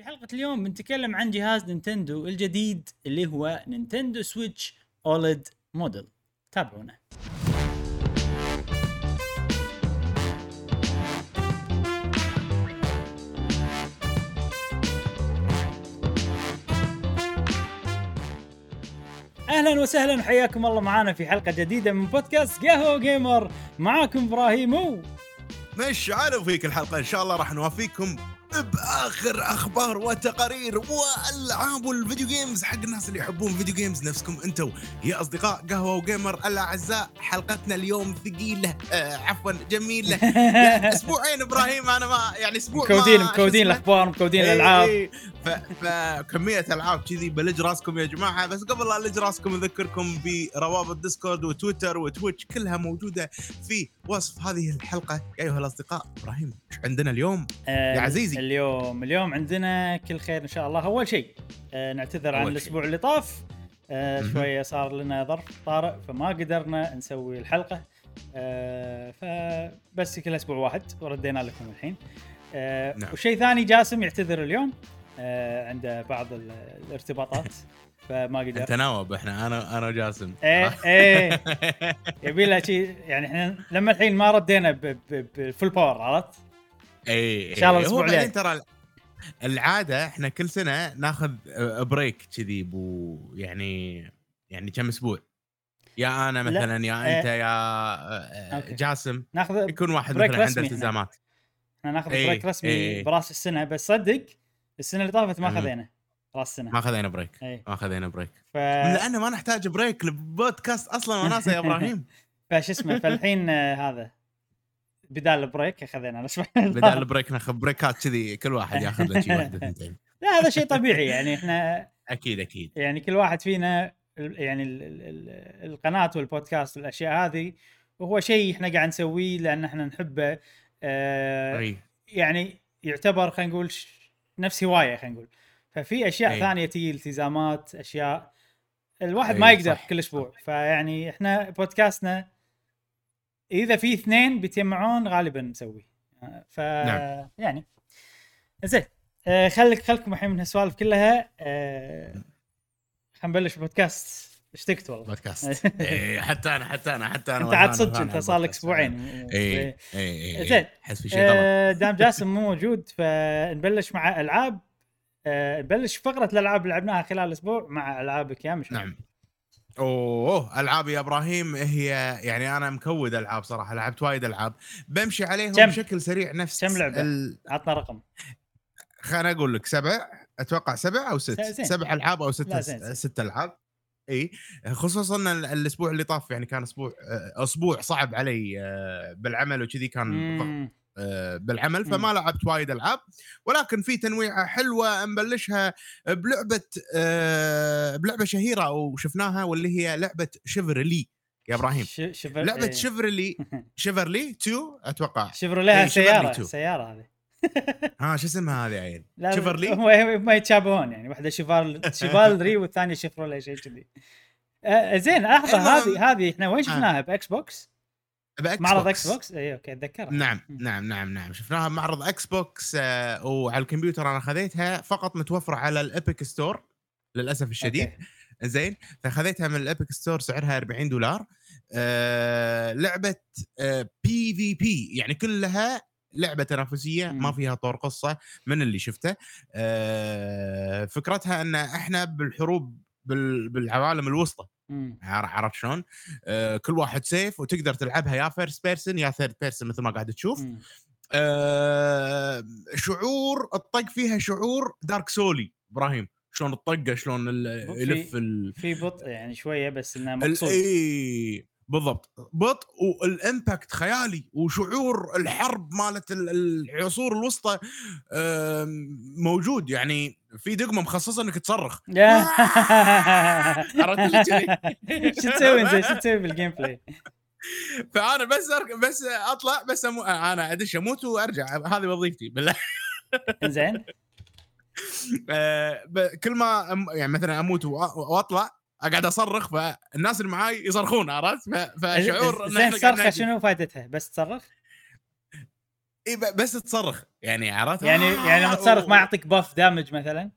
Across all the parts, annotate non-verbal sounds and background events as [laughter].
في حلقة اليوم بنتكلم عن جهاز نينتندو الجديد اللي هو نينتندو سويتش OLED model. تابعونا. أهلا وسهلا وحياكم الله معنا في حلقة جديدة من بودكاست قهوة gamer. معاكم إبراهيم و مش عارف فيك الحلقة إن شاء الله راح نوافيكم. بآخر أخبار وتقارير وألعاب والفيديو جيمز حق الناس اللي يحبون فيديو جيمز نفسكم أنتم يا أصدقاء قهوة وجيمر الأعزاء حلقتنا اليوم ثقيلة آه عفوا جميلة لا، [laughs] أسبوعين إبراهيم أنا ما يعني أسبوع مكودين مكودين؟ الأخبار مكودين إيه، الألعاب إيه. فكميه ألعاب كذي بلج راسكم يا جماعة بس قبل لا ألج راسكم أذكركم بروابط ديسكورد وتويتر وتويتش كلها موجودة في وصف هذه الحلقة يا أيها الأصدقاء إبراهيم إيش عندنا اليوم؟ آه، يا عزيزي. اليوم. اليوم عندنا كل خير إن شاء الله. أول شيء آه، نعتذر عن. الأسبوع اللي طاف. آه،. شوية صار لنا ظرف طارئ فما قدرنا نسوي الحلقة. آه، فبس كل أسبوع واحد وردينا لكم الحين. آه، نعم. وشيء ثاني جاسم يعتذر اليوم. آه، عنده بعض ال- الارتباطات. [laughs] فما قدر أنت ناوب إحنا أنا أنا جاسم. إيه إيه. [laughs] يبي له شيء يعني إحنا لما الحين ما ردينا ب- ب- ب full power عرفت؟ اي إن شاء الله بعدين الجاي. ترى العادة إحنا كل سنة ناخذ break كذي بو يعني يعني كم أسبوع يا أنا لا. مثلا يا إيه. أنت يا آه، أوكي. جاسم ناخذ يكون واحد break مثلا عنده. التزامات إحنا ناخذ إيه، break رسمي إيه. براس السنة بس صدق السنة اللي طافت ما. خذينا راس السنة ما خذينا break اي ما خذينا break ف لأن ما نحتاج break للبودكاست أصلا وناسه يا إبراهيم [laughs] فش اسمه فالحين آه، هذا بدال ال break أخذنا الأسبوع بدل ال break ناخذ breakات كذي كل واحد [laughs] ياخذ له شي واحدة ثنتين. لا هذا شيء طبيعي يعني إحنا أكيد أكيد. يعني كل واحد فينا يعني ال ال ال القناة والبودكاست والأشياء هذه وهو شيء إحنا قاعد نسويه لأن إحنا نحبه آه يعني يعتبر خلينا نقول نفس هواية خلينا نقول. ففي أشياء أي. ثانية تجي التزامات أشياء الواحد ما يقدر صح، كل أسبوع. فيعني إحنا بودكاستنا إذا في اثنين بيتجمعون غالبا نسوي. آه، ف نعم. يعني. زين آه، خليك خلكم الحين من هالسوالف كلها. آه، خلينا نبلش بودكاست اشتقت والله. بودكاست. [laughs] إيه، حتى أنا حتى أنا حتى أنا أنت عاد صدق أنت صار لك. أسبوعين. اي اي اي زين. احس في شيء غلط. دام [laughs] جاسم مو موجود فنبلش مع ألعاب. نبلش فقرة الألعاب اللي لعبناها خلال الأسبوع مع ألعابك يا مش نعم. أوه ألعاب يا إبراهيم هي يعني أنا مكود ألعاب صراحة لعبت وايد ألعاب بمشي عليهم كم؟ بشكل سريع نفس كم لعبة؟ ال... عطنا رقم خليني أقول لك سبع أتوقع سبع أو ست زين. سبع ألعاب أو ست. ست ألعاب إي خصوصا ال- الأسبوع اللي طاف يعني كان أسبوع أسبوع صعب علي آه، بالعمل وكذي كان بالعمل مم. فما لعبت وايد ألعاب. ولكن في تنويعه حلوة نبلشها بلعبة آه، بلعبة شهيرة وشفناها واللي هي لعبة شيفرلي يا إبراهيم. شفر لعبة إيه. شيفرلي شيفرلي 2 أتوقع. شيفروليه إيه، شيفرلي سيارة تو. سيارة هذه. ها شو اسمها هذه عيل شيفرلي هم هم يتشابهون يعني واحدة شيفال Chivalry والثانية شيفروليه شيء كذي. آه، زين لحظة هذه هذه إحنا وين شفناها؟ بإكس بوكس؟ ب X معرض. إكس بوكس اي أوكي أتذكرها نعم. نعم نعم نعم شفناها بمعرض إكس بوكس آه، وعلى الكمبيوتر أنا خذيتها فقط متوفرة على الابيك ستور للأسف الشديد أوكي. زين فخذيتها من الابيك ستور سعرها 40 دولار آه لعبة PvP يعني كلها لعبة تنافسية ما. فيها طور قصة من اللي شفته آه فكرتها أن إحنا بالحروب بال- بالعوالم الوسطى عرفت شلون؟ آه كل واحد سيف وتقدر تلعبها يا first person يا third person مثل ما قاعد تشوف. مم. آه شعور الطق فيها شعور Dark Souls-ي إبراهيم شلون الطقة؟ شلون ال- في- يلف ال في بطء يعني شوية بس انه مقصود اي بالضبط. بطء وال impact خيالي وشعور الحرب مالت ال- العصور الوسطى موجود. يعني في دقمة مخصصة إنك تصرخ. [laughs] عرفت؟ شو تسوي؟ انت [laughs] شو تسوي بال gameplay؟ فأنا بس أرك... بس أطلع بس أمو... أنا أدش أموت وأرجع. هذه وظيفتي. بالله. زين. [laughs] آه، كل ما. يعني مثلا أموت وأطلع اقعد اصرخ فالناس اللي معاي يصرخون عرفت. فشعور قاعد الصرخه. شنو فائدتها؟ بس تصرخ؟ اي بس تصرخ يعني عرفت يعني يعني لما تصرخ ما يعطيك باف دامج مثلا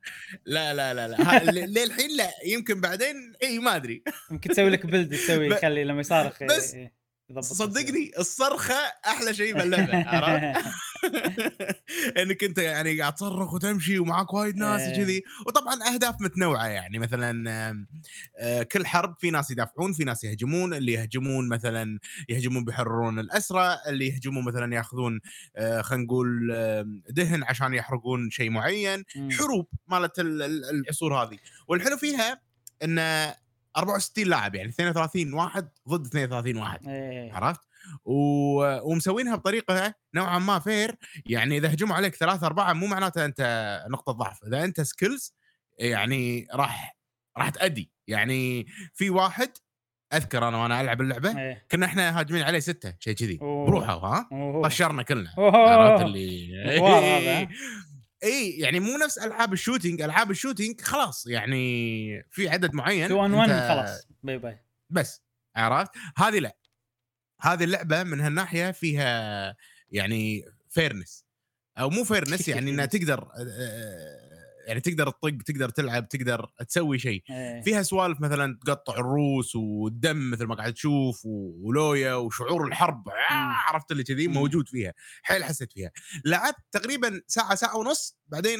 لا لا لا لا [laughs] للحين لا يمكن بعدين اي ما أدري يمكن تسوي لك بلد تسوي يخلي لما يصارخ بس يضبط صدقني الصرخة أحلى شيء باللعبه [laughs] عرفت؟ [laughs] إنك أنت يعني قاعد تصرخ وتمشي ومعك وايد ناس إيه. وكذي وطبعا أهداف متنوعة يعني مثلا آه، كل حرب في ناس يدافعون في ناس يهجمون اللي يهجمون مثلا يهجمون بيحررون الأسرى اللي يهجمون مثلا يأخذون آه، خلينا نقول دهن عشان يحرقون شيء معين. حروب مالت ال- ال- العصور هذه والحلو فيها إن 64 لاعب يعني 32 واحد ضد 32 واحد إيه. عرفت؟ و... ومسوينها بطريقة نوعا ما فير يعني إذا هجموا عليك ثلاثة أربعة مو معناته أنت نقطة ضعف إذا أنت skills يعني راح راح تأدي يعني في واحد أذكر أنا وأنا ألعب اللعبة إيه. كنا إحنا هاجمين عليه ستة شيء كذي. بروحه ها. طشرنا كلنا. عرفت اللي. إي يعني مو نفس ألعاب ال shooting. ألعاب ال shooting خلاص يعني في عدد معين 2 1 أنت- خلاص. bye bye. بس عرفت؟ هذه لا. هذه اللعبة من هالناحية فيها يعني fairness أو مو fairness [laughs] يعني إنها تقدر آه، يعني تقدر تطق تقدر تلعب تقدر تسوي شيء. إيه. فيها سوالف مثلا تقطع الروس والدم مثل ما قاعد تشوف ولويا وشعور الحرب. آه، عرفت اللي كذي. موجود فيها. حيل حسيت فيها. لعبت تقريبا ساعة ساعة ونص بعدين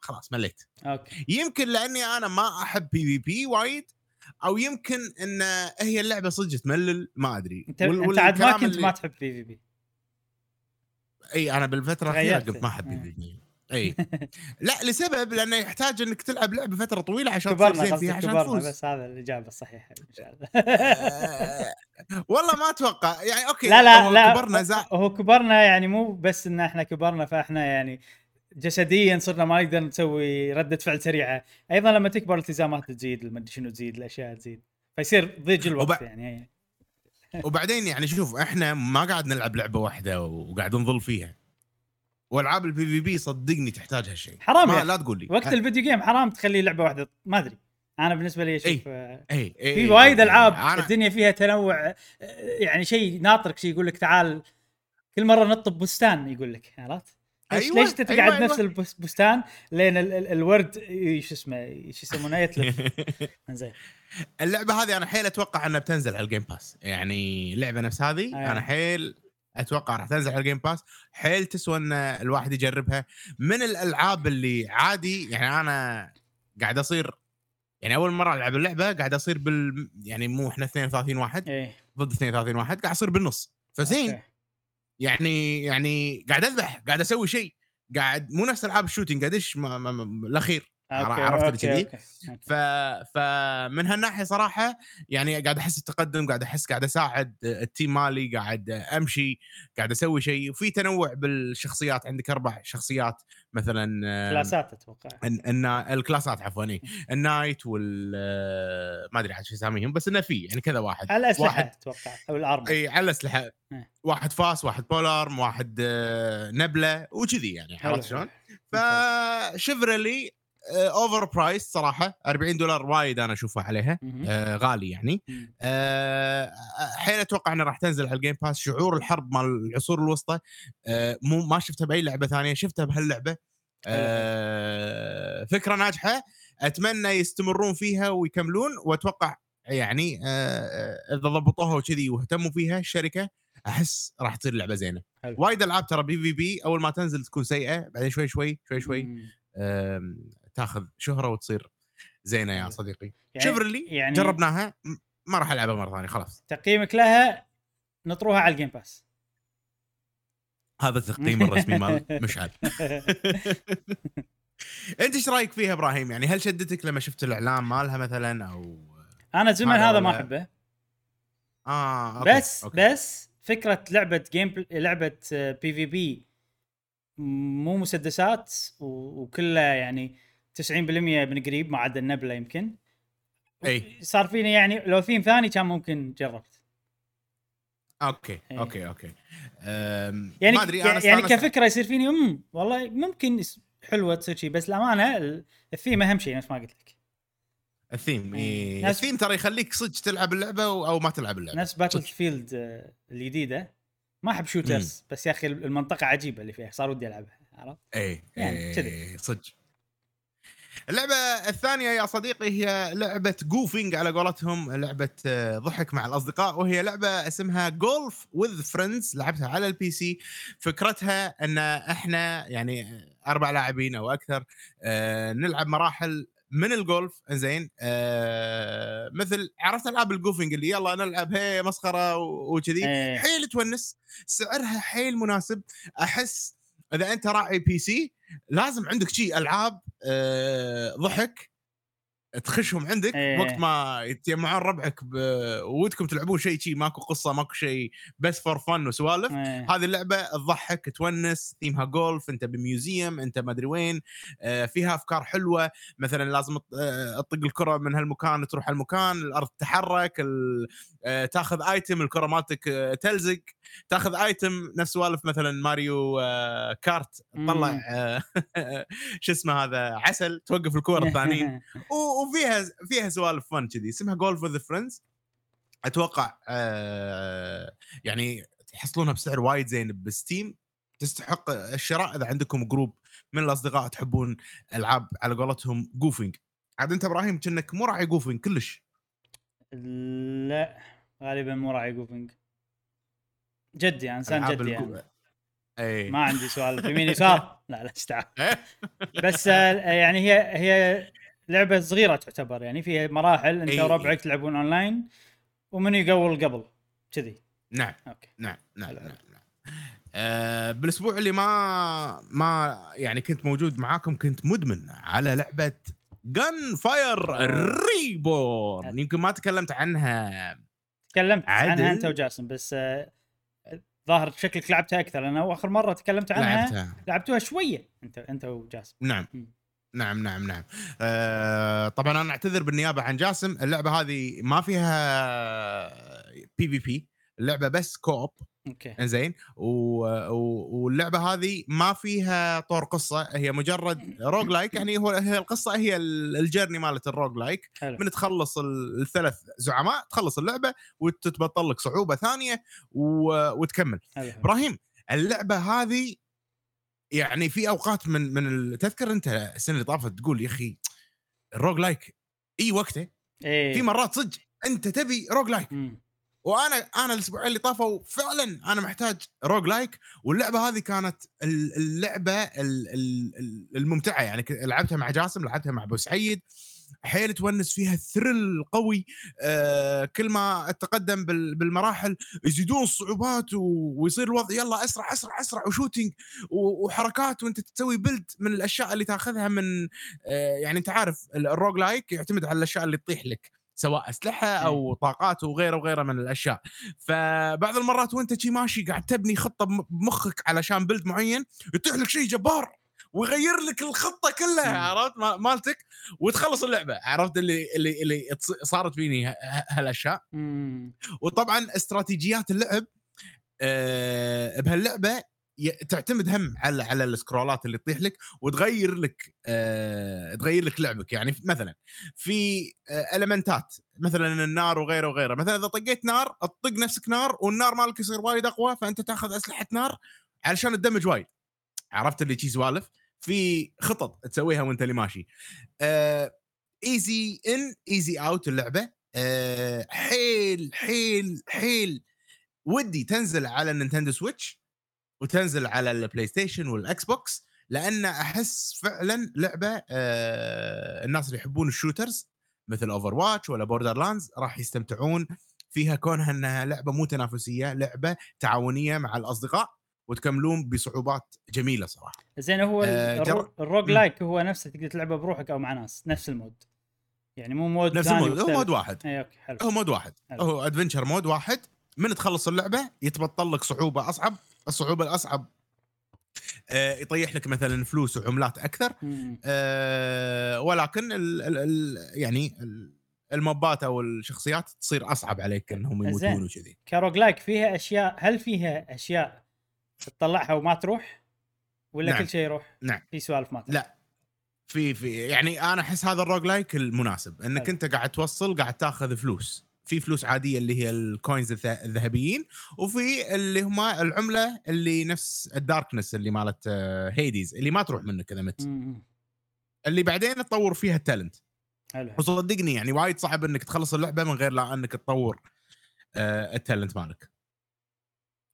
خلاص مليت. okay. يمكن لأني أنا ما أحب PvP وايد أو يمكن إن هي اللعبة صدق تملل ما أدري. أنت أنت عاد ما كنت اللي- ما تحب PvP إي أنا بالفترة الأخيرة. قلت ما أحب. PvP إي. [laughs] لا لسبب لأنه يحتاج إنك تلعب لعبة فترة طويلة عشان تصير كبرنا فيها عشان كبرنا تفوز. بس هذا الإجابة الصحيحة إن شاء الله. [laughs] والله ما أتوقع. يعني okay لا لا هو لا كبرنا زع... هو كبرنا يعني مو بس إن إحنا كبرنا فإحنا يعني جسديا صرنا ما نقدر نسوي ردة فعل سريعة. أيضا لما تكبر الالتزامات تزيد ما أدري شنو تزيد الأشياء تزيد. فيصير ضيج الوقت وب- يعني وبعدين يعني شوف إحنا ما قاعد نلعب لعبة واحدة وقاعد نظل فيها. والعاب ال PvP صدقني تحتاج هالشيء. حرام ما. لا تقول لي. وقت ال video game حرام تخلي لعبة واحدة ما أدري. أنا بالنسبة لي أشوف آه، اي اي في وايد ألعاب أنا... الدنيا فيها تنوع آه، يعني شيء ناطرك شيء يقول لك تعال كل مرة نط ببستان يقول لك عرفت؟ ليش أيوة، ليش تقعد أيوة، نفس البستان لين ال- ال- الورد ي- شو اسمه شو يسمونه يتلف. [laughs] زين اللعبة هذه أنا حيل أتوقع إنها بتنزل على ال Game Pass يعني لعبه نفس هذه أيوة. أنا حيل أتوقع راح تنزل على ال Game Pass حيل تسوى إن الواحد يجربها. من الألعاب اللي عادي يعني أنا قاعد أصير يعني أول مرة ألعب اللعبة قاعد أصير بال يعني مو إحنا 32 واحد إيه. ضد 32 واحد قاعد أصير بالنص. فزين. يعني يعني قاعد أذبح قاعد أسوي شيء. قاعد مو نفس ألعاب ال shooting قاعد ادش الأخير. okay، عرفت اللي كذي؟ ف فمن هالناحية صراحة يعني قاعد أحس التقدم قاعد أحس قاعد أساعد ال team مالي قاعد أمشي قاعد أسوي شيء وفي تنوع بالشخصيات عندك أربع شخصيات مثلا class ات أتوقع الن- النا- ال class ات عفوا إيه. ال knight وال آه، ما أدري عاد شو اساميهم بس إنه في يعني كذا واحد على الأسلحة واحد أتوقع أو ال armor اي على الأسلحة إيه. واحد فاس واحد polearm واحد آه، نبلة وكذي يعني عرفت شلون؟ حلو. overpriced صراحة 40 دولار وايد أنا اشوفها عليها. آه غالي يعني. آه حين أتوقع إنها راح تنزل على ال Game Pass شعور الحرب مال العصور الوسطى. آه مو ما شفتها بأي لعبة ثانية شفتها بهاللعبة. آه فكرة ناجحة أتمنى يستمرون فيها ويكملون وأتوقع يعني آه آه، إذا ضبطوها وكذي واهتموا فيها الشركة أحس راح تصير لعبة زينة. وايد ألعاب ترى PvP أول ما تنزل تكون سيئة بعدين شوي شوي شوي شوي. تاخذ شهرة وتصير زينة يا حلو. صديقي يعني- Chivalry يعني جربناها ما راح ألعبها مرة ثانية خلاص تقييمك لها نطروها على ال Game Pass هذا التقييم الرسمي مال [laughs] مشعل أنت إيش رأيك فيها إبراهيم يعني هل شدتك لما شفت الإعلان مالها مثلا أو أنا الزمن هذا ما أحبه آه okay. بس okay. بس فكرة لعبة game بل... لعبة PvP مو مسدسات و... وكلها يعني 90% من قريب ما عدا النبلة يمكن إي صار فيني يعني لو ثيم ثاني كان ممكن جربت okay إيه. okay okay أم، يعني ما أدري يعني, أنا يعني كفكرة يصير فيني أمم والله ممكن حلوة تصير شيء بس الامانه ال- الثيم أهم شيء نفس ما قلت لك الثيم إيه. الثيم ترى يخليك صدق تلعب اللعبة أو ما تلعب اللعبة نفس Battlefield الجديدة ما أحب shooters بس يا أخي المنطقة عجيبة اللي فيها صار ودي ألعبها عرفت؟ إي يعني يعني كذي. صدق اللعبة الثانية يا صديقي هي لعبة goofing على قولتهم لعبة آه، ضحك مع الأصدقاء وهي لعبة اسمها Golf With Friends لعبتها على ال PC فكرتها أن إحنا يعني أربع لاعبين أو أكثر آه، نلعب مراحل من الجولف زين آه مثل عرفت ألعاب ال goofing اللي يلا نلعب هي مسخرة وكذي إيه. حيل تونس سعرها حيل مناسب أحس إذا أنت راعي PC لازم عندك شيء ألعاب آه ضحك تخشهم عندك إيه. وقت ما يتجمعون ربعك ب... ودكم تلعبون شيء شيء ماكو قصة ماكو شيء بس for fun وسوالف. إيه. هذه اللعبة تضحك تونس ثيمها جولف انت ب museum انت ما أدري وين آه، فيها أفكار حلوة. مثلا لازم آه، تطق الكرة من هالمكان تروح هالمكان الأرض تتحرك ال- آه، تاخذ item الكرة مالتك آه، تلزق. تاخذ item نفس سوالف مثلا ماريو آه، Kart تطلع [laughs] شو اسمه هذا عسل توقف الكور الثانيين. [laughs] و- وفيها فيها سوالف fun كذي. اسمها Golf With Friends أتوقع آه يعني تحصلونها بسعر وايد زين ب Steam. تستحق الشراء إذا عندكم group من الأصدقاء تحبون ألعاب على قولتهم goofing عاد أنت إبراهيم كأنك مو راعي goofing كلش. لا غالبا مو راعي goofing جدي يعني انسان جدي يعني. اي ما عندي سؤال يمين يسار. لا لا استعان [laughs] إيه؟ بس آه، يعني هي هي لعبة صغيرة تعتبر يعني فيها مراحل أنت. وربعك تلعبون أونلاين ومن يقول قبل كذي نعم okay نعم نعم. نعم, نعم. آه بالأسبوع اللي ما ما يعني كنت موجود معاكم كنت مدمن على لعبة Gunfire Reborn يمكن ما تكلمت عنها تكلمت عدل. عنها أنت وجاسم بس آه، ظاهر شكلك لعبتها أكثر أنا آخر مرة تكلمت عنها لعبتها لعبتوها شوية أنت أنت وجاسم نعم مم. نعم نعم نعم. آه طبعا أنا أعتذر بالنيابة عن جاسم. اللعبة هذه ما فيها PvP اللعبة بس co-op okay. إنزين. و... و... واللعبة هذه ما فيها طور قصة. هي مجرد roguelike يعني هو هي القصة هي ال- ال journey مالت ال roguelike حلو. من تخلص ال- الثلاث زعماء تخلص اللعبة وتتبطل لك صعوبة ثانية و... وتكمل. حلو. إبراهيم اللعبة هذه يعني في أوقات من من تذكر أنت السنة اللي طافت تقول يا أخي ال roguelike أي وقتة إيه. في مرات صدق أنت تبي roguelike مم. وأنا أنا الاسبوعين اللي طافوا فعلا أنا محتاج roguelike واللعبة هذه كانت ال- اللعبة ال- ال- ال- الممتعة يعني لعبتها مع جاسم لعبتها مع أبو سعيد. حيل تونس فيها thrill قوي آه كل ما اتقدم بال- بالمراحل يزيدون الصعوبات ويصير الوضع يلا اسرع اسرع اسرع و shooting وحركات وانت تسوي build من الأشياء اللي تأخذها من آه يعني انت عارف ال- ال roguelike يعتمد على الأشياء اللي تطيح لك سواء أسلحة أو طاقات وغيره وغيره من الأشياء. فبعض المرات وانت شي ماشي قاعد تبني خطة بم- بمخك علشان build معين يطيح لك شيء جبار. ويغير لك الخطة كلها. عرفت؟ ما- مالتك؟ وتخلص اللعبة عرفت؟ اللي اللي اللي صارت فيني هالأشياء. وطبعا استراتيجيات اللعب آه بهاللعبة تعتمد هم على على السكرولات اللي تطيح لك وتغير لك آه تغير لك لعبك. يعني مثلا في آه المنتات مثلا النار وغيره وغيره. مثلا إذا طقيت نار تطق نفسك نار والنار مالك يصير وايد أقوى فأنت تأخذ أسلحة نار علشان تدمج وايد. عرفت؟ اللي شي سوالف. في خطط تسويها وانت اللي ماشي. easy in easy out اللعبة. آه حيل حيل حيل. ودي تنزل على ال Nintendo Switch وتنزل على ال PlayStation وال Xbox لأن أحس فعلا لعبة آه الناس اللي يحبون ال shooters مثل Overwatch ولا Borderlands راح يستمتعون فيها كونها إنها لعبة مو تنافسية لعبة تعاونية مع الأصدقاء. وتكملون بصعوبات جميلة صراحة زين هو آه، الرو- ال rogue. like هو نفسه تقدر تلعبه بروحك أو مع ناس نفس ال mode يعني مو mode نفس المود هو. mode واحد اي okay حلو هو mode واحد حلو. هو adventure mode واحد من تخلص اللعبة يتبطل لك صعوبة أصعب الصعوبة الأصعب آه، يطيح لك مثلا فلوس وعملات أكثر. آه، ولكن ال ال ال يعني ال- الموبات أو الشخصيات تصير أصعب عليك إنهم. يموتون وكذي ك roguelike فيها أشياء هل فيها أشياء تطلعها وما تروح ولا نعم. كل شيء يروح نعم. في سوالف ما تروح لا في في يعني أنا أحس هذا ال roguelike المناسب إنك حلو. أنت قاعد توصل قاعد تأخذ فلوس في فلوس عادية اللي هي ال coins الذ- الذهبيين وفي اللي هم العملة اللي نفس ال darkness اللي مالت آه، Hades اللي ما تروح منك إذا مت. اللي بعدين تطور فيها ال talent حلو حلو. وصدقني يعني وايد صعب إنك تخلص اللعبة من غير لا إنك تطور آه، التالنت مالك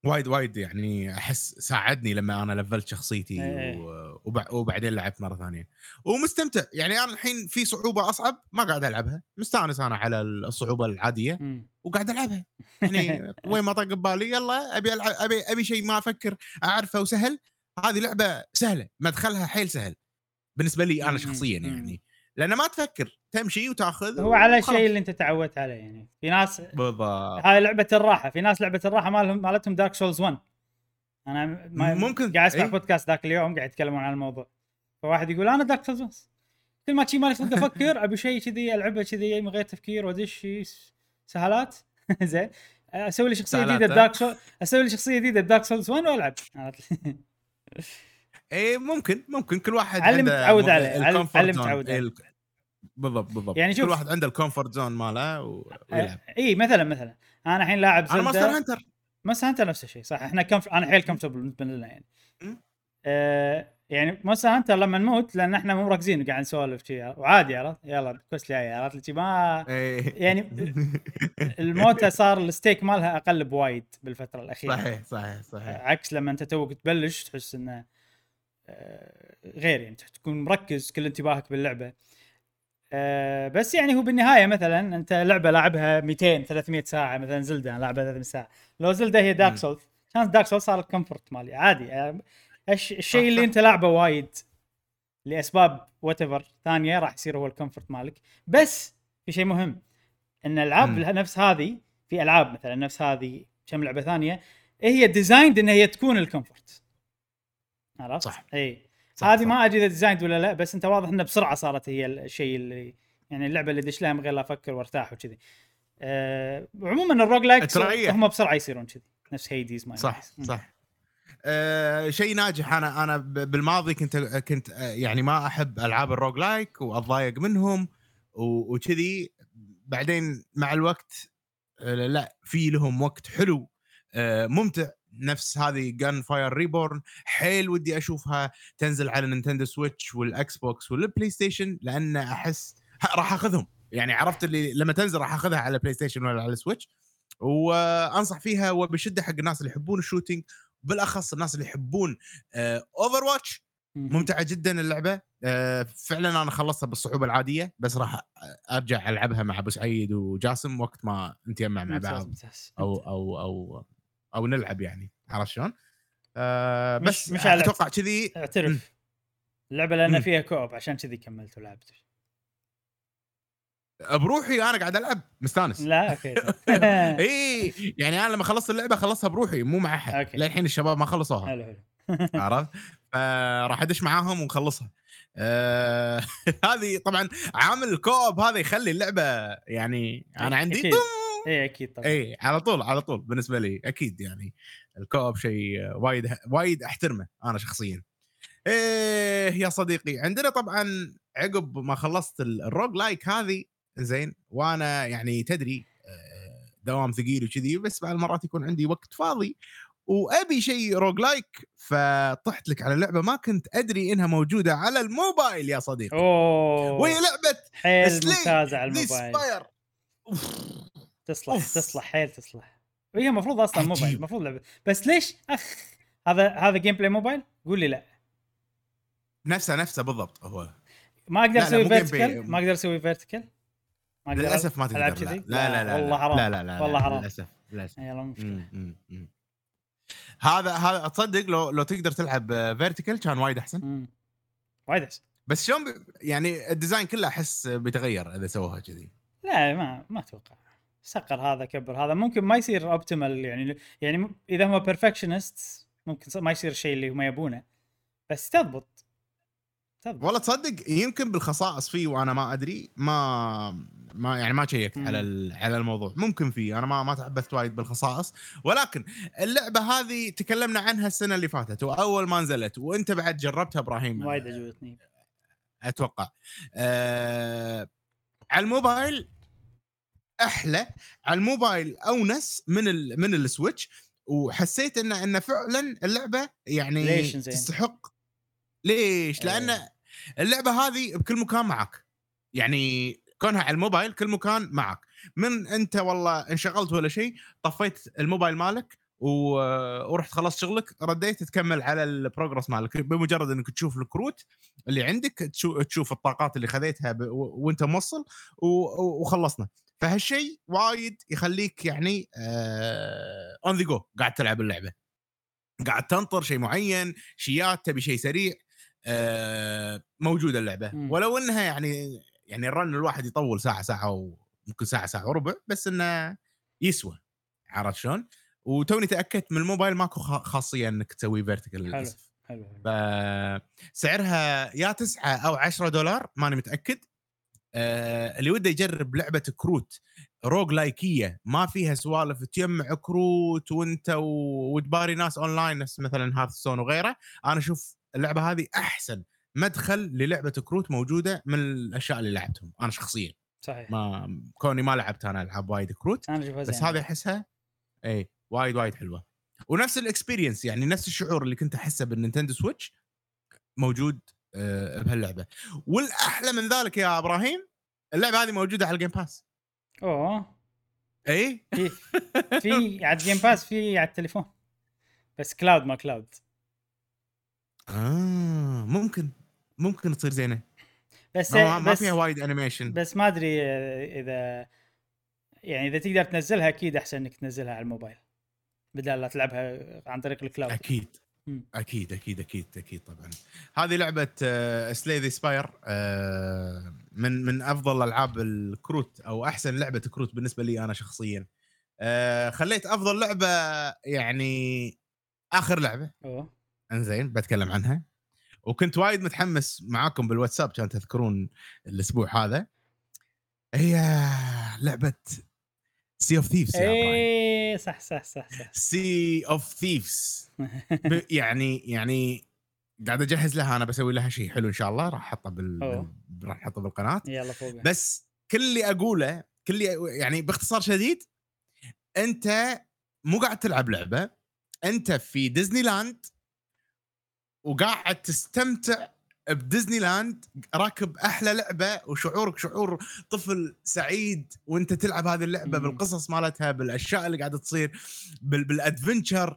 وايد وايد يعني أحس ساعدني لما أنا لفلت شخصيتي إيه. وبع- وبعدين لعبت مرة ثانية ومستمتع يعني أنا الحين في صعوبة أصعب ما قاعد ألعبها مستأنس أنا على الصعوبة العادية. وقاعد ألعبها [laughs] يعني وين ما طق ببالي يلا أبي العب أبي أبي شيء ما أفكر أعرفه وسهل هذه لعبة سهلة مدخلها حيل سهل بالنسبة لي. أنا شخصيا. يعني لأن ما تفكر تمشي وتأخذ هو على. الشيء اللي أنت تعودت عليه يعني. في ناس بالضبط. هاي لعبة الراحة في ناس لعبة الراحة مالهم مالتهم Dark Souls 1 أنا ما ممكن. قاعد أسمع إيه. بودكاست ذاك اليوم قاعد يتكلمون عن الموضوع. فواحد يقول أنا Dark Souls 1 كل ما شي مالي خلق أفكر أبي شيء كذي ألعبه كذي من غير تفكير وادش سهالات. [laughs] زين. أسوي لي شخصية جديدة ها؟ ب Dark Soul أسوي لي شخصية جديدة ب Dark Souls 1 وألعب. [laughs] إيه ممكن ممكن كل واحد علم عنده تعود م- عليه، علم- ال comfort علم zone. تعود إيه، عليه. ال- بالضبط بالضبط. يعني شوف. كل واحد عنده ال comfort zone ماله و- ويلعب. اي مثلا مثلا. أنا الحين لاعب أنا Monster Hunter. Monster Hunter نفس الشيء صح. إحنا comf... أنا حيل comfortable بالنسبة لنا يعني. آه يعني Monster Hunter لما نموت لأن إحنا مو مركزين وقاعد نسولف شي. وعادي عرفت؟ يلا كوست جاي عرفت؟ ما إيه. يعني [laughs] الموتة صار ال stake مالها أقل بوايد بالفترة الأخيرة. صحيح صحيح صحيح. عكس لما أنت توك تبلش تحس إنه آه، غير يعني تكون مركز كل انتباهك باللعبة آه، بس يعني هو بالنهاية مثلا أنت لعبة لاعبها 200 300 ساعة مثلا Zelda أنا لاعبها 300 ساعة لو Zelda هي Dark. Souls كانت Dark Souls صار الكمفورت مالي عادي يعني الش- الشيء اللي. أنت لاعبه وايد لأسباب whatever ثانية راح يصير هو ال comfort مالك بس في شيء مهم إن الألعاب. نفس هذه في ألعاب مثلا نفس هذه كم لعبة ثانية هي designed إن هي تكون ال comfort عرفت؟ صح. إي هذه. ما أدري إذا designed ولا لا بس أنت واضح إنه بسرعة صارت هي الشيء اللي يعني اللعبة اللي دش لها من غير لا أفكر وأرتاح وكذي. أه عموما ال roguelike تريح. هم بسرعة يصيرون كذي نفس Hades ما صح صح آه شيء ناجح أنا أنا بالماضي كنت كنت يعني ما أحب ألعاب ال roguelike وأتضايق منهم وكذي بعدين مع الوقت آه، لا في لهم وقت حلو آه ممتع نفس هذه Gunfire Reborn حيل ودي أشوفها تنزل على Nintendo Switch وال Xbox وال PlayStation لأن أحس راح أخذهم. يعني عرفت اللي لما تنزل راح أخذها على PlayStation ولا على Switch. وأنصح فيها وبشدة حق الناس اللي يحبون ال shooting بالأخص الناس اللي يحبون Overwatch ممتعة جدا اللعبة. آه، فعلا أنا خلصتها بالصعوبة العادية بس راح أرجع ألعبها مع أبو سعيد وجاسم وقت ما نتجمع مع بعض. أو أو أو أو نلعب يعني عرفت شلون؟ آه مش- بس مش على- أتوقع كذي. اعترف اللعبة لأن. فيها co-op عشان كذي كملت ولعبت بروحي أنا قاعد ألعب مستانس لا okay [laughs] إي يعني أنا لما خلصت اللعبة خلصتها بروحي مو مع أحد. للحين الشباب ما خلصوها حلو حلو [laughs] عرفت؟ فراح أدش معاهم ونخلصها. آه [laughs] هذه طبعا عامل ال co-op هذا يخلي اللعبة يعني أنا عندي. اي أكيد طبعا. اي على طول على طول بالنسبة لي أكيد يعني ال co-op شيء وايد وايد أحترمه أنا شخصيا. إيه يا صديقي عندنا طبعا عقب ما خلصت ال- ال roguelike هذه زين وأنا يعني تدري آه، دوام ثقيل وكذي بس بعض المرات يكون عندي وقت فاضي وأبي شيء roguelike فطحت لك على لعبه ما كنت أدري إنها موجودة على الموبايل يا صديقي. أوه. وهي لعبة حيل ممتازة على الموبايل. تصلح أوف. تصلح حيل تصلح. وهي المفروض أصلا عجيب. موبايل المفروض لعبة. بس ليش؟ أخ هذا هذا gameplay موبايل قول لي لا. نفسه نفسه بالضبط هو. ما أقدر لا، لا، أسوي vertical. ما أقدر أسوي vertical للأسف ما تقدر لا كذي؟ لا لا, لا والله حرام. لا لا لا والله لا حرام. للأسف للأسف. يلا مشكلة. هذا هذا تصدق لو لو تقدر تلعب vertical كان وايد أحسن. وايد أحسن. بس شلون يعني ال design كله أحس بيتغير إذا سووها كذي. لا ما ما أتوقع. سقر هذا كبر هذا ممكن ما يصير optimal يعني يعني إذا هم perfectionist ممكن ما يصير الشيء اللي هم يبونه. بس تضبط. تضبط. والله تصدق يمكن بالخصائص فيه وأنا ما أدري ما ما يعني ما شيكت. على على الموضوع. ممكن فيه أنا ما ما تعبثت وايد بالخصائص. ولكن اللعبة هذه تكلمنا عنها السنة اللي فاتت وأول ما نزلت وأنت بعد جربتها إبراهيم. وايد عجبتني. أتوقع. آه على الموبايل أحلى على الموبايل أونس من ال من ال Switch وحسيت ان إن فعلا اللعبة يعني ليش زين؟ تستحق ليش؟ إيه. لأن اللعبة هذه بكل مكان معك يعني كونها على الموبايل كل مكان معك من أنت والله انشغلت ولا شيء طفيت الموبايل مالك و... ورحت خلصت شغلك رديت تكمل على ال progress مالك بمجرد إنك تشوف الكروت اللي عندك تشوف, البطاقات اللي خذيتها ب... وأنت موصل و... وخلصنا فهالشيء وايد يخليك يعني on the go قاعد تلعب اللعبة قاعد تنطر شيء معين شيات تبي شيء سريع آه موجودة اللعبة مم. ولو إنها يعني يعني ال run الواحد يطول ساعة ساعة وممكن ساعة ساعة وربع بس إنه يسوى عرفت شلون؟ وتوني تأكدت من الموبايل ماكو خا- خاصية إنك تسوي vertical للأسف حلو حلو. فسعرها يا 9 أو 10 دولار ماني متأكد آه اللي وده يجرب لعبة كروت roguelike ية ما فيها سوالف تجمع كروت وانت وتباري ناس أونلاين نفس مثلا Hearthstone وغيره. أنا أشوف اللعبة هذه أحسن مدخل للعبة كروت موجودة من الأشياء اللي لعبتهم أنا شخصيا. صحيح. ما كوني ما لعبت أنا ألعاب وايد كروت اشوفها بس زين. هذه أحسها اي وايد وايد حلوة. ونفس ال experience يعني نفس الشعور اللي كنت أحسه بال Nintendo Switch موجود بهاللعبة. والأحلى من ذلك يا إبراهيم اللعبة هذه موجودة على ال Game Pass أوه. إي؟ في [laughs] في على ال Game Pass في على التليفون. بس cloud ما cloud آه ممكن ممكن تصير زينة. بس ما, ما بس فيها وايد animation بس ما أدري آه، اذا يعني إذا تقدر تنزلها أكيد أحسن إنك تنزلها على الموبايل بدل لا تلعبها عن طريق ال cloud أكيد. أكيد أكيد أكيد أكيد طبعا. هذه لعبة Slay the Spire من من أفضل ألعاب الكروت أو أحسن لعبة كروت بالنسبة لي أنا شخصيا. آه، خليت أفضل لعبة يعني آخر لعبة. أوه. إنزين بتكلم عنها. وكنت وايد متحمس معاكم بالواتساب كان تذكرون الأسبوع هذا. هي لعبة Sea of Thieves إيه صح صح صح صح. Sea of Thieves يعني يعني قاعد أجهز لها أنا بسوي لها شيء حلو إن شاء الله راح احطه. بال- راح احطه بالقناة. يلا فوق بس كل اللي أقوله كل اللي يعني باختصار شديد أنت مو قاعد تلعب لعبة أنت في ديزني لاند وقاعد تستمتع بديزني لاند راكب أحلى لعبة وشعورك شعور طفل سعيد وأنت تلعب هذه اللعبة مم. بالقصص مالتها بالأشياء اللي قاعدة تصير بال بالادفنشر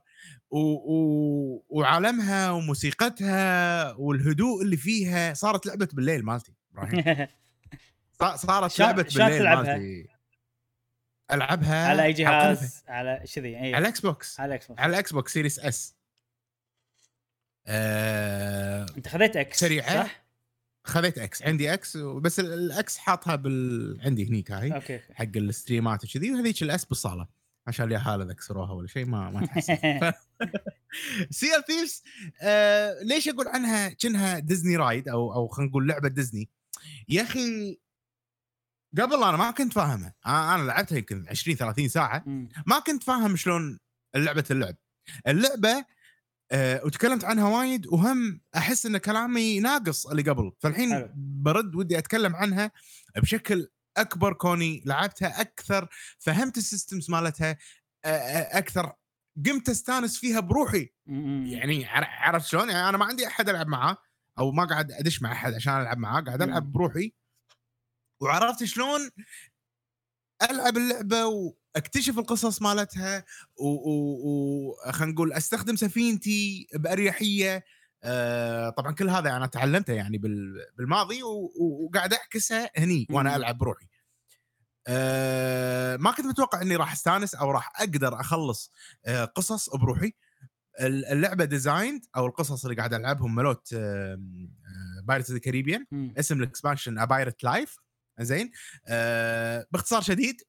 و... و... وعالمها وموسيقتها والهدوء اللي فيها صارت لعبة بالليل مالتي إبراهيم [laughs] صا- صارت شلون- لعبة بالليل تلعبها؟ مالتي ألعبها على أي. جهاز على ال Xbox على ال Xbox. على ال Xbox Series S آه أنت خذيت X؟ صح؟ خذيت X عندي X بس ال- ال X حاطها بال عندي هنيك هاي أوكي حق ال stream ات وكذي وهذيك ال S بالصالة عشان اليهال اذا كسروها ولا شيء ما ما تحسن Sea of Thieves آه ليش أقول عنها كأنها Disney ride أو أو خلينا نقول لعبة ديزني يا أخي قبل أنا ما كنت فاهمها أنا لعبتها يمكن 20 30 ساعة. ما كنت فاهم شلون لعبة اللعب اللعبة أه وتكلمت عنها وايد وهم أحس إن كلامي ناقص اللي قبل فالحين حلو. برد ودي أتكلم عنها بشكل أكبر كوني لعبتها أكثر فهمت السيستمز مالتها آه، آه، أكثر قمت أستانس فيها بروحي مم. يعني عر- عرفت شلون يعني أنا ما عندي أحد ألعب معاه أو ما قاعد أدش مع أحد عشان ألعب معاه قاعد ألعب. بروحي وعرفت شلون ألعب اللعبة وأكتشف القصص مالتها وخلينا نقول أستخدم سفينتي بأريحية. آه طبعا كل هذا أنا تعلمته يعني بال- بالماضي وقاعد أعكسه هني وأنا. ألعب بروحي. آه ما كنت متوقع إني راح أستانس أو راح أقدر أخلص آه قصص بروحي. ال- اللعبة ديزايند أو القصص اللي قاعد ألعبهم ملوت بايرتس ذا كاريبيان مم. اسم الاكسبانشن ابايرت لايف زين؟ آه باختصار شديد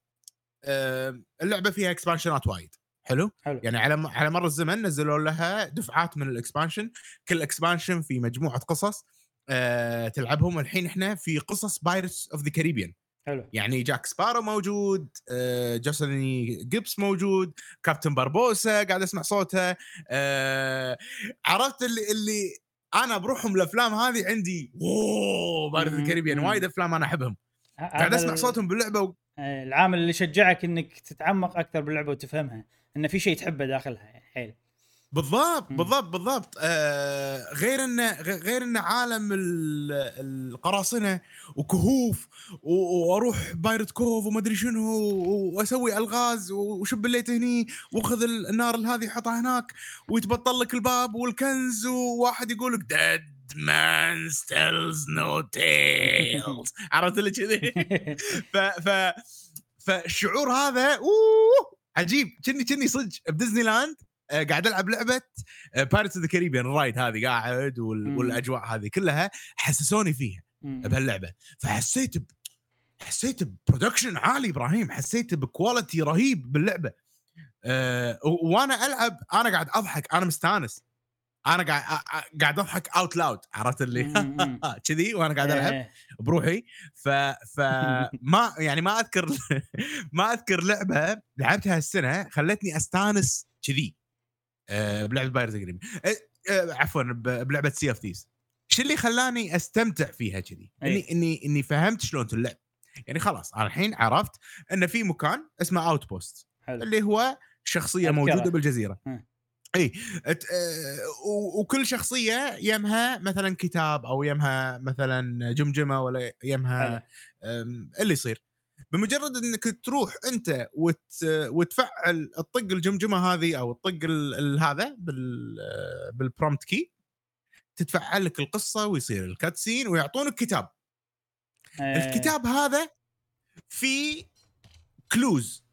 آه اللعبة فيها اكسبانشنات وايد. حلو؟ حلو. يعني على على مر الزمن نزلوا لها دفعات من الاكسبانشن كل اكسبانشن في مجموعة قصص آه تلعبهم. الحين إحنا في قصص بايرتس اوف ذا كاريبيان حلو. يعني جاك سبارو موجود آه جوسليني جيبس موجود كابتن باربوسا قاعد أسمع صوته آه عرفت اللي اللي أنا بروحهم الأفلام هذه عندي اوه بارد الكاريبيان مم. وايد أفلام أنا أحبهم. قاعد أسمع صوتهم باللعبة و... العامل اللي يشجعك إنك تتعمق أكثر باللعبة وتفهمها إن في شيء تحبه داخلها يعني حيل بالضبط. بالضبط بالضبط آه غير انه غير انه عالم ال- القراصنة وكهوف وأروح بايرت كوف وما أدري شنو وأسوي ألغاز وشب الليت هني وأخذ ال- النار هذه حطها هناك ويتبطل لك الباب والكنز وواحد يقول لك dead man tells no tales. [laughs] عرفت اللي كذي؟ [laughs] ف ف فالشعور هذا أوه! عجيب. كني كني صدق بديزني لاند آه، قاعد ألعب لعبة Pirates the Caribbean ال ride هذه قاعد. والأجواء هذه كلها حسسوني فيها. بهاللعبة. فحسيت ب... حسيت ب production عالي إبراهيم. حسيت ب quality رهيب باللعبة. أه وأنا ألعب أنا قاعد أضحك أنا مستانس. أنا قاعد قاعد أضحك out loud عرفت اللي مم، مم. [laughs] كذي وأنا قاعد ألعب إيه. بروحي ف ف [laughs] ما يعني ما أذكر [laughs] ما أذكر لعبة لعبتها السنة خلتني أستانس كذي أه بلعبة Pirates أه عفوا بلعبة Sea of Thieves إيش اللي خلاني أستمتع فيها كذي؟ إني إني إني فهمت شلون تلعب يعني خلاص أنا الحين عرفت إن في مكان اسمه outpost اللي هو شخصية. موجودة بالجزيرة. إي آه، وكل شخصية يمها مثلا كتاب أو يمها مثلا جمجمة ولا يمها اللي يصير. بمجرد إنك تروح أنت وت... وتفعل الطق الجمجمة هذه أو الطق ال... هذا بال بال prompt كي تتفعل لك القصة ويصير ال cutscene ويعطونك كتاب. إيه. الكتاب هذا فيه clues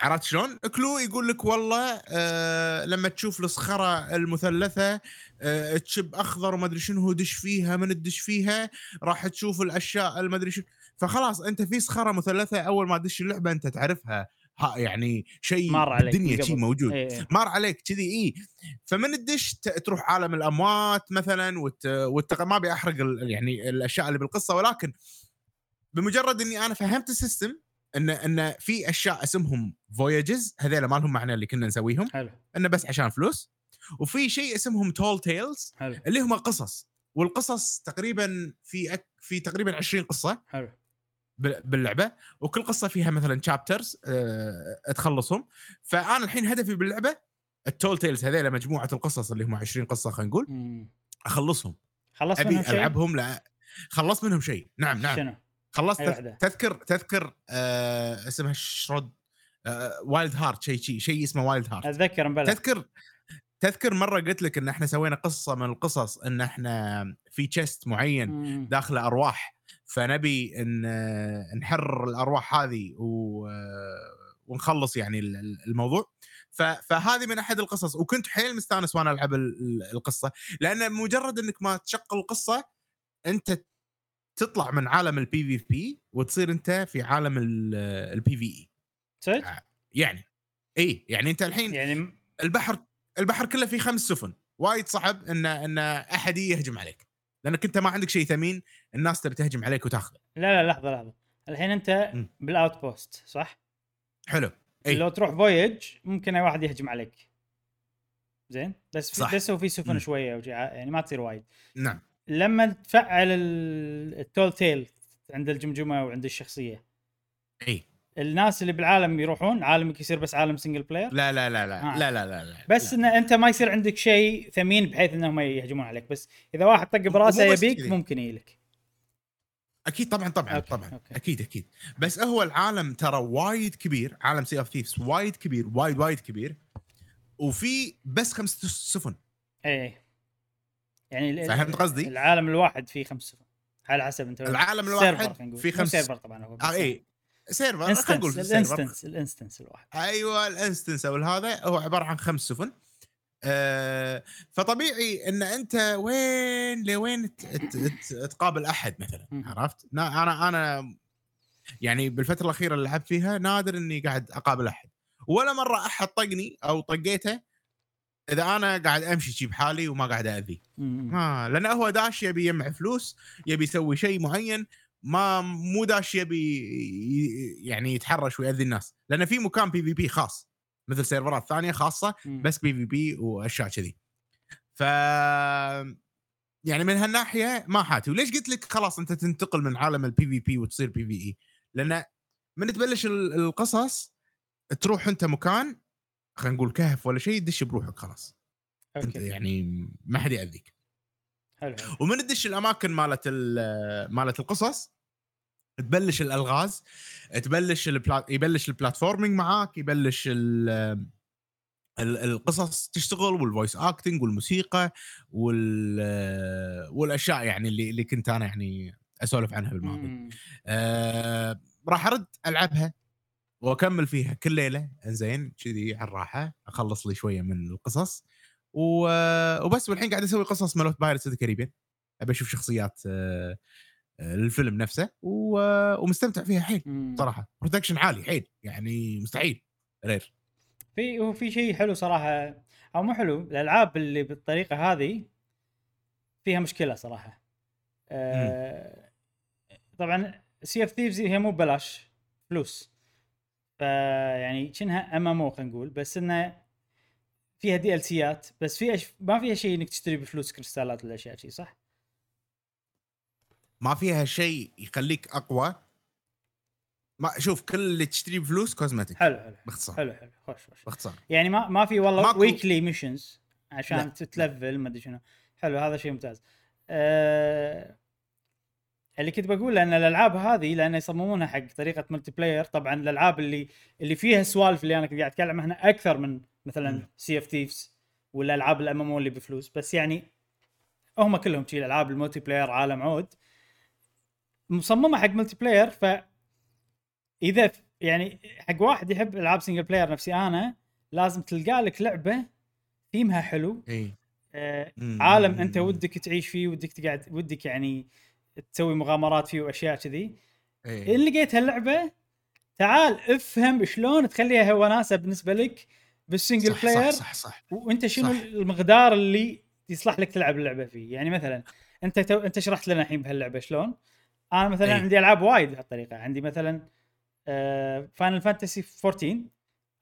عرفت شلون؟ clue يقول لك والله آه لما تشوف الصخرة المثلثة آه تشب أخضر وما أدري شنو دش فيها من تدش فيها راح تشوف الأشياء ما أدري شنو فخلاص أنت في صخرة مثلثة أول ما تدش اللعبة أنت تعرفها ها يعني شيء مر عليك بالدنيا من شيء. موجود إيه. مر عليك كذي اي فمن تدش ت- تروح عالم الأموات مثلا وت... وت... ما ابي احرق ال... يعني الأشياء اللي بالقصة ولكن بمجرد إني أنا فهمت ال system إن إن في أشياء اسمهم voyages هذول ما لهم معنى اللي كنا نسويهم. حلو. إنه بس عشان فلوس. وفي شيء اسمهم tall tales حلو. اللي هم قصص. والقصص تقريبا في أك... في تقريبا 20 قصة حلو. بال- باللعبة. وكل قصة فيها مثلا chapters تخلصهم. فأنا الحين هدفي باللعبة ال tall tales هذيلا مجموعة القصص اللي هم 20 قصة خلينا نقول. أخلصهم. خلصت أبي منهم شيء؟ ألعبهم لا. خلصت منهم شيء. نعم نعم. شنو؟ خلصت أي تذ- واحدة؟ تذكر تذكر آه اسمها Shroud آه Wild Heart شيء شيء شيء اسمه Wild Heart أتذكر مبلى تذكر تذكر مرة قلت لك إن إحنا سوينا قصة من القصص إن إحنا في chest معين. داخله أرواح فنبي إن آه، نحرر الأرواح هذه و آه، ونخلص يعني ال- ال- الموضوع فهذه من أحد القصص وكنت حيل مستانس وأنا ألعب ال- ال- القصة لأن مجرد إنك ما تشغل القصة أنت تطلع من عالم ال PvP وتصير انت في عالم ال PvE صدق؟ يعني. اي يعني انت الحين يعني البحر البحر كله فيه خمس سفن. وايد صعب إن إن احد يهجم عليك. لأنك أنت ما عندك شيء ثمين الناس تبي تهجم عليك وتاخذه. لا لا لحظة لحظة. الحين أنت. بال outpost صح؟ حلو. اي لو تروح voyage ممكن أي واحد يهجم عليك. زين؟ بس في صح. بس هو في سفن مم. شوية يعني ما تصير وايد. نعم. لما تفعل ال- ال tall tale عند الجمجمة وعند الشخصية. إي. الناس اللي بالعالم يروحون عالمك يصير بس عالم single player لا لا لا لا آه. لا لا لا, لا. بس لا. إن أنت ما يصير عندك شيء ثمين بحيث إنهم يهجمون عليك. بس إذا واحد طق براسه يبيك. ممكن يجيلك. أكيد طبعا طبعا أوكي، طبعا. أوكي. أكيد أكيد. بس هو العالم ترى وايد كبير عالم Sea of Thieves وايد كبير وايد وايد كبير. وفي بس خمس سفن. اي يعني فهمت قصدي؟ العالم الواحد فيه خمس سفن على حسب انت العالم الواحد خلينا نقول. في مو خمس server طبعا هو آه اي server خلينا نقول ال instance ال instance الواحد أيوه ال instance أو هذا هو عبارة عن خمس سفن آه فطبيعي إن أنت وين لوين تقابل أحد مثلا. عرفت؟ نا- أنا أنا يعني بالفترة الأخيرة اللي لعبت فيها نادر إني قاعد أقابل أحد ولا مرة أحد طقني أو طقيته إذا أنا قاعد أمشي شي بحالي وما قاعد اذيه مم. ما لأن هو داش يبي يجمع فلوس يبي يسوي شيء معين ما مو داش يبي يعني يتحرش ويأذي الناس. لأن في مكان PvP خاص مثل سيرفرات ثانية خاصة. بس PvP وأشياء كذي. ف يعني من هالناحية ما حاتي. وليش قلت لك خلاص أنت تنتقل من عالم ال PvP وتصير PvE لأن من تبلش ال- القصص تروح أنت مكان خلينا نقول كهف ولا شيء تدش بروحك خلاص. أنت أوكي يعني ما حد يأذيك. حلو. ومن تدش الأماكن مالت ال- مالت القصص تبلش الألغاز تبلش البلا... يبلش ال platforming معاك يبلش ال... ال- القصص تشتغل وال voice acting والموسيقى وال والأشياء يعني اللي اللي كنت أنا يعني أسولف عنها بالماضي. آه راح أرد ألعبها. وأكمل فيها كل ليلة. زين كذي على الراحة أخلص لي شوية من القصص. و... وبس والحين قاعد أسوي قصص مالت Pirates the Caribbean أبي أشوف شخصيات آه، آه، الفيلم نفسه. و... ومستمتع فيها حيل. صراحة. production عالي حيل يعني مستحيل. Rare في هو في شيء حلو صراحة أو مو حلو الألعاب اللي بالطريقة هذه فيها مشكلة صراحة. آه طبعا Sea of Thieves هي مو ببلاش فلوس. فيعني كأنها MMO خلينا نقول بس إنه فيها DLC ات بس في أش... ما فيها شيء إنك تشتري بفلوس كريستالات ولا أشياء شيء صح؟ ما فيها شيء يخليك أقوى. ما شوف كل اللي تشتريه بفلوس cosmetic حلو حلو باختصار. حلو حلو خوش خوش. باختصار. يعني ما ما في والله ماكو- weekly missions عشان لا. تتلفل ما أدري شنو. حلو هذا شيء ممتاز. أه اللي كنت بقول ان الألعاب هذه لأن يصممونها حق طريقة multiplayer طبعا الألعاب اللي اللي فيها السوالف اللي أنا كنت قاعد أتكلم عنها أكثر من مثلا. Sea of Thieves ولا العاب ال MMO اللي بفلوس. بس يعني هم كلهم شي الألعاب ال multiplayer عالم عود. مصممة حق multiplayer ف إذا يعني حق واحد يحب ألعاب single player نفسي أنا لازم تلقى لك لعبة ثيمها حلو. إي. آه. عالم أنت ودك تعيش فيه ودك تقعد ودك يعني تسوي مغامرات فيه وأشياء كذي إي. إن لقيت هاللعبه تعال افهم شلون تخليها وناسه بالنسبة لك بال single صح player صح صح, صح. وأنت شنو صح. المقدار اللي يصلح لك تلعب اللعبة فيه يعني مثلا أنت تو أنت شرحت لنا الحين بهاللعبة شلون أنا مثلا أي. عندي ألعاب وايد بهالطريقة عندي مثلا Final Fantasy 14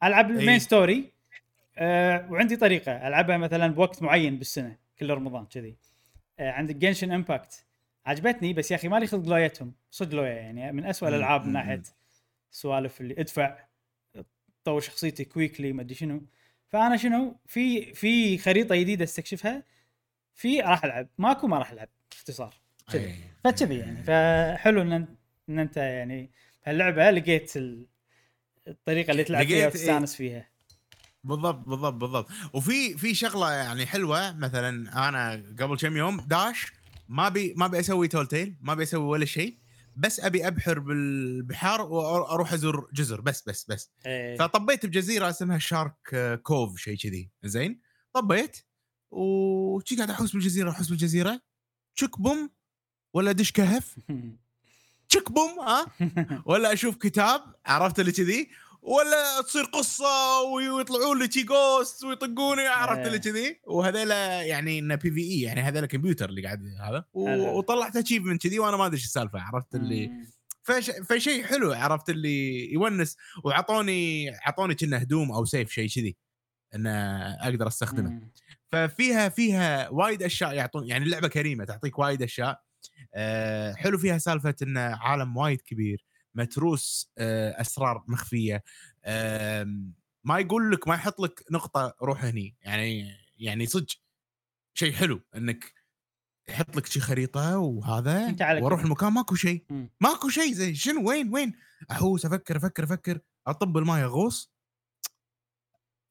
ألعب ال main. story آه وعندي طريقة ألعبها مثلا بوقت معين بالسنة كل رمضان كذي آه عندك Genshin Impact عجبتني بس يا أخي مالي خلق لويتهم. صدق لويا يعني من مم، الألعاب من ناحية مم. السوالف اللي ادش أطور شخصيتي ك weekly ما أدري شنو. فأنا شنو في في خريطة جديدة استكشفها في راح ألعب. ماكو ما راح ألعب باختصار. كذي. إي. فكذي يعني. فحلو إن ان أنت يعني هاللعبة لقيت ال- الطريقة اللي تلعب فيها إيه. وتستأنس فيها. بالضبط بالضبط بالضبط. وفي في شغلة يعني حلوة مثلا أنا قبل كم يوم داش ما بي ما ابي أسوي Tall Tale ما ابي أسوي ولا شيء بس أبي أبحر بالبحار وأروح أزور جزر بس بس بس. إيه. فطبيت بجزيرة اسمها Shark Cove شيء كذي. زين. طبيت وشي قاعد أحوس بالجزيرة أحوس بالجزيرة. تشك بوم ولا أدش كهف. [laughs] تشك بوم ها؟ [laughs] ولا أشوف كتاب عرفت اللي كذي؟ ولا تصير قصة ويطلعون لي شي ghost ويطقوني عرفت إيه. اللي كذي وهذيلا يعني إنه بي في اي يعني هذيلا كمبيوتر اللي قاعد هذا. وطلعت achievement كذي وأنا ما أدري إيش السالفة عرفت اللي. فش... فشيء حلو عرفت اللي يونس وعطوني عطوني كنا هدوم أو سيف شيء كذي إنه أقدر أستخدمه مم. ففيها فيها وايد أشياء يعطون يعني اللعبه كريمة تعطيك وايد أشياء أه حلو فيها سالفة إنه عالم وايد كبير متروس أه أسرار مخفية ما يقول لك ما يحط لك نقطة روح هني. يعني يعني صدق شيء حلو إنك يحط لك شي خريطة وهذا على وأروح. المكان. ماكو شيء. ماكو شيء زي شنو؟ وين؟ وين؟ احوس أفكر أفكر أفكر. أطب الماي أغوص.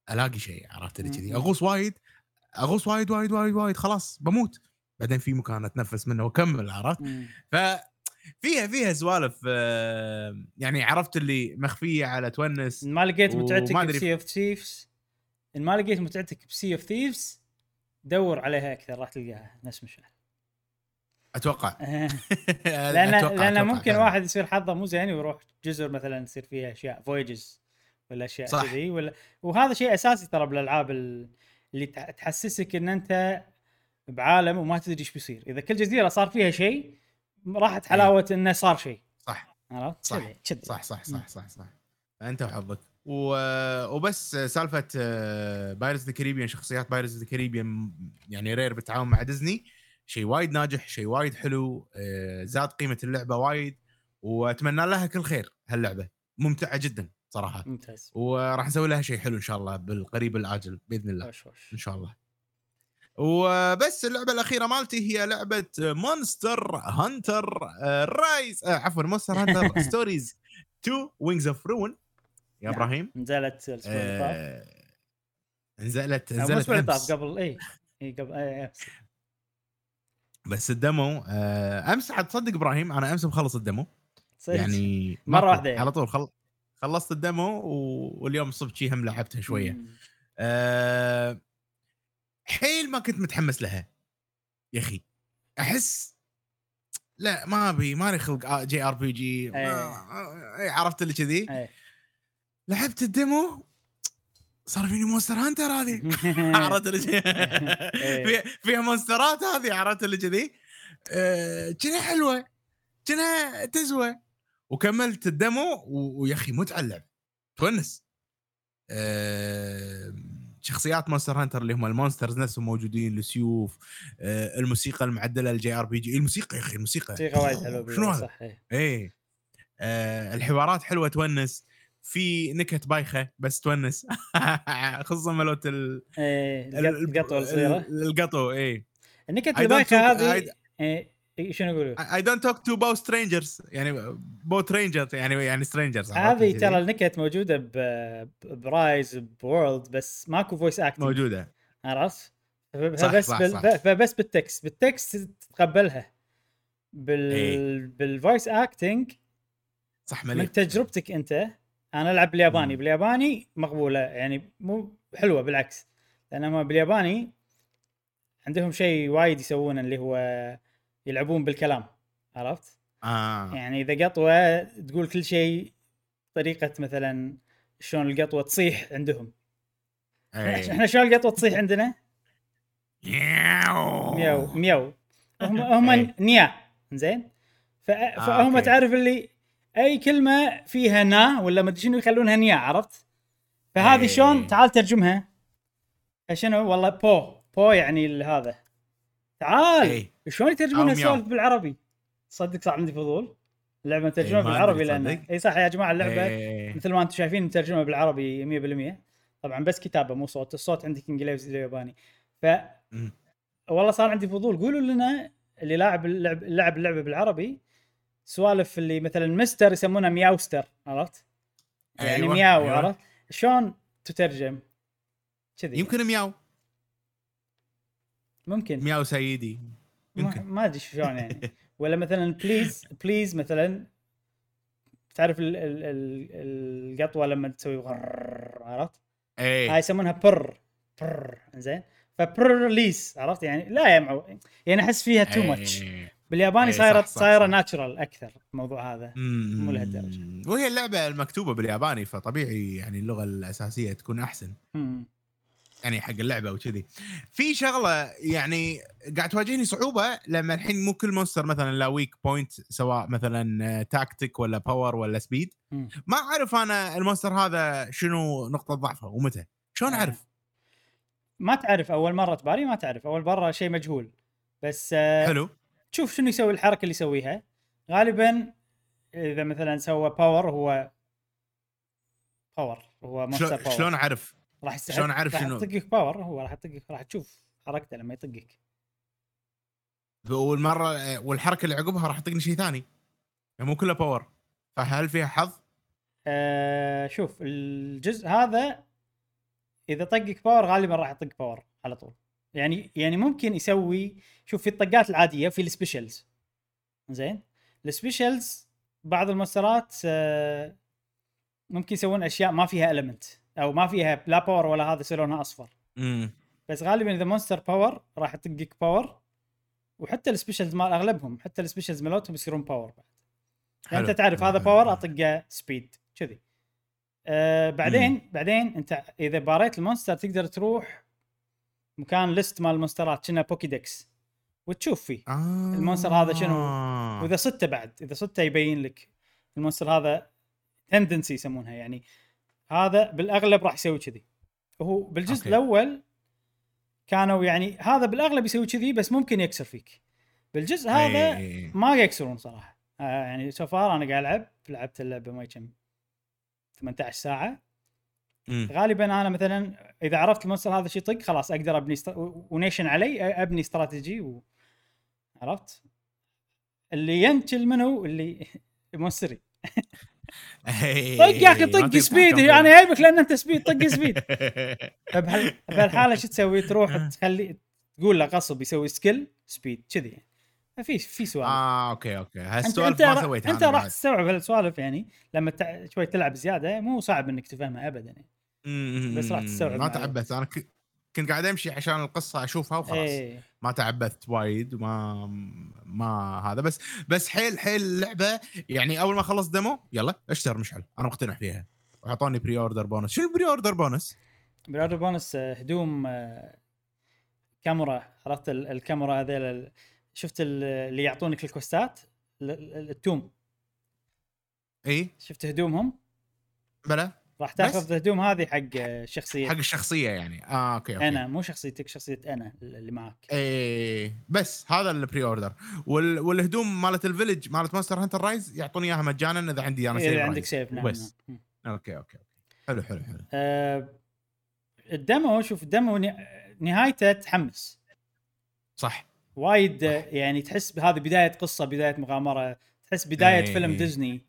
ألاقي شيء عرفت اللي كذي. أغوص وايد أغوص وايد وايد وايد وايد. خلاص بموت. بعدين في مكان أتنفس منه وأكمل عرفت. ف فيها فيها سوالف يعني عرفت اللي مخفية على تونس ما لقيت متعتك ب Sea of Thieves إن ما لقيت متعتك ب Sea of Thieves دور عليها أكثر راح تلقاها نفس مشعل أتوقع [laughs] [laughs] لأن أتوقع- لأن أتوقع ممكن فعلاً. واحد يصير حظه مو زين ويروح جزر مثلا يصير فيها أشياء voyages ولا أشياء. كذي ولا وهذا شيء أساسي ترى بالألعاب ال- اللي تح- تحسسك إن أنت بعالم وما تدري إيش بيصير إذا كل جزيرة صار فيها شيء راحت حلاوة إنه صار شيء صح. عرفت؟ صح. كذي. صح صح صح صح صح. أنت وحظك. و- وبس سالفة Pirates of the Caribbean شخصيات Pirates of the Caribbean يعني Rare بالتعاون مع ديزني شيء وايد ناجح شيء وايد حلو آه، زاد قيمة اللعبة وايد وأتمنى لها كل خير هاللعبة. ممتعة جدا صراحة. ممتاز. وراح نسوي لها شيء حلو إن شاء الله بالقريب الاجل بإذن الله. وش وش. إن شاء الله. وبس اللعبة الأخيرة مالتي هي لعبة Monster Hunter Rise آه، عفوا Monster Hunter Stories 2 Wings of Ruin يا نعم. إبراهيم نزلت الأسبوع اللي طاف آه، نزلت مو نزلت الأسبوع اللي طاف قبل اي اي قبل اي أمس. بس ال demo آه، أمس عاد تصدق إبراهيم أنا أمس مخلص ال demo صدق. يعني واحدة يعني. على طول خل... خلصت ال demo و... واليوم الصبح شي هم لعبتها شوية مم. أه... حيل ما كنت متحمس لها. يا أخي أحس لا ما أبي ماني خلق JRPG إيه. عرفت اللي كذي؟ إيه. لعبت ال demo صار فيني Monster Hunter هذه. [laughs] عرفت اللي كذي؟ إيه. فيها فيها monster ات هذه عرفت اللي كذي؟ آه، كنا حلوة كنا تزوى. وكملت ال demo ويا أخي متعة اللعب. تونس. آه، شخصيات Monster Hunter اللي هم ال monsters نفسهم موجودين السيوف آه، الموسيقى المعدلة ال JRPG. الموسيقى يا أخي الموسيقى. موسيقى وايد حلوة شنو هذا؟ إيه. إيه. آه الحوارات حلوة تونس. في نكت بايخة بس تونس. [laughs] خصوصا مالت ال إيه القط- القطوة الصغيرة. ال- القطو إيه. النكت البايخة هذه إيه، إيه، شنو يقولوا؟ I don't talk to paw strangers يعني paw strangers يعني يعني strangers هذه ترى النكت موجودة ب- برايز وورلد بس ماكو voice acting موجودة. عرفت؟ فبس صح، بال... صح. فبس بال text بال text تتقبلها. بال إيه. بال voice acting صح من مليح. تجربتك أنت. أنا ألعب بالياباني. مم. بالياباني مقبولة. يعني مو حلوة بالعكس. لانهم بالياباني عندهم شيء وايد يسوونه اللي هو يلعبون بالكلام عرفت؟ آه يعني إذا قطوة تقول كل شيء طريقة مثلا شلون القطوة تصيح عندهم إيه. إحنا شلون القطوة تصيح عندنا؟ مياو مياو مياو هم هم إيه. نيا زين ف- فهم okay. تعرف اللي أي كلمة فيها نا ولا ما أدري شنو يخلونها نيا عرفت؟ فهذه إيه. شلون تعال ترجمها شنو والله بو بو يعني هذا تعال إيه. شلون يترجمون. السوالف بالعربي؟ تصدق صار عندي فضول اللعبة مترجمة إيه، بالعربي لأن. اي صح يا جماعة اللعبة إيه. مثل ما أنتم شايفين مترجمة بالعربي 100% طبعا بس كتابة مو صوت الصوت عندك إنجليزي ياباني ف. والله صار عندي فضول قولوا لنا اللي لاعب اللعب لعب اللعبة بالعربي سوالف اللي مثلا مستر يسمونها مياوستر عرفت؟ يعني أيوة، مياو أيوة. عرفت؟ شلون تترجم؟ كذي يمكن مياو ممكن. مياو سيدي ما, يمكن. ما أدري شلون يعني. [laughs] ولا مثلا please please مثلا تعرف ال ال ال القطوة لما تسوي غرر عرفت؟ هاي إيه يسمونها purr purr زين ف purrlease عرفت؟ يعني لا يا معو يعني أحس فيها too much إيه. بالياباني إيه، صايره صايرة. natural أكثر الموضوع هذا. مو لهالدرجة. وهي اللعبة المكتوبة بالياباني فطبيعي يعني اللغة الأساسية تكون أحسن. مم. يعني حق اللعبة وكذي. في شغلة يعني قاعد تواجهني صعوبة لما الحين مو كل monster مثلا له weak point سواء مثلا تاكتيك ولا power ولا speed. ما أعرف أنا ال monster هذا شنو نقطة ضعفه ومتى. شلون آه. أعرف؟ ما تعرف أول مرة تباري ما تعرف. أول مرة شيء مجهول. بس آه، حلو. تشوف شنو يسوي الحركة اللي يسويها. غالبا إذا مثلا سوى power هو power هو monster power شلون أعرف؟ راح يستحق شلون راح شنو؟ يطقك power هو راح يطقك راح تشوف حركته لما يطقك. والمرة والحركة اللي عقبها راح تطقني شيء ثاني. يعني مو كله power فهل فيها حظ؟ آه شوف الجزء هذا إذا طقك power غالبا راح يطق power على طول. يعني يعني ممكن يسوي شوف في الطقات العادية في ال specials زين؟ ال specials بعض ال monsterات آه ممكن يسوون أشياء ما فيها element أو ما فيها لا power ولا هذا يصير لونها أصفر. امم بس غالبا إذا monster power راح يطقك power وحتى ال specials مال أغلبهم حتى ال specials مالتهم يصيرون power بعد. يعني أنت تعرف هذا [laughs] power أطقه speed كذي. آه بعدين مم. بعدين أنت إذا باريت ال monster تقدر تروح مكان list مال ال monsterات كنه Pokedex وتشوف فيه آه. ال monster هذا شنو؟ وإذا صدته بعد إذا صدته يبين لك ال monster هذا tendency يسمونها يعني. هذا بالأغلب راح يسوي كذي وهو بالجزء أوكي. الأول كانوا يعني هذا بالأغلب يسوي كذي بس ممكن يكسر فيك بالجزء هذا إيه. ما يكسرون صراحة آه يعني so far أنا قاعد ألعب لعبت اللعبة ما كم 18 ساعة مم. غالبا أنا مثلا إذا عرفت ال monster هذا شي يطق خلاص أقدر أبني است... ونيشن علي أبني استراتيجي و... عرفت؟ اللي ينتل منه اللي [laughs] مونستري إيه. طق يا أخي ما طق سبيد أنا فيه. جايبك لأن أنت سبيد طق سبيد [laughs] فبهال... بهالحالة شو تسوي؟ تروح تخلي تقول له غصب يسوي سكيل سبيد كذي يعني ففي في سوالف آه أوكي أوكي هالسوالف ما سويتها أنت راح. تستوعب هالسوالف يعني لما تع... شوي تلعب زيادة مو صعب إنك تفهمها ابدا يعني. بس راح تستوعب ما. تعبت أنا ك- كنت قاعد امشي عشان القصة اشوفها وخلاص. إيه. ما تعبثت وايد وما ما هذا. بس بس حيل حيل اللعبة. يعني أول ما خلص demo يلا اشتر مشعل؟ أنا مقتنع فيها. واعطوني pre-order bonus شنو ال pre-order bonus؟ pre-order bonus آه، هدوم آه، كاميرا. عرفت ال- الكاميرا هذيل شفت ال- اللي يعطونك ال questات؟ ال- ال- التوم. اي شفت هدومهم؟ بلا. راح بس؟ تاخذ الهدوم هذه حق آه، شخصيه حق الشخصية يعني. آه okay okay. أنا مو شخصيتك شخصية أنا اللي معك. إيه بس هذا ال pre-order وال... والهدوم مالت ال village مالت مونستر هانتر رايز يعطوني إياها مجانا إذا عندي أنا إذا save عندك رايز. save نعم وبس نعم. okay okay حلو حلو حلو. آه، ال demo شوف الدمو ن- نهايته تحمس. صح. وايد آه، يعني تحس بهذه بداية قصة بداية مغامرة تحس بداية إيه. فيلم ديزني.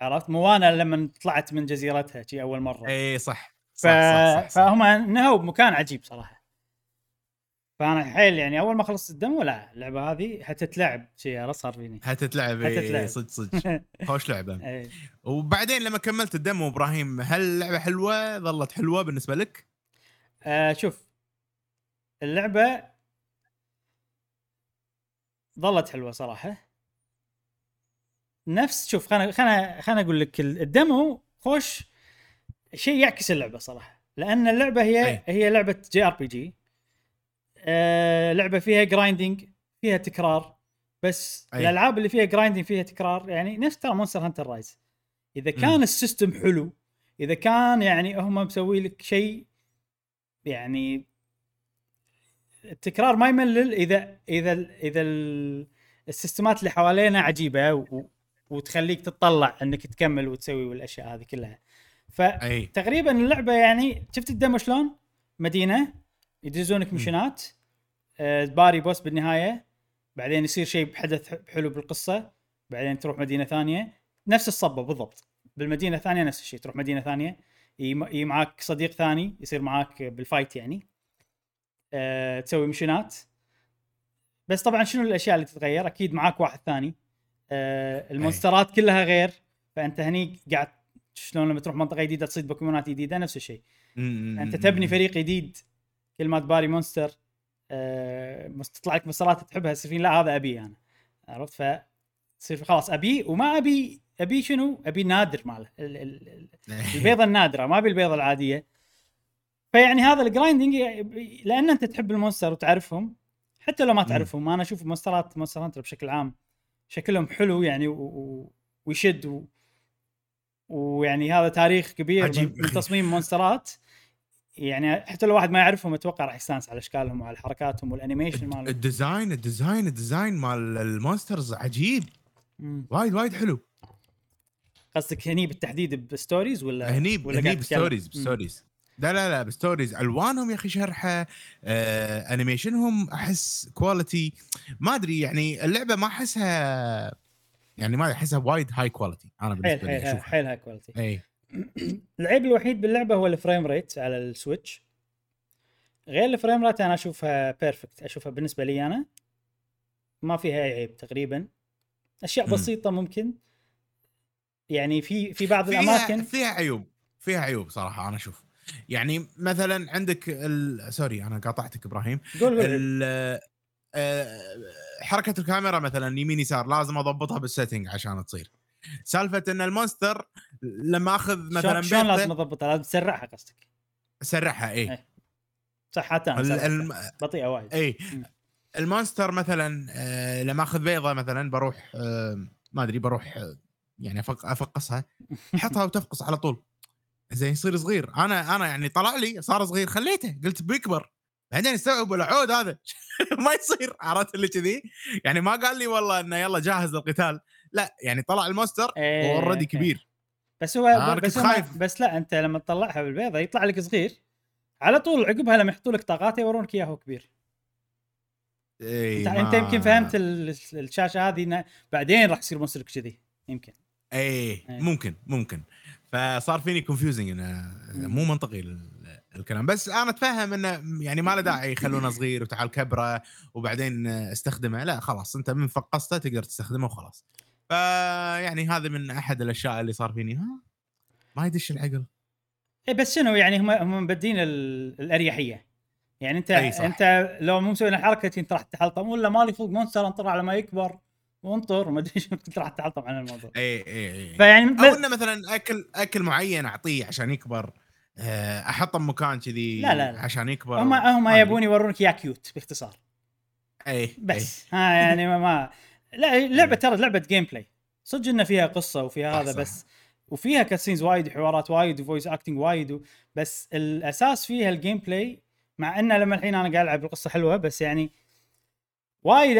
عرفت؟ موانا لما طلعت من جزيرتها شي أول مرة. إي صح. ف... صح صح, صح, صح. فهم نهوا بمكان عجيب صراحة. فأنا حيل يعني أول ما خلصت الدمو لا اللعبة هذه حتتلعب شيء صار فيني؟ هتتلعب. إيه، صدق صدق. [laughs] خوش لعبة. إيه. وبعدين لما كملت الدمو إبراهيم هل اللعبة حلوة؟ ظلت حلوة بالنسبة لك؟ آه شوف. اللعبة ظلت حلوة صراحة. نفس شوف خلنا خلنا خلنا أقول لك ال demo خوش شيء يعكس اللعبة صراحة لأن اللعبة هي أي. هي لعبة JRPG لعبة فيها grinding فيها تكرار بس أي. الألعاب اللي فيها grinding فيها تكرار يعني نفس ترى مونستر هانتر رايز إذا كان مم. ال system حلو إذا كان يعني هم مسوي لك شيء يعني التكرار ما يملل إذا إذا إذا ال- السيستمات اللي حوالينا عجيبة وتخليك تتطلع انك تكمل وتسوي والاشياء هذه كلها. فتقريبا اللعبة يعني شفت الدمو شلون؟ مدينة يدزونك مشنات آه، باري بوس بالنهاية بعدين يصير شيء حدث حلو بالقصة بعدين تروح مدينة ثانية. نفس الصبة بالضبط. بالمدينة الثانية نفس الشيء تروح مدينة ثانية يجي معك صديق ثاني يصير معك بال fight يعني. أه تسوي missionات. بس طبعا شنو الأشياء اللي تتغير؟ أكيد معاك واحد ثاني. ال monsterات كلها غير فأنت هني قاعد شلون لما تروح منطقة جديدة تصيد بوكيمونات جديدة نفس الشيء. أنت تبني فريق جديد كل ما تباري monster آه مس- تطلع لك monsterات تحبها تصير لا هذا أبي أنا. عرفت؟ ف تصير خلاص أبي وما أبي أبي شنو؟ أبي نادر ماله. ال- ال- ال- [laughs] البيضة النادرة ما أبي البيضة العادية. فيعني هذا ال grinding لأن أنت تحب ال monster وتعرفهم حتى لو ما تعرفهم أنا أشوف monsterات مونستر هانتر بشكل عام شكلهم حلو يعني و... ويشد و... ويعني هذا تاريخ كبير عجيب من. تصميم monsterات يعني حتى لو واحد ما يعرفهم أتوقع راح يستانس على أشكالهم وعلى حركاتهم وال animation مالهم الديزاين الديزاين الديزاين مال ال monsters عجيب. وايد وايد حلو قصدك هني بالتحديد بستوريز ولا هني ولا هني؟ بستوريز. بستوريز لا لا لا بستوريز. ألوانهم يا أخي شرحة آه animationهم أحس quality ما أدري يعني اللعبة ما أحسها يعني ما أحسها وايد high quality أنا بالنسبة لي حيل أشوفها. حيل high quality إي. العيب الوحيد باللعبة هو ال frame rate على السويتش. غير ال frame rate أنا أشوفها perfect أشوفها بالنسبة لي أنا ما فيها أي عيب تقريبا. أشياء. بسيطة ممكن. يعني في في بعض فيها الأماكن فيها عيوب فيها عيوب صراحة أنا أشوف يعني مثلا عندك ال... sorry أنا قاطعتك إبراهيم. قول ال... آه، حركة الكاميرا مثلا يمين يسار لازم أضبطها بال setting عشان تصير. سالفة إن ال monster لما أخذ مثلا شلون لازم أضبطها؟ لازم تسرعها قصدك. سرعها اي إيه. صح حتى. الم- بطيئة وايد. اي. ال monster مثلا آه، لما أخذ بيضة مثلا بروح آه، ما أدري بروح آه، يعني أفق أفقصها [laughs] حطها وتفقص على طول. زين يصير صغير. أنا أنا يعني طلع لي صار صغير خليته قلت بيكبر. بعدين استوعبوا العود هذا. [laughs] ما يصير عرفت اللي كذي؟ يعني ما قال لي والله إنه يلا جاهز للقتال لا يعني طلع ال monster إيه، already إيه. كبير بس هو بس خايف. بس لا أنت لما تطلعها بالبيضة يطلع لك صغير. على طول عقبها لما يحطوا لك طاقات يورونك إياه هو كبير. إيه أنت, يمكن فهمت ال- الشاشة هذه بعدين راح يصير monster كذي يمكن. إيه إيه. ممكن ممكن. فصار فيني confusing إنه. مو منطقي ال- الكلام. بس أنا أتفهم إنه يعني ما له داعي يخلونه صغير وتعال كبرة وبعدين استخدمه. لا خلاص أنت من فقسته تقدر تستخدمه وخلاص. فيعني هذا من أحد الأشياء اللي صار فيني. ها؟ ما يدش العقل. اي بس شنو؟ يعني هم هم مبدين ال- الأريحية. يعني أنت أي صح. أنت لو مو مسوي الحركه أنت راح تحلطم. ولا مالي خلق monster انطر على ما يكبر. وانطر وما أدري [laughs] شو كنت راح تحلطم عن الموضوع. اي اي اي فيعني أو إنه مثلا أكل أكل معين أعطيه عشان يكبر آه، أحطه بمكان كذي لا، لا، لا. عشان يكبر. هم هم. يبون يورونك يا cute باختصار. اي بس ها يعني ما, ما لا لعبة ترى لعبة gameplay صدق إنه فيها قصة وفيها هذا صح. بس وفيها cutscenes وايد وحوارات وايد و voice acting وايد و... بس الأساس فيها ال gameplay مع إنه لما الحين أنا قاعد ألعب القصة حلوة بس يعني وايد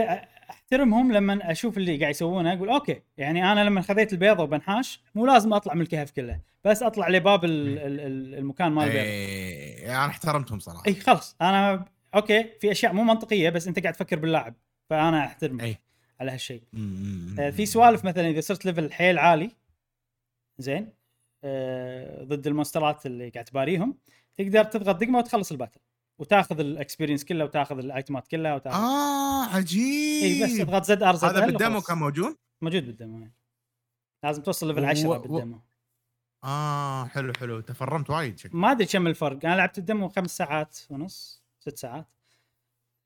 احترمهم لما أشوف اللي قاعد يسوونه أقول أوكي يعني أنا لما خذيت البيضة وبنحاش مو لازم اطلع من الكهف كله بس اطلع لباب ال... ال... ال- المكان مال البيضة. اي أنا احترمتهم صراحة. اي خلاص. أنا أوكي في أشياء مو منطقية بس أنت قاعد تفكر باللاعب فأنا أحترمك أي. على هالشيء. آه، في سوالف مثلا إذا صرت level حيل عالي زين آه، ضد ال monsterات اللي قاعد تباريهم تقدر تضغط دقمة وتخلص ال battle. وتاخذ ال experience كله وتاخذ ال itemات كلها وتاخذ آه عجيب اي بس اضغط ZR زد هذا إل بال demo. كان موجود؟ موجود بال demo يعني. لازم توصل level و- 10 و- بال demo آه حلو حلو. تفرمت وايد شكل ما أدري كم الفرق. أنا لعبت ال demo خمس ساعات ونص ست ساعات.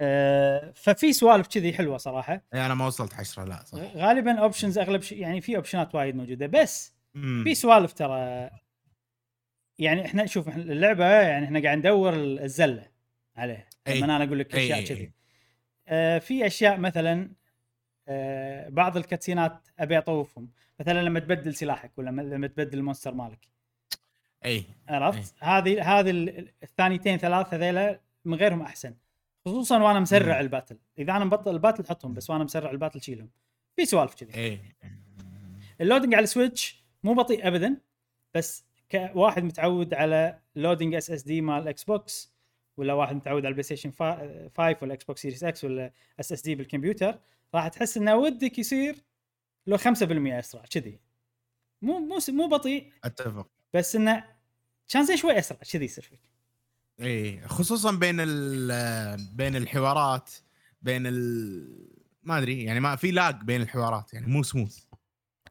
آه، ففي سوالف كذي حلوة صراحة. اي أنا ما وصلت حشره لا صح. غالبا options أغلب شيء يعني في optionات وايد موجودة. بس. في سوالف ترى يعني إحنا شوف اللعبة يعني إحنا قاعد ندور الزلة. عليها أي. لما أنا أقول لك أي- أشياء أي- كذي. آه في أشياء مثلا آه بعض ال cutsceneات أبي أطوفهم. مثلا لما تبدل سلاحك ولا لما تبدل ال monster مالك. اي عرفت؟ هذه هذه ال- الثانيتين ثلاث هذيلا من غيرهم أحسن. خصوصا وأنا مسرع مم. ال battle. إذا أنا مبطل ال battle حطهم بس وأنا مسرع ال battle شيلهم. في سوالف كذي. اي ال loading على السويتش مو بطيء ابدا بس كواحد متعود على loading SSD مال ال Xbox ولا واحد متعود على ال PlayStation 5 ولا Xbox Series X ولا SSD بالكمبيوتر راح تحس إنه ودك يصير لو 5% أسرع كذي. مو مو مو بطيء. أتفق. بس إنه كان زين شوي أسرع كذي يصير فيك. إي خصوصا بين ال بين الحوارات بين ال ما أدري يعني ما في lag بين الحوارات يعني مو سموث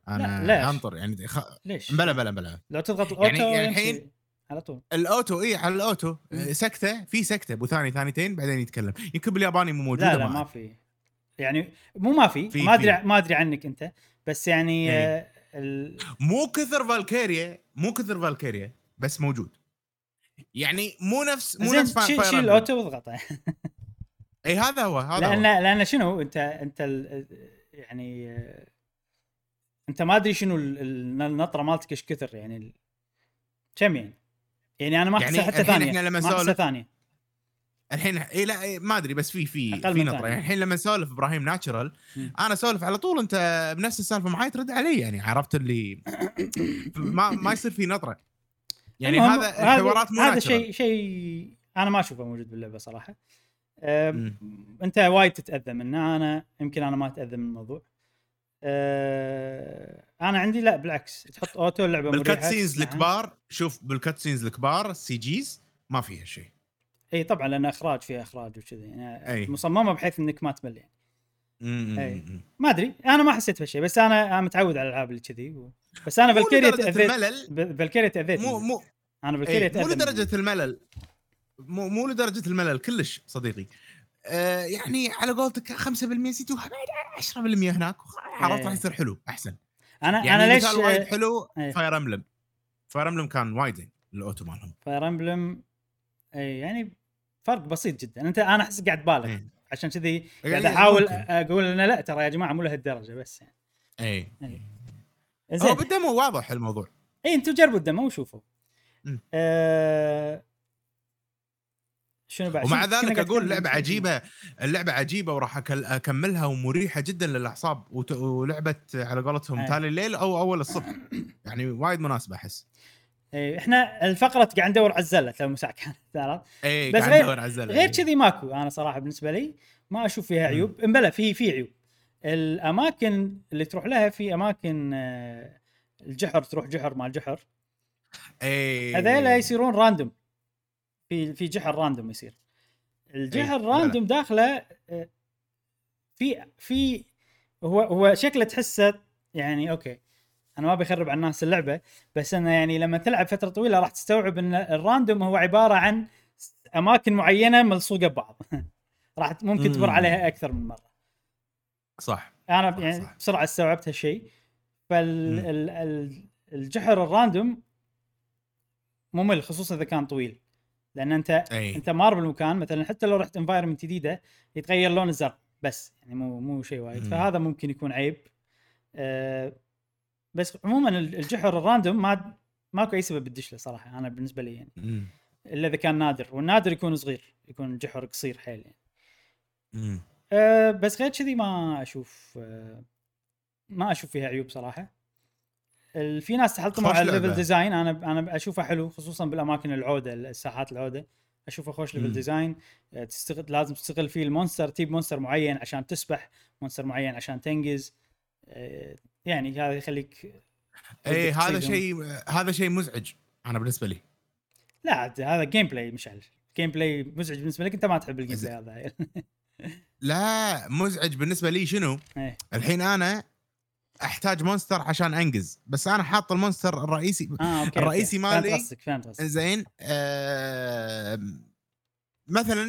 أنا لا، ليش؟ أنطر يعني خ... ليش؟ بلا بلا بلا. لو تضغط يعني- ال auto يعني يمشي الحين- على طول. ال auto اي على ال auto. مم. سكتة في سكتة. أبو ثاني ثانيتين بعدين يتكلم. يمكن بالياباني مو موجوده لا لا ما في. يعني مو ما في. ما أدري. ما أدري عنك أنت. بس يعني إيه. آه، ال... مو كثر فالكيريا مو كثر فالكيريا بس موجود. يعني مو نفس مو نفس شيل, فاير شيل أمبلم. الأوتو واضغطه. اي هذا هو هذا لأن هو. لأن شنو أنت أنت ال... يعني آه، أنت ما أدري شنو ال- ال- النطرة مالتك إيش كثر يعني ال... كم يعني؟ يعني أنا ما يعني احسها حتى الحين ثانية إحنا لما ما ثانية الحين اي لا إيه ما أدري بس في في في نطره. يعني الحين لما نسولف إبراهيم ناتشرال. أنا أسولف على طول أنت بنفس السالفة معاي ترد علي يعني عرفت اللي [coughs] ما ما يصير في نطره يعني هذا الحوارات مو هذا. شيء شيء أنا ما أشوفه موجود باللعبة صراحة. أنت وايد تتأذى منه أنا يمكن أنا ما أتأذى من الموضوع أه، أنا عندي لا بالعكس تحط auto اللعبة بال cutscenes. الكبار شوف بال cutscenes الكبار ال CGs ما فيها شيء إي طبعا لأن إخراج فيها إخراج وكذي يعني أي. مصممة بحيث إنك ما تمل يعني. ما أدري أنا ما حسيت بهالشيء بس أنا متعود على الألعاب اللي كذي و... بس أنا Valkyria لدرجة تاذيت Valkyria تاذيت مو. مو أنا Valkyria تاذى مو. لدرجة الملل مو مو لدرجة الملل كلش صديقي آه يعني على قولتك 5% to 10% هناك عرفت راح إيه. يصير حلو أحسن أنا يعني أنا ليش وايد حلو إيه. Fire Emblem Fire Emblem كان وايد ال auto مالهم Fire Emblem اي يعني فرق بسيط جدا أنت أنا أحس قاعد بالغ إيه. عشان كذي قاعد يعني أحاول ممكن. أقول إنه لا ترى يا جماعة مو لهالدرجة بس يعني اي إيه. هو بالدمو واضح الموضوع اي أنتم جربوا الدمو وشوفوا. آه شنو بعد؟ ومع ذلك أقول شيء. عجيبة اللعبة عجيبة وراح أكملها ومريحة جدا للأعصاب ولعبة على قولتهم أي. تالي الليل أو أول الصبح. يعني وايد مناسبة أحس. إيه، إحنا الفقرة قاعد ندور على الزلة لو مساء كانت [laughs] عرفت؟ إي بس غير- ندور على الزلة. غير كذي ماكو أنا صراحة بالنسبة لي. ما أشوف فيها عيوب. إمبلا في في عيوب. الأماكن اللي تروح لها في أماكن آه، الجحر تروح جحر مال جحر. إي. هذيلا يصيرون random في في جحر random يصير. الجحر إيه، random داخله آه، في في هو هو شكله تحسه يعني أوكي أنا ما بخرب على الناس اللعبة بس انه يعني لما تلعب فترة طويلة راح تستوعب إن ال random هو عبارة عن أماكن معينة ملصوقة ببعض. [laughs] راح ممكن تمر. عليها أكثر من مرة. صح. أنا صح، يعني صح. بسرعة استوعبت هالشيء. فالجحر ال random ممل خصوصا إذا كان طويل. لأن انت أي أنت مار بالمكان مثلا حتى لو رحت environment جديدة يتغير لون الزرع بس يعني مو مو شيء وايد. فهذا ممكن يكون عيب أه بس عموما ال- الجحر ال random ما ماكو أي سبب تدش له صراحة أنا بالنسبة لي يعني مم. إلا إذا كان نادر والنادر يكون صغير يكون الجحر قصير حيل يعني مم. أه بس غير كذي ما أشوف أه ما أشوف فيها عيوب صراحة في ناس تحطموا على. ال level design أنا أنا اشوفه حلو خصوصا بالأماكن العودة الساحات العودة اشوفه خوش level. design أه، تستغل لازم تستغل فيه ال monster تجيب monster معين عشان تسبح monster معين عشان تنقز أه، يعني هذا يخليك اي هذا. شيء هذا شيء مزعج أنا بالنسبة لي لا هذا gameplay مشعل gameplay مزعج بالنسبة لك أنت ما تحب ال gameplay هذا [laughs] لا مزعج بالنسبة لي شنو؟ إيه. الحين أنا أحتاج monster عشان أنقز بس أنا حاط ال monster الرئيسي آه أوكي الرئيسي أوكي. فهمت مالي- قصدك فهمت قصدك زين آه مثلا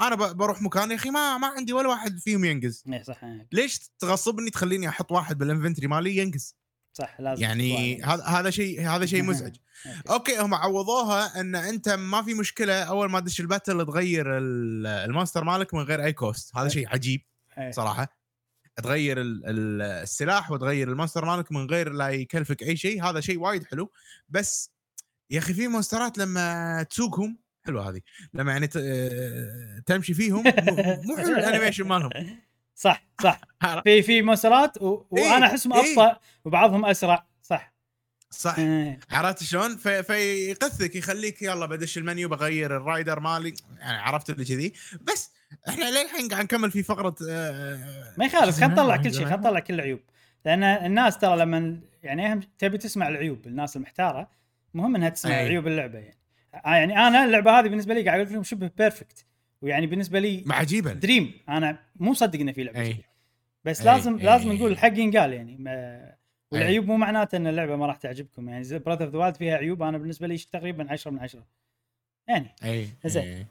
أنا بروح مكان يا أخي ما ما عندي ولا واحد فيهم ينقز إيه صح إيه. ليش تغصبني تخليني أحط واحد بال inventory مالي ينقز صح لازم يعني تطلع. هذا هذا شيء هذا شيء [laughs] مزعج أوكي. أوكي هم عوضوها إن أنت ما في مشكلة أول ما تدش ال battle تغير ال- ال monster مالك من غير أي cost هذا شيء عجيب إيه. صراحة تغير ال- ال- السلاح وتغير ال monster مالك من غير لا يكلفك أي شيء. هذا شيء وايد حلو. بس يا أخي في مونسترات لما تسوقهم حلوة هذه لما يعني آه، تمشي فيهم مو حلو [laughs] الانيميشن مالهم. صح صح. [laughs] في في مونسترات و... إيه، وأنا أحسهم إيه. أبطأ وبعضهم أسرع. صح. صح. إيه. عرفت شلون؟ في فيقثك يخليك يلا بدش المنيو بغير الرايدر مالي. يعني عرفت اللي كذي. بس إحنا للحين قاعد نكمل في فقرة آه، ما يخالف خلينا نطلع؟ [laughs] كل شيء خلينا نطلع كل العيوب لأن الناس ترى لما يعني اهم تبي تسمع العيوب الناس المحتارة مهم إنها تسمع أي. عيوب اللعبة يعني آه يعني أنا اللعبة هذه بالنسبة لي قاعد أقول لكم شبه perfect ويعني بالنسبة لي ما عجيبه dream أنا مو مصدق إنه في لعبة أي. بس أي. لازم أي. لازم نقول الحق ينقال يعني ما والعيوب مو معناته إن اللعبة ما راح تعجبكم يعني زي Breath of the فيها عيوب أنا بالنسبة لي تقريبا 10 من 10 يعني أي زين.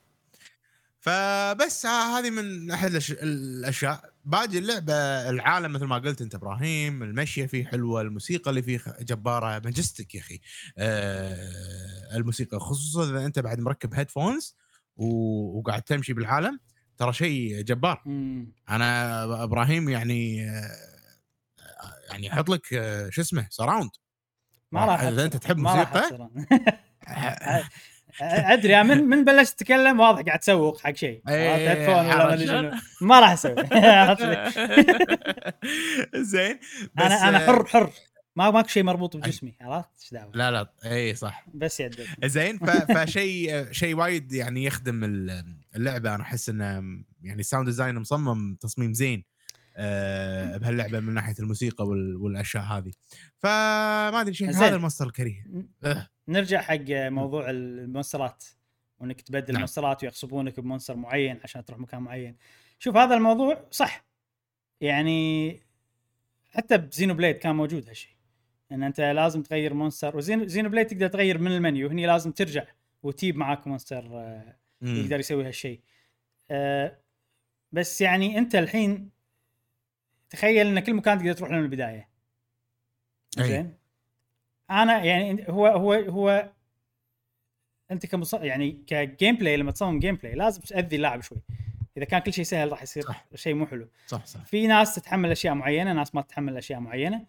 فبس هذه من أحد الأشياء باقي اللعبة العالم مثل ما قلت أنت إبراهيم المشيه فيه حلوة الموسيقى اللي فيه جبارة majestic يا أخي آه الموسيقى خصوصا إذا أنت بعد مركب headphones وقاعد تمشي بالعالم ترى شيء جبار مم. أنا إبراهيم يعني يعني يحط لك شو اسمه surround ما راح إذا أنت. تحب موسيقى. [laughs] [laughs] أدري يا من من بلشت تتكلم واضح قاعد تسوق حق شيء. إيه،؟ headphone ولا [laughs] ما راح أسوي؟ [laughs] [laughs] زين. بس أنا أنا آه، حر. حر ما ماكو شيء مربوط بجسمي عرفت؟ إيش دعوة؟ لا لا. اي صح. بس يد زين فشيء شيء وايد يعني يخدم ال- اللعبة. أنا أحس إنه يعني ال sound design مصمم تصميم زين آه، بهاللعبة من ناحية الموسيقى وال- والأشياء هذه. فما أدري شيء. هذا المصدر الكريه. أه. نرجع حق موضوع المونسترات وإنك تبدل نعم. مونسترات ويغصبونك ب monster معين عشان تروح مكان معين. شوف هذا الموضوع صح. يعني حتى ب Xenoblade كان موجود هالشيء ان أنت لازم تغير monster و Xeno Xenoblade تقدر تغير من المنيو. هني لازم ترجع وتجيب معاك monster آه،. يقدر يسوي هالشيء أه بس يعني أنت الحين تخيل إن كل مكان تقدر تروح له من البداية. زين؟ أنا يعني هو هو هو أنت كمص... يعني ك gameplay لما تصمم gameplay لازم تأذي اللاعب شوي. إذا كان كل شيء سهل راح يصير صح. شيء مو حلو. صح صح. في ناس تتحمل أشياء معينة ناس ما تتحمل أشياء معينة.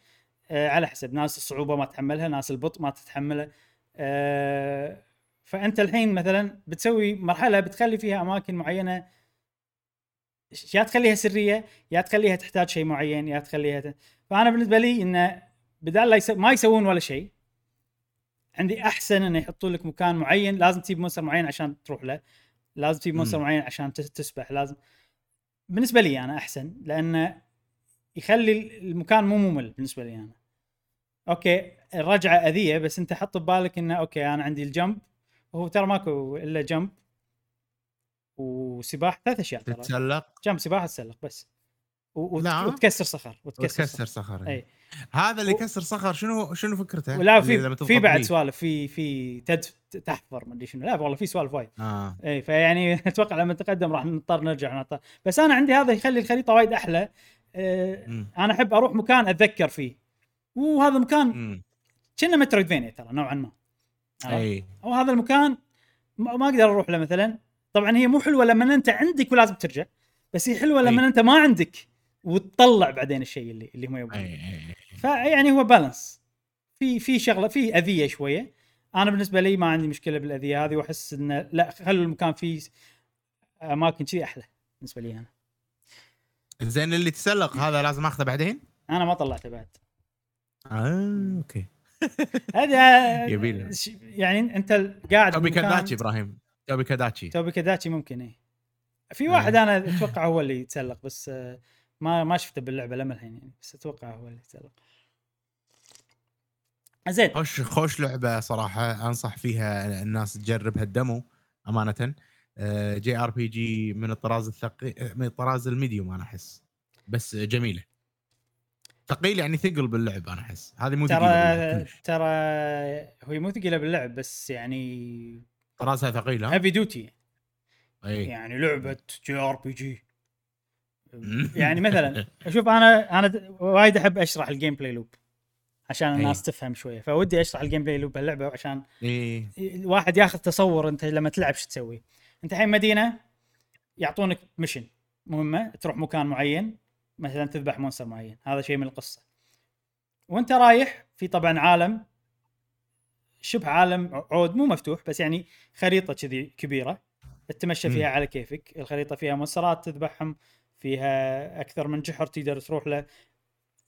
آه على حسب. ناس الصعوبة ما تتحملها ناس البطء ما تتحمله. آه فأنت الحين مثلا بتسوي مرحلة بتخلي فيها أماكن معينة. يا تخليها سرية يا تخليها تحتاج شيء معين يا تخليها ت... فأنا بالنسبة لي انه بدال لا يسو... ما يسوون ولا شيء عندي أحسن إنه يحطوا لك مكان معين لازم تجيب monster معين عشان تروح له لازم تجيب monster. معين عشان تس- تسبح لازم. بالنسبة لي أنا أحسن لأنه يخلي المكان مو ممل بالنسبة لي أنا. okay الرجعة أذية بس أنت حط ببالك إنه okay أنا عندي ال jump وهو ترى ماكو إلا jump وسباح ثلاث أشياء ترى. تتسلق؟ jump سباحه تسلق بس. و- وت- لا. وتكسر صخر وتكسر, وتكسر صخر. صخر اي هذا اللي يكسر صخر شنو شنو فكرته؟ لما في في بعد. سوالف في في تد تحفر ما أدري شنو لا والله في سوالف وايد آه اي فيعني [laughs] أتوقع لما نتقدم راح نضطر نرجع نطر. بس أنا عندي هذا يخلي الخريطه وايد أحلى أه. أنا أحب أروح مكان أتذكر فيه وهذا مكان. كنا مترويدفينيا ترى نوعا ما؟ إي أو هذا المكان ما ما أقدر أروح له مثلا طبعا هي مو حلوة لما أنت عندك ولازم ترجع بس هي حلوة لما أي. أنت ما عندك وتطلع بعدين الشيء اللي اللي هم يبغونه. اي فيعني هو بالانس في في شغلة في أذية شوية. أنا بالنسبة لي ما عندي مشكلة بالأذية هذه وأحس إنه لا خلوا المكان فيه أماكن كذي أحلى بالنسبة لي أنا. زين اللي تسلق هذا لازم أخذه بعدين؟ أنا ما طلعته بعد. آه أوكي. [laughs] هذا يبيله. يعني أنت قاعد توبي كاداتشي إبراهيم. توبي كاداتشي توبي كداتشي ممكن اي في إيه. واحد أنا أتوقع هو اللي يتسلق بس آه، ما ما شفته باللعبة لما الحين يعني بس أتوقع هو اللي يتسلق زين. خوش خوش لعبة صراحة أنصح فيها الناس تجربها ال demo أمانة. JRPG من الطراز الثقيل من الطراز ال medium أنا أحس. بس جميلة. ثقيل يعني ثقل باللعب أنا أحس. هذه مو ترى. ترى هو مو ثقيلة باللعب بس يعني طرازها ثقيل ها؟ heavy duty اي يعني لعبة JRPG يعني مثلا شوف أنا أنا وايد أحب أشرح ال gameplay loop عشان الناس تفهم شوية. فودي أشرح ال gameplay loop هاللعبه عشان اي الواحد ياخذ تصور أنت لما تلعب شو تسوي. أنت الحين مدينة يعطونك mission مهمة تروح مكان معين مثلا تذبح monster معين. هذا شيء من القصة. وأنت رايح في طبعا عالم شبه عالم عود مو مفتوح بس يعني خريطة كذي كبيرة تتمشى فيها. على كيفك. الخريطة فيها monster ات تذبحهم فيها أكثر من جحر تقدر تروح له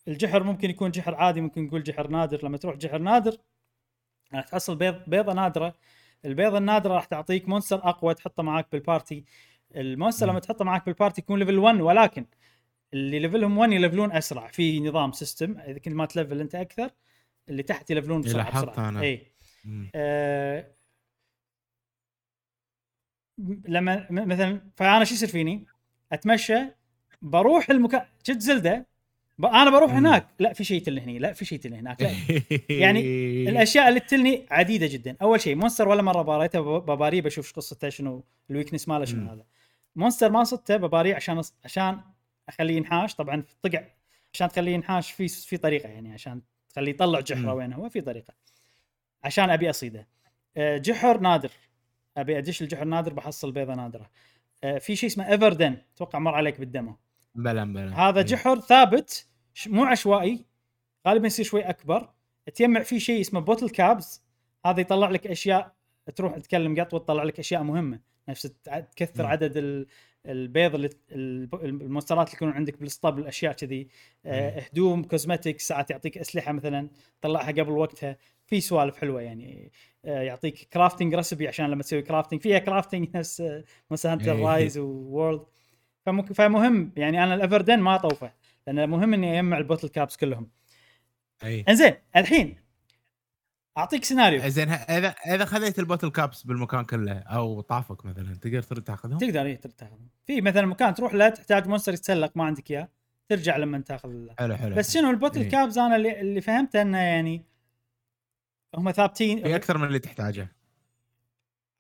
الجحر ممكن يكون جحر عادي ممكن نقول جحر نادر لما تروح جحر نادر راح تحصل بيض بيضة نادرة البيضة النادرة راح تعطيك monster أقوى تحطه معاك بال party ال monster. لما تحطه معاك بال party يكون level 1 ولكن اللي level هم 1 يلفلون أسرع في نظام system إذا كنت ما تلفل أنت أكثر اللي تحت يلفلون بسرعة بسرعة أنا. اي. آه لما مثلا فأنا شو يصير فيني؟ أتمشى بروح المكان شفت Zelda؟ ب- أنا بروح. هناك. لا في شيء يتلني هني لا في شيء يتلني هناك. لا. [laughs] يعني الأشياء اللي تلني عديدة جدا. أول شيء monster ولا مرة باريته؟ ب- بباريه بشوف شو قصته شنو ال weakness ماله شنو. هذا. monster ما صدته بباريه عشان عشان أخليه ينحاش. طبعا طقع. عشان تخليه ينحاش في في طريقة يعني. عشان تخليه يطلع جحره. وين هو في طريقة. عشان أبي أصيده. آه، جحر نادر. أبي أدش الجحر نادر بحصل بيضة نادرة. آه، في شيء اسمه Everden أتوقع مر عليك بال demo. بلى بلى هذا إي. جحر ثابت مو عشوائي غالبا يصير شوي أكبر تجمع فيه شيء اسمه bottle caps هذا يطلع لك أشياء تروح تكلم قط وتطلع لك أشياء مهمة نفس تكثر مم. عدد ال- البيض اللي ال monster ات اللي يكونون عندك بالاسطبل اشياء كذي آه، مم. هدوم cosmetics ساعات يعطيك أسلحة مثلا طلعها قبل وقتها في سوالف حلوة يعني آه، يعطيك crafting recipe عشان لما تسوي crafting فيها crafting [laughs] نفس مثلا Hunter إيه. Rise و World فمك... فمهم. يعني أنا ال Everden ما طوفه لأن مهم إني أجمع ال bottle caps كلهم. أي. إنزين الحين أعطيك سيناريو. زين إذا إذا خذيت ال bottle caps بالمكان كله أو طافك مثلا تقدر ترد تأخذهم؟ تقدر إيه تقدر تاخذ في مثلا مكان تروح له تحتاج monster يتسلق ما عندك إياه ترجع لما تأخذ حلو حلو بس شنو ال bottle إيه. caps أنا اللي, اللي فهمته إنه يعني هم في ثابتين أكثر من اللي تحتاجه.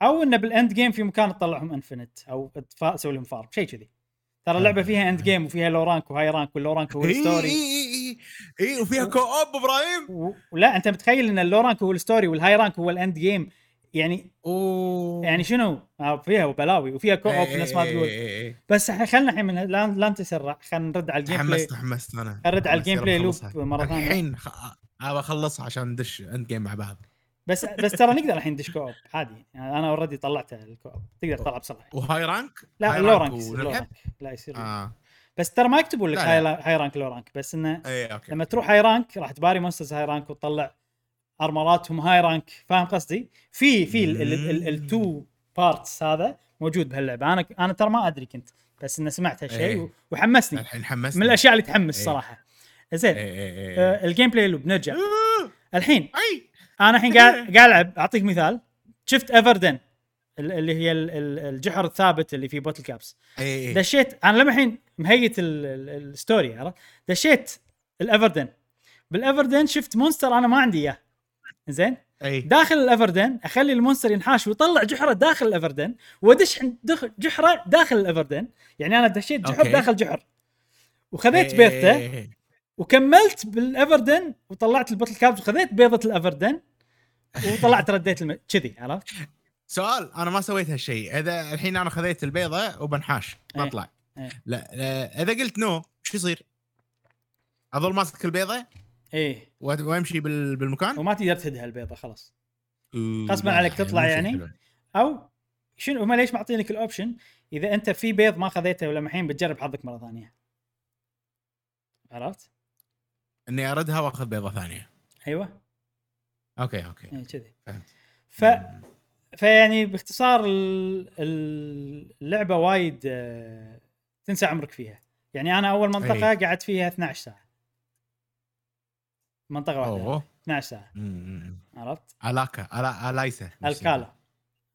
أو إنه بال end game في مكان تطلعهم infinite أو تسوي لهم farm شيء كذي. ترى اللعبة فيها end game وفيها low rank و high rank وال low rank هو إي ال story إي إي إي وفيها co-op إبراهيم؟ و- ولا أنت متخيل إن ال low rank هو ال story وال high rank هو ال end game يعني أوه. يعني شنو؟ آه، فيها بلاوي وفيها co-op نفس ما تقول. بس خلنا الحين من لا لا نتسرع خلينا نرد على ال gameplay تحمست تحمست أنا نرد على ال gameplay loop. مرة ثانية. الحين أبى أخلصها عشان ندش end game مع بعض. بس بس ترى نقدر الحين ندش co-op عادي. يعني أنا already طلعته ال co-op تقدر تلعب بسرعة. و high rank؟ لا low rank؟ low rank لا يصير آه. بس ترى ما يكتبوا لك high. high rank low rank بس إنه اي okay. لما تروح high rank راح تباري monsters high rank وتطلع armor اتهم high rank فاهم قصدي؟ في في ال two parts هذا موجود بهاللعبة. أنا أنا ترى ما أدري كنت بس إنه سمعت هالشيء إيه. و- وحمسني. الحين حمست من الأشياء اللي تحمس إيه. صراحة. زين. اي اي اي آه ال gameplay loop نرجع. آه، الحين أي. أنا الحين قاعد قاعد ألعب. أعطيك مثال. شفت Everden ال- اللي هي ال- ال- الجحر الثابت اللي فيه bottle caps. اي دشيت أنا لما الحين مهيت ال- ال- ال story عرفت؟ دشيت ال Everden بال Everden شفت monster أنا ما عندي إياه. زين؟ داخل ال Everden أخلي ال monster ينحاش ويطلع جحره داخل ال Everden وأدش جحره داخل ال Everden يعني أنا دشيت جحر okay. داخل جحر. وخذيت إيه، بيضته. وكملت بال Everden وطلعت ال bottle caps وخذيت بيضة ال Everden وطلعت رديت الم... كذي عرفت؟ سؤال أنا ما سويت هالشيء إذا الحين أنا خذيت البيضة وبنحاش إيه. بطلع إيه. لا, لا إذا قلت no إيش يصير؟ أظل ماسك البيضة إيه وأمشي بال- بالمكان وما تقدر تهدها البيضه خلاص غصباً عليك تطلع يعني؟ حلو. أو شنو هم ليش معطينك ال option إذا أنت في بيض ما خذيته ولا الحين بتجرب حظك مرة ثانية عرفت؟ إني أردها وأخذ بيضة ثانية أيوه أوكي أوكي. يعني كذي. ف فيعني باختصار ال- ال- اللعبة وايد آه، تنسى عمرك فيها. يعني أنا أول منطقة أي. قعدت فيها 12 ساعة. منطقة واحدة. أوه. 12 ساعة. عرفت؟ ألاكا ألا... ألايسا. ألكالا.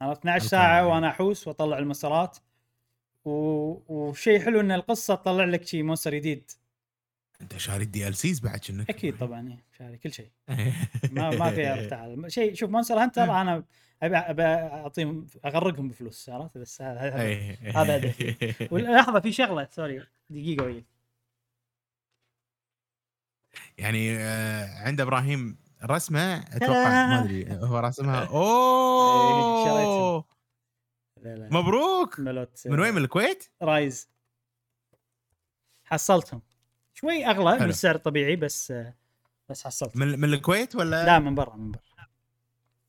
عرفت؟ 12 ألكالا، ساعه أي. وأنا أحوس وأطلع المسارات. و... وشيء حلو إن القصة تطلع لك شيء monster جديد. انت شاري ال DLCs بعد شنك؟ أكيد طبعا إيه، شاري كل شيء. [laughs] ما ما فيها افتعال شيء شوف مونستر هانتر أنا ابي أبي أعطيهم أغرقهم بفلوس عرفت؟ بس هذا هذا إيه. هدفي. [laughs] ولحظة في شغلة sorry دقيقة وياك يعني آه، عند إبراهيم رسمة أتوقع ما أدري هو رسمها. [laughs] إيه، أوه! مبروك! من وين من الكويت؟ Rise. حصلتهم. شوي أغلى من حلو. السعر الطبيعي بس بس حصلت. من من الكويت ولا؟ لا من برا من برا.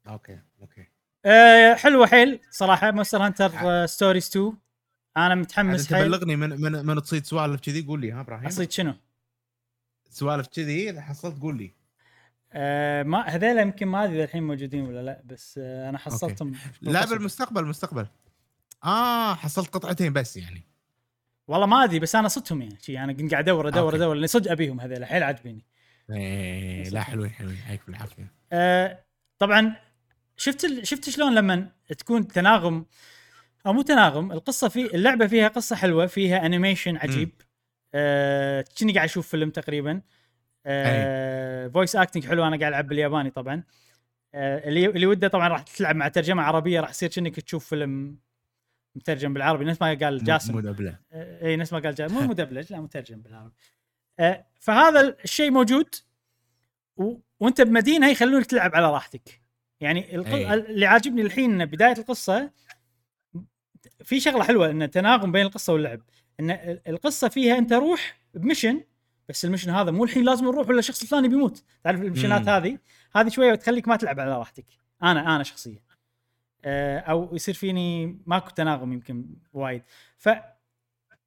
okay okay. أه حلوة حيل صراحة. Monster Hunter Stories 2 أنا متحمس حيل. بلغني من من من تصيد سوالف كذي قول لي ها إبراهيم. أصيد شنو؟ سوالف كذي إذا حصلت قول لي. أه ما هذيلا يمكن ما أدري الحين موجودين ولا لا بس أه أنا حصلتهم. لا. بالمستقبل المستقبل آه حصلت قطعتين بس يعني. والله ما أدري بس أنا صدتهم يعني شي أنا كنت قاعد أدور أدور. أدور لأني صدق أبيهم هذيلا حيل عاجبيني إيه لا حلوين حلوين يعطيك بالعافيه أه طبعا شفت ال... شفت شلون لما تكون تناغم أو مو تناغم القصة في اللعبة فيها قصة حلوة فيها animation عجيب. أه كني قاعد أشوف فيلم تقريبا. أه voice acting حلو أنا قاعد ألعب بالياباني طبعا. أه اللي اللي وده طبعا راح تلعب مع ترجمة عربية راح يصير كأنك تشوف فيلم مترجم بالعربي نفس ما قال جاسم. مو دبلة. اي إيه، نفس ما قال جاسم. مو مدبلج لا مترجم بالعربي. أه فهذا الشيء موجود و... وانت بمدينة يخلونك تلعب على راحتك. يعني الق... أي. اللي عاجبني الحين إن بداية القصة في شغلة حلوة إن تناغم بين القصة واللعب. إن ال- القصة فيها أنت روح بمشن بس المشن هذا مو الحين لازم نروح ولا الشخص الثاني بيموت. تعرف المشنات. هذه؟ هذه شوية تخليك ما تلعب على راحتك. أنا أنا شخصيا. أو يصير فيني ماكو تناغم يمكن وايد. ف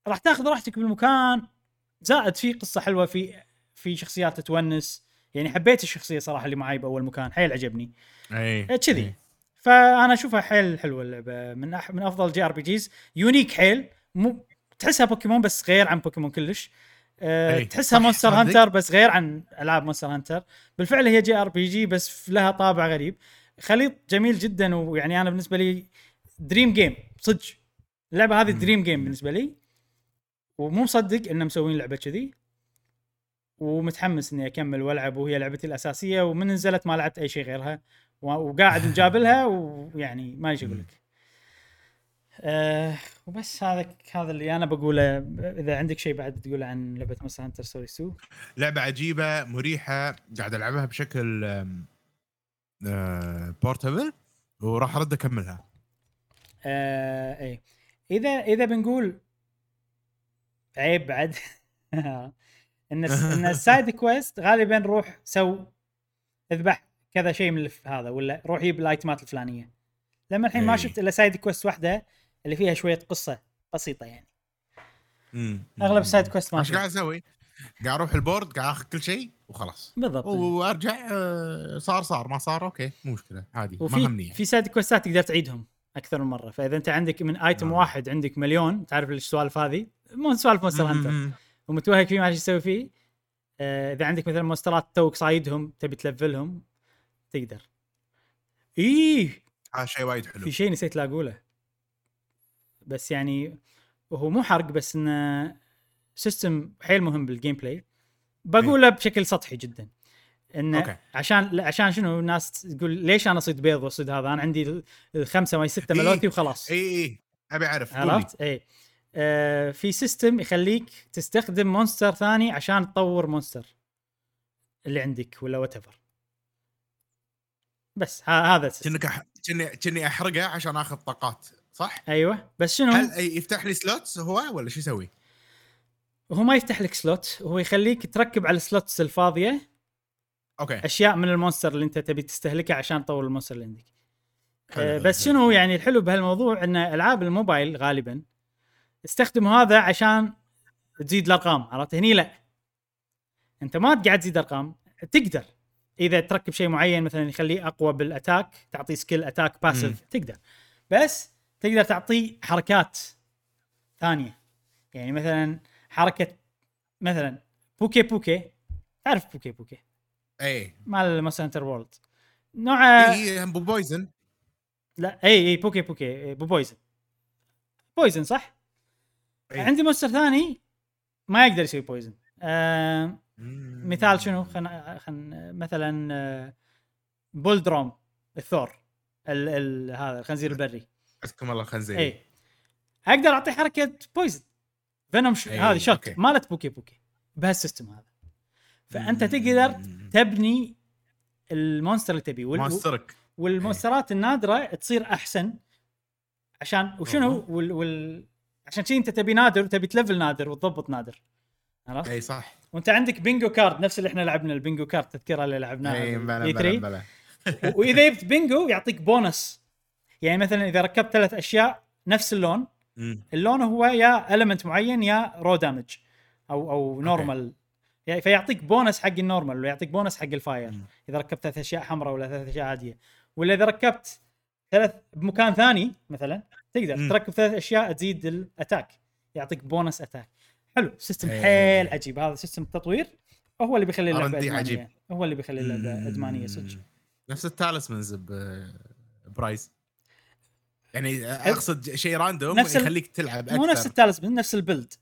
راح تاخذ راحتك بالمكان زائد في قصة حلوة في في شخصيات تتونس. يعني حبيت الشخصية صراحة اللي معاي بأول مكان حيل عجبني. أي إيه، كذي. فأنا أشوفها حيل حلوة اللعبة. من أح من أفضل JRPGs. unique حيل. مو تحسها بوكيمون بس غير عن بوكيمون كلش. أه أي، تحسها Monster. Hunter بس غير عن ألعاب Monster Hunter بالفعل هي JRPG بس لها طابع غريب. خليط جميل جدا ويعني أنا بالنسبة لي dream game صدق. اللعبة هذه مم. dream game بالنسبة لي. ومو مصدق إنهم مسوين لعبة كذي. ومتحمس إني أكمل وألعب وهي لعبتي الأساسية ومن نزلت ما لعبت أي شيء غيرها. وقاعد مجابلها [laughs] ويعني ما إيش أقول لك. آه وبس هذا هذا اللي أنا بقوله. إذا عندك شيء بعد تقوله عن لعبة Monster Hunter Story 2 لعبة عجيبة مريحة قاعد ألعبها بشكل portable وراح أرد أكملها. آه إيه. إذا إذا بنقول عيب بعد. [laughs] إن إن [laughs] ال side quest غالبا روح سو أذبح كذا شيء من هذا ولا روح جيب ال item ات الفلانيه لما الحين ما إي. شفت إلا side quest واحدة اللي فيها شوية قصة بسيطة يعني. مم. أغلب ال side quest ما إيش قاعد أسوي؟ قاعد أروح ال board قاعد أخذ كل شيء وخلاص. بالضبط. وارجع آه، صار صار. ما صار okay مو مشكلة عادي ما وفي همني. يعني. في side quest ات تقدر تعيدهم أكثر من مرة. فإذا أنت عندك من item آه. واحد عندك مليون تعرف السوالف هذه؟ مو سوالف Monster Hunter. ومتوهق فيه ما إيش تسوي فيه. آه إذا عندك مثلا monster ات توك صايدهم تبي ت level هم تقدر. إيه! هذا شيء وايد حلو. في شيء نسيت لا أقوله. بس يعني وهو مو حرق بس إنه system حيل مهم بال gameplay بقوله بشكل سطحي جدا إنه okay. عشان عشان شنو الناس تقول ليش أنا اصيد بيض واصيد هذا أنا عندي ال- الخمسة ما ستة إيه. ملوثي وخلاص اي اي أبي أعرف. عرفت؟ اي آه في system يخليك تستخدم monster ثاني عشان تطور monster اللي عندك ولا what بس ها هذا ال system. كأنك أح... كأني كأني أحرقه عشان آخذ طاقات صح؟ أيوه بس شنو هل يفتح لي slots هو ولا شو يسوي؟ هو ما يفتح لك slot هو يخليك تركب على ال slots الفاضية. okay. أشياء من ال monster اللي أنت تبي تستهلكها عشان تطور ال monster اللي عندك. حلو، آه بس. شنو يعني الحلو بهالموضوع؟ إن ألعاب الموبايل غالبا استخدموا هذا عشان تزيد الأرقام عرفت؟ هني لا. أنت ما قاعد تزيد أرقام تقدر. إذا تركب شيء معين مثلا يخليه أقوى بال attack تعطيه skill attack passive تقدر. بس تقدر تعطيه حركات ثانية. يعني مثلا حركة مثلا Pukei-Pukei تعرف Pukei-Pukei؟ اي مال Hunter World نوعه اي هم poison لا اي اي Pukei-Pukei إي، poi- poison poison صح؟ إي. عندي monster ثاني ما يقدر يسوي poison. آه مثال شنو؟ خلنا خلنا مثلا آه بولدروم الثور ال ال هذا الخنزير البري. حسكم الله الخنزير. اي أقدر أعطي حركة poison. venom ش... إي، هذه shot. مالت بوكي بوكي. بهال system هذا. فأنت تقدر تبني ال monster اللي تبيه. وال... ماسترك وال monsterات النادرة تصير أحسن. عشان وشنو. وال, وال... عشان شي أنت تبي نادر وتبي ت level نادر وتضبط نادر. عرفت؟ اي صح. وأنت عندك bingo card نفس اللي إحنا لعبنا ال bingo card تذكرها اللي لعبناها اي بلا بلا 3 بلا وإذا جبت بينجو يعطيك بونس. يعني مثلا إذا ركبت ثلاث أشياء نفس اللون مم. اللون هو يا المنت معين يا raw damage أو أو normal يعني فيعطيك بونس حق ال normal ولا يعطيك بونس حق ال fire مم. إذا ركبت ثلاث أشياء حمراء ولا ثلاث أشياء عادية ولا إذا ركبت ثلاث بمكان ثاني مثلا تقدر مم. تركب ثلاث أشياء تزيد ال attack يعطيك bonus attack حلو system إيه. حيل عجيب هذا system التطوير هو اللي بيخلي اللعبة أدمانية عجيب. هو اللي بيخلي اللعبة. أدمانية صدق نفس ال talismans prize يعني أقصد شيء random نفس يخليك تلعب أكثر مو نفس ال talisman نفس ال build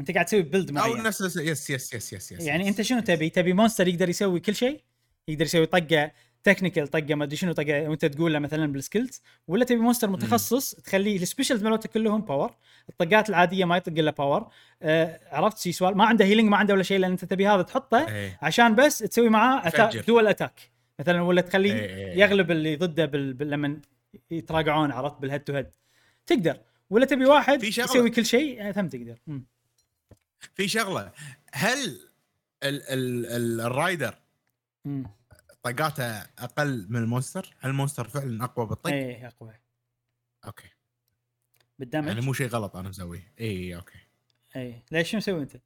أنت قاعد تسوي build أو معين. نفس yes yes yes yes yes يعني أنت شنو تبي؟ تبي monster يقدر يسوي كل شيء؟ يقدر يسوي طقة technical طقة ما أدري شنو طقة وأنت تقول له مثلا بال skills ولا تبي monster متخصص تخليه ال specials مالته كلهم power الطقات العادية ما يطق إلا power آه عرفت شي سؤال ما عنده healing ما عنده ولا شيء لأن أنت تبي هذا تحطه إيه. عشان بس تسوي معاه أتا... دول attack مثلا ولا تخليه إيه، إيه. يغلب اللي ضده. بال... لما يتراجعون عرفت بال head to head تقدر ولا تبي واحد في شغلة. يسوي كل شيء آه، ثم تقدر مم. في شغلة هل ال ال ال ال rider مم. طقاته أقل من ال monster؟ هل ال monster فعلا أقوى بالطق؟ إيه أقوى okay بال damage يعني مو شيء غلط أنا مسويه اي okay اي ليش شو مسوي أنت؟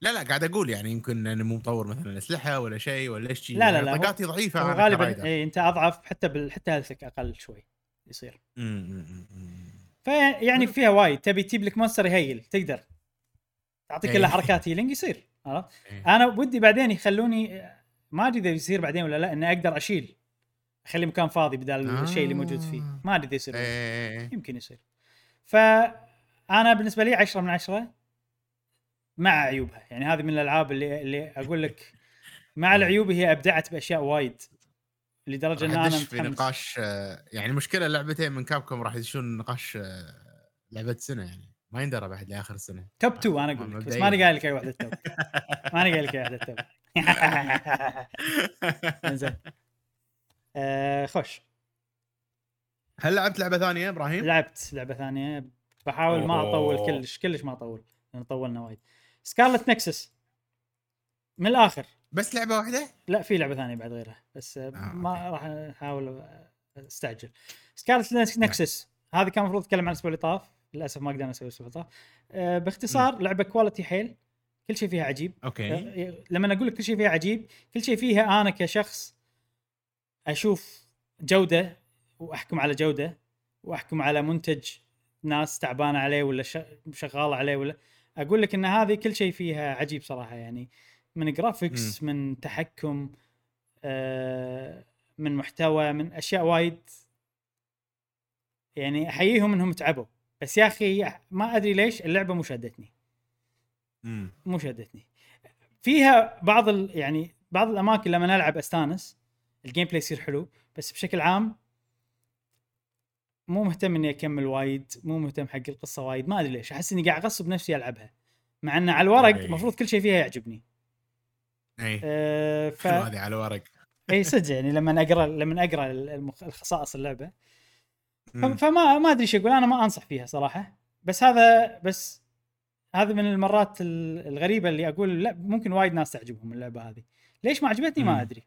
لا لا قاعد أقول يعني يمكن أني مو مطور مثلا أسلحة ولا شيء ولا إيش شي. لا، لا، يعني لا، طقاتي ضعيفه أنا غالبا. اي أنت أضعف حتى بال... حتى health ك أقل شوي يصير أمم، أمم، أمم. فيعني فيها وايد تبي تجيب لك monster ي heal تقدر تعطيك إيه. كلها حركات healing يصير عرفت؟ إيه. أنا ودي بعدين يخلوني ما أدري إذا يصير بعدين ولا لا اني أقدر أشيل أخلي مكان فاضي بدال آه. الشيء اللي موجود فيه ما أدري إذا يصير. إيه. يمكن يصير فانا بالنسبة لي 10 من 10 مع عيوبها. يعني هذه من الألعاب اللي اللي أقول لك مع العيوب هي أبدعت بأشياء وايد لدرجة إن أنا ندش في متحمس. نقاش يعني المشكلة لعبتين من كابكم راح يدشون نقاش لعبة سنة يعني. ما يندرى بعد لآخر السنة top 2 أنا أقول لك. بس. ماني قايل لك أي واحدة top [laughs] ماني قايل لك أي واحدة top [laughs] زين آه، خش هل لعبت لعبة ثانية إبراهيم؟ لعبت لعبة ثانية. بحاول ما أطول. كلش كلش ما أطول. لأن طولنا وايد. Scarlet Nexus من الآخر. بس لعبة واحدة؟ لا في لعبة ثانية بعد غيرها بس آه ما راح أحاول أستعجل. Scarlet Nexus هذه كان المفروض اتكلم عن الأسبوع اللي طاف. للأسف ما قدرنا نسوي الأسبوع اللي طاف. آه باختصار لعبة quality حيل. كل شيء فيها عجيب. okay. آه، لما أقول لك كل شيء فيها عجيب كل شيء فيها أنا كشخص أشوف جودة وأحكم على جودة وأحكم على منتج ناس تعبانة عليه ولا شغالة عليه ولا أقول لك إن هذه كل شيء فيها عجيب صراحة يعني من graphics من تحكم آه، من محتوى من أشياء وايد. يعني أحييهم إنهم تعبوا. بس يا أخي ما أدري ليش اللعبة مو شدتني امم مو شدتني فيها بعض ال... يعني بعض الأماكن لما العب أستانس ال gameplay يصير حلو بس بشكل عام مو مهتم إني أكمل وايد مو مهتم حق القصة وايد ما أدري ليش أحس إني قاعد أغصب نفسي ألعبها مع إن على الورق أي. المفروض كل شيء فيها يعجبني. اي أه [laughs] ف... هذه على ورق [laughs] اي صدق يعني لما أقرأ لما أقرأ المخ... الخصائص اللعبة. فما ما أدري إيش أقول أنا ما أنصح فيها صراحة. بس هذا بس هذا من المرات ال- الغريبة اللي أقول لا ممكن وايد ناس تعجبهم اللعبة هذه. ليش ما عجبتني. ما أدري.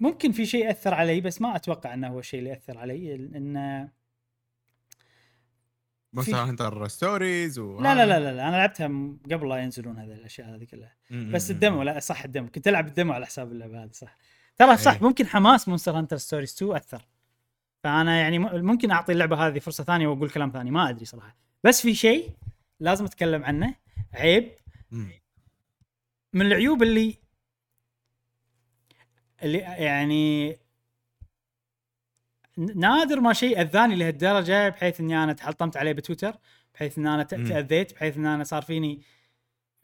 ممكن في شيء اثر علي بس ما أتوقع إنه هو الشيء اللي اثر علي انه Monster Hunter Stories و لا لا لا لا, أنا لعبتها قبل لا ينزلون هذه الأشياء هذه كلها. بس ال demo لا صح ال demo. كنت ألعب ال demo على حساب اللعبة هذه صح. ترى صح أي. ممكن حماس Monster Hunter Stories 2 أثر. فأنا يعني ممكن أعطي اللعبة هذه فرصة ثانية وأقول كلام ثاني ما أدري صراحة. بس في شيء لازم أتكلم عنه عيب. مم. من العيوب اللي اللي يعني نادر ما شيء أذاني لهالدرجة بحيث إني أنا تحطمت عليه بتويتر بحيث إن أنا. تأذيت بحيث إن أنا صار فيني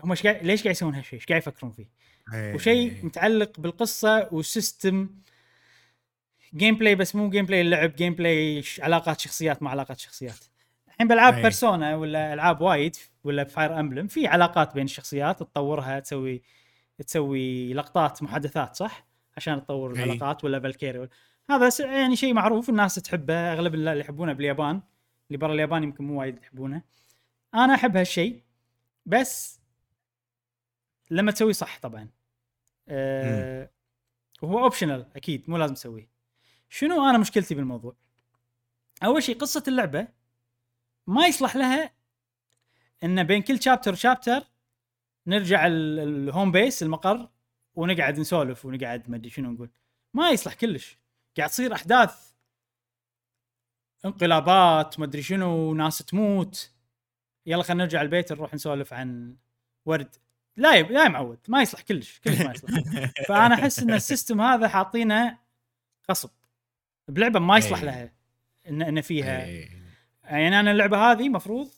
هم إيش قاعد ليش قاعد يسوون هالشيء؟ إيش قاعد يفكرون فيه؟ إيه. وشيء متعلق بالقصة و system gameplay بس مو gameplay اللعب gameplay علاقات شخصيات مع علاقات شخصيات الحين بألعاب. Persona ولا ألعاب وايد ولا ب Fire Emblem في علاقات بين الشخصيات تطورها تسوي تسوي لقطات محادثات صح عشان تطور. العلاقات ولا Valkyrie هذا يعني شيء معروف الناس تحبه أغلب اللي يحبونه باليابان. اللي برا اليابان يمكن مو وايد يحبونه. أنا أحب هالشيء بس لما تسويه صح طبعا. أه وهو optional أكيد مو لازم تسويه. شنو أنا مشكلتي بالموضوع؟ أول شيء قصة اللعبة ما يصلح لها إن بين كل chapter و chapter نرجع ال- ال home base المقر ونقعد نسولف ونقعد ما أدري شنو نقول. ما يصلح كلش. قاعد تصير أحداث انقلابات ما أدري شنو ناس تموت. يلا خلينا نرجع البيت نروح نسولف عن ورد. لا يا لا معود ما يصلح كلش. كلش ما يصلح. [laughs] فأنا أحس إن ال system هذا حاطينه غصب. بلعبة ما يصلح أي. لها ان إن فيها. إيه. يعني أنا اللعبة هذه مفروض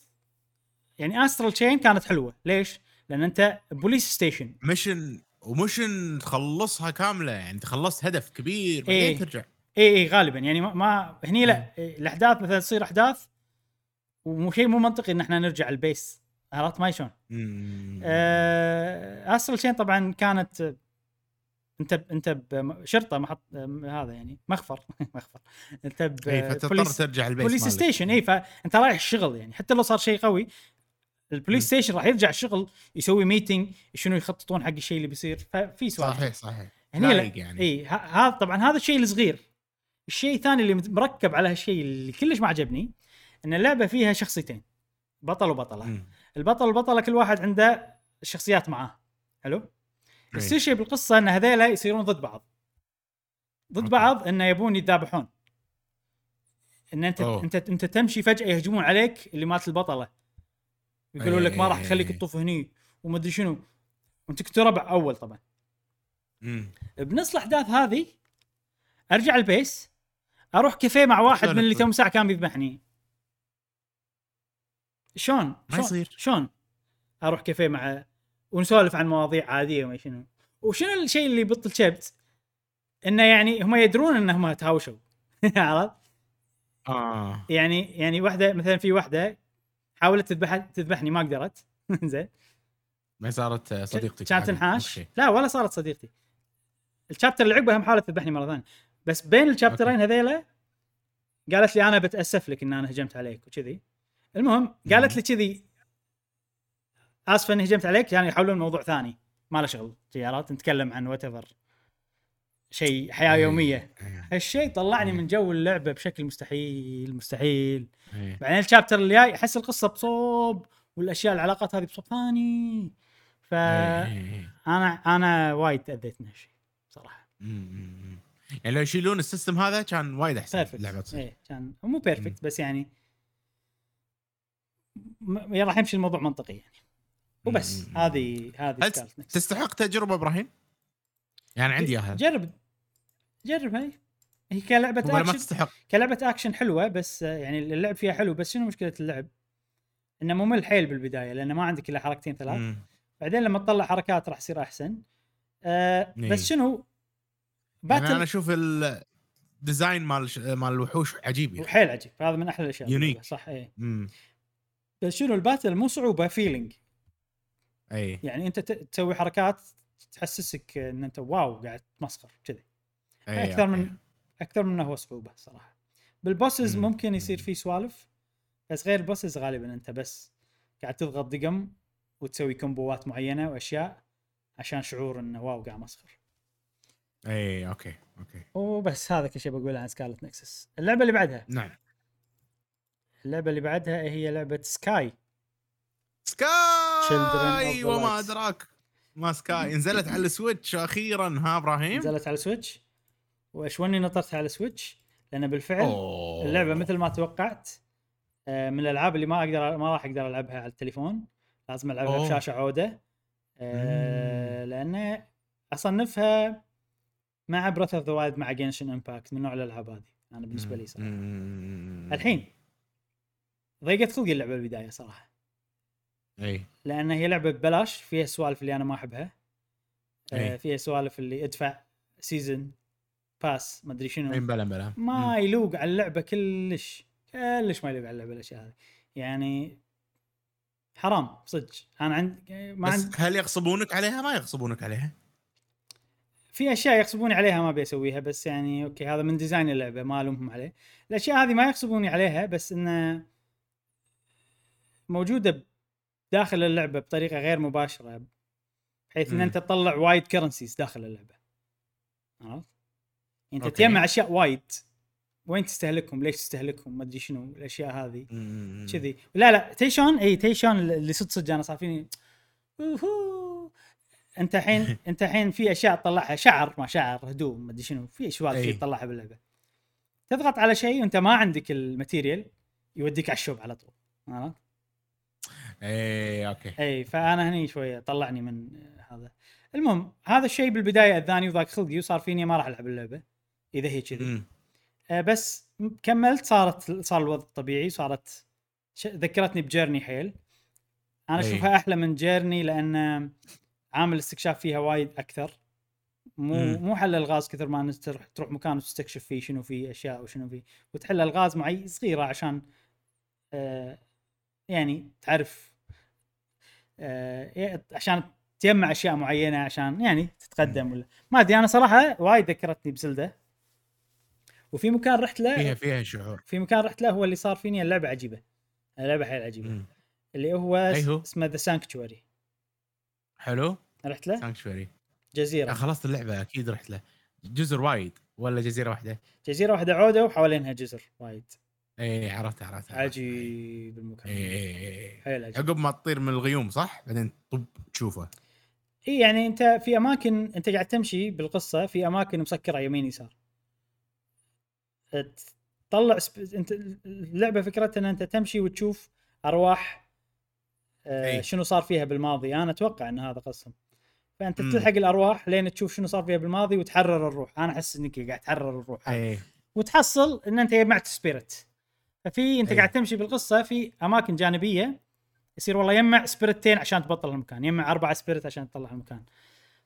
يعني Astral Chain كانت حلوة. ليش؟ لأن أنت police station mission و mission تخلصها كاملة يعني تخلصت هدف كبير بعدين إيه. ترجع. اي اي غالبا. يعني ما, ما هني لا إيه، الأحداث مثلا تصير أحداث ومو شيء مو منطقي إن إحنا نرجع ال base. عرفت ما شلون؟ آه Astral Chain طبعا كانت أنت أنت بشرطه محط هذا يعني مخفر [laughs] مخفر. أنت ب اي فتضطر ترجع البيت police. station اي فأنت رايح الشغل يعني. حتى لو صار شيء قوي مم. station راح يرجع الشغل يسوي meeting شنو يخططون حق الشيء اللي بيصير ففي سوالف صحيح صحيح لا لايق يعني. إي هذا طبعا هذا الشيء الصغير الشيء الثاني اللي مركب على هالشيء اللي كلش ما عجبني إن اللعبة فيها شخصيتين بطل وبطلة. البطل والبطلة كل واحد عنده الشخصيات معاه حلو. يصير شيء بالقصة إن هذيلا يصيرون ضد بعض ضد okay. بعض إنه يبون يتذابحون إن أنت أوه. أنت أنت تمشي فجأة يهجمون عليك اللي مات البطلة يقولون لك ما راح إيه. تطوف هني وما أدري شنو وانت كنت ربع أول طبعا مم. بنص الأحداث هذه أرجع ال base أروح كافيه مع واحد من اللي تو ساعة كان بيذبحني شلون؟ ما؟ يصير. شلون؟ أروح كافيه مع ونسولف عن مواضيع عادية وما شنو وشنو الشيء اللي يبطل كبت؟ إنه يعني هم يدرون إنهم تهاوشوا [laughs] عرفت؟ آه يعني يعني واحدة مثلا في واحدة حاولت تذبح تذبحني ما قدرت. [laughs] زين. ما صارت صديقتي كانت تنحاش لا ولا صارت صديقتي. الشابتر اللي عقبها هم حاولت تذبحني مرة ثانية. بس بين الشابترين هذيلا قالت لي أنا بتأسف لك إن أنا هجمت عليك وكذي. المهم قالت لي كذي. آسفة إني هجمت عليك يعني يحولون موضوع ثاني. ما له شغل سيارات نتكلم عن وات شيء حياة إيه. يومية. هالشيء طلعني إيه. من جو اللعبة بشكل مستحيل مستحيل إيه. بعدين الشابتر اللي جاي أحس القصة بصوب والأشياء العلاقات هذه بصوب ثاني فانا إيه. إيه. أنا وايد تاذيت من هالشيء صراحة. يعني لو يشيلون ال system هذا كان وايد أحسن perfect اللعبه تصير إيه كان مو perfect بس يعني م- راح يمشي الموضوع منطقي يعني وبس. هذه هذه هل. تستحق تجربة إبراهيم؟ يعني عندي اياها جرب جرب هاي هي كلعبة ولا ما اكشن تستحق كلعبة اكشن حلوة بس آه، يعني اللعب فيها حلو بس شنو مشكلة اللعب؟ إنه ممل حيل بالبداية لأنه ما عندك إلا حركتين ثلاث مم. بعدين لما تطلع حركات راح يصير أحسن آه إيه. بس شنو يعني battle أنا أشوف ال design مال مال الوحوش عجيب يعني. حيل عجيب هذا من أحلى الأشياء. باللعبة، صح امم بس شنو ال battle مو صعوبة feeling اي يعني أنت تسوي حركات تحسسك إن أنت wow قاعد تمسخر كذي أي، أكثر okay. من أكثر من هو صعوبة صراحة. بال bosses مم. ممكن يصير في سوالف بس غير ال bosses غالبا أنت بس قاعد تضغط دقم وتسوي كومبوات معينة وأشياء عشان شعور إنه wow قاعد مسخر. إي okay okay. وبس هذا كل شيء بقوله عن Scarlet Nexus اللعبة اللي بعدها. نعم. اللعبة اللي بعدها هي لعبة Sky Sky وما. أدراك ما Sky [laughs] نزلت على ال Switch أخيرا ها إبراهيم؟ نزلت على Switch واشوني نطرتها على Switch لأن بالفعل أوه. اللعبة مثل ما توقعت آه، من الألعاب اللي ما أقدر ما راح أقدر ألعبها على التليفون. لازم ألعبها أوه. بشاشة عودة. آه، لأن أصنفها مع Breath of the Wild مع Genshin Impact من نوع الألعاب هذه أنا بالنسبة لي صراحة. الحين ضيقت خلقي اللعبة بالبداية صراحة. إي. لأن هي لعبة ببلاش فيها السوالف اللي أنا ما أحبها. آه، أي. فيها سوالف اللي ادفع season pass ما أدري شنو. blah blah. ما يلوق على اللعبة كلش كلش ما يلوق على اللعبة الأشياء هذه. يعني حرام صدق. أنا عند ما بس عند هل يغصبونك عليها؟ ما يغصبونك عليها. في أشياء يغصبوني عليها ما أبي أسويها بس يعني okay هذا من design اللعبة ما ألومهم عليه. الأشياء هذه ما يغصبوني عليها بس إنه موجودة داخل اللعبة بطريقة غير مباشرة بحيث إن. أنت تطلع وايد currencies داخل اللعبة. عرفت؟ انت okay. تجمع أشياء وايد. وين تستهلكهم؟ ليش تستهلكهم؟ ما أدري شنو الأشياء هذه. كذي. لا لا تيشون إي تيشون اللي صدق صدق أنا صار فيني. أنت الحين [laughs] أنت الحين في أشياء تطلعها. شعر ما شعر هدوم ما أدري شنو. في أي. في تطلعها باللعبة. تضغط على شيء وأنت ما عندك ال material يوديك على ال shop على طول. عرفت؟ إي okay. إي فأنا هني شوية طلعني من هذا. المهم هذا الشيء بالبداية اذاني وضاق خلقي وصار فيني ما راح ألعب اللعبة. إذا هي كذي. مم. آه، بس كملت صارت صار الوضع طبيعي صارت ش... ذكرتني ب Journey حيل. أنا أي. أشوفها أحلى من Journey لأن عامل الاستكشاف فيها وايد أكثر. مو مم. مو حل الغاز كثر ما أنك تروح مكان وتستكشف فيه شنو فيه أشياء وشنو فيه. وتحل الغاز معي صغيرة عشان آه يعني تعرف آه عشان تجمع أشياء معينة عشان يعني تتقدم ولا. ما أدري أنا صراحة وايد ذكرتني ب Zelda. وفي مكان رحت له فيها فيها شعور. في مكان رحت له هو اللي صار فيني اللعبة عجيبة. اللعبة حيل عجيبة. مم. اللي هو أي هو؟ اسمه The Sanctuary حلو. رحت له؟ Sanctuary جزيرة. خلصت اللعبة أكيد رحت له. جزر وايد ولا جزيرة واحدة؟ جزيرة واحدة عودة وحوالينها جزر وايد. اي عرفت عرفت. عجيب المكان. اي اي اي حيل عجيب. عقب ما تطير من الغيوم صح؟ بعدين طب تشوفه. اي يعني أنت في أماكن أنت قاعد تمشي بالقصة في أماكن مسكرة يمين يسار. تطلع سب... انت اللعبة فكرتها إن انت تمشي وتشوف أرواح آه أي. شنو صار فيها بالماضي أنا أتوقع إن هذا قسم فأنت مم. تلحق الأرواح لين تشوف شنو صار فيها بالماضي وتحرر الروح أنا أحس إنك قاعد تحرر الروح. اي وتحصل إن أنت جمعت spirit ففي أنت أي. قاعد تمشي بالقصة في أماكن جانبية يصير والله يجمع spirit ين عشان تبطل المكان يجمع اربعه spirit عشان تطلع المكان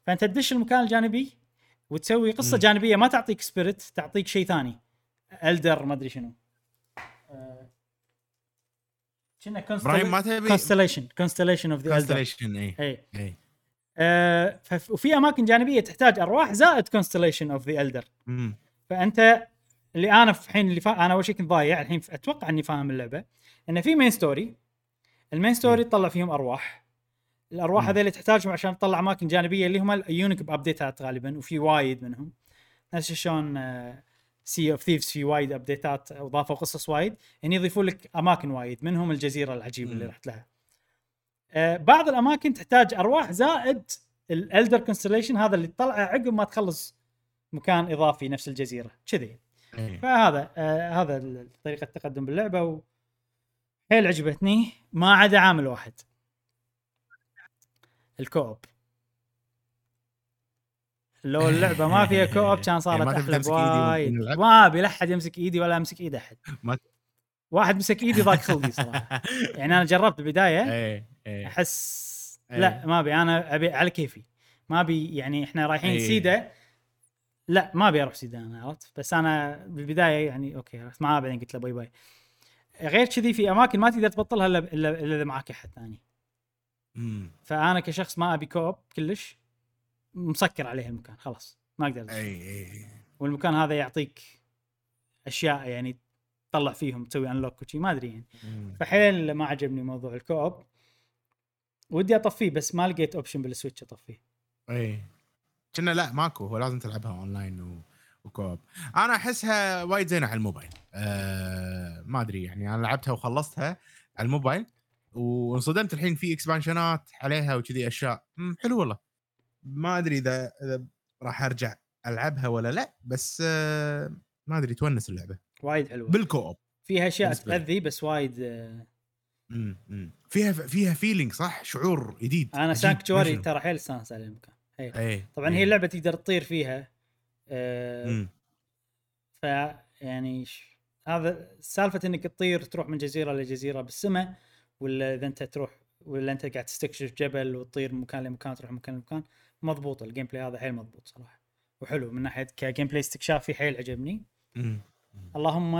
فأنت تدش المكان الجانبي وتسوي قصة مم. جانبية ما تعطيك spirit تعطيك شيء ثاني elder ما أدري شنو. آه، كنا إبراهيم ما تبي؟ constellation constellation of the constellation اي اي آه، وفي أماكن جانبية تحتاج أرواح زائد constellation of the elder. فأنت اللي أنا في الحين اللي فا... أنا اول شيء كنت ضايع الحين أتوقع إني فاهم اللعبة ان في main story ال main story تطلع فيهم أرواح. الأرواح. هذول تحتاجهم عشان تطلع أماكن جانبية اللي هم ال unique ب update ات غالبا وفي وايد منهم. نفس شلون Sea of Thieves في وايد update ات أضافوا قصص وايد. يعني يضيفون لك أماكن وايد منهم الجزيرة العجيبة اللي. رحت لها. آه، بعض الأماكن تحتاج أرواح زائد ال elder constellation هذا اللي تطلعه عقب ما تخلص مكان إضافي نفس الجزيرة. كذي. إيه. فهذا آه هذا طريقة التقدم باللعبة و حيل عجبتني. ما عدا عامل واحد. ال co-op. لو اللعبة ما فيها [laughs] co-op كان صارت يعني ما تبي أحلى ونلعب؟ ما أبي لا أحد يمسك إيدي ولا أمسك إيد أحد. واحد مسك إيدي ضاق خلقي صراحة. [laughs] يعني أنا جربت بالبداية إيه إيه. أحس إيه. لا ما أبي. أنا أبي على كيفي. ما أبي يعني إحنا رايحين إيه. سيدا. لا ما أبي أروح سيدا أنا عرفت؟ بس أنا بالبداية يعني okay عرفت؟ معاه بعدين قلت له bye bye. غير كذي في أماكن ما تقدر تبطلها إلا الا إذا معك أحد ثاني. فأنا كشخص ما أبي co-op كلش. مسكر عليه المكان خلاص ما أقدر. أي أي والمكان هذا يعطيك أشياء يعني تطلع فيهم تسوي unlock وشي ما أدري يعني. فحيل ما عجبني موضوع ال co-op. ودي أطفيه بس ما لقيت option بال Switch أطفيه. أي. كنا لا ماكو هو لازم تلعبها اونلاين و... و co-op. أنا أحسها وايد زينة على الموبايل. أه... ما أدري يعني أنا لعبتها وخلصتها على الموبايل وانصدمت الحين في expansion ات عليها وكذي أشياء. حلو والله. ما أدري إذا إذا راح أرجع ألعبها ولا لأ بس. ما أدري تونس اللعبة وايد حلوة بال co-op فيها أشياء. تأذي بس وايد آه، مم، مم. فيها فيها feeling صح شعور جديد أنا sanctuary. ترى حيل استانس على المكان هي. اي طبعا هي اللعبة تقدر تطير فيها آه،. ف يعني ش- هذا سالفة إنك تطير تروح من جزيرة لجزيرة بالسماء ولا إذا أنت تروح ولا أنت قاعد تستكشف جبل وتطير من مكان لمكان تروح من مكان لمكان مضبوط ال gameplay هذا حيل مضبوط صراحة. وحلو من ناحية ك gameplay استكشافي حيل عجبني. اللهم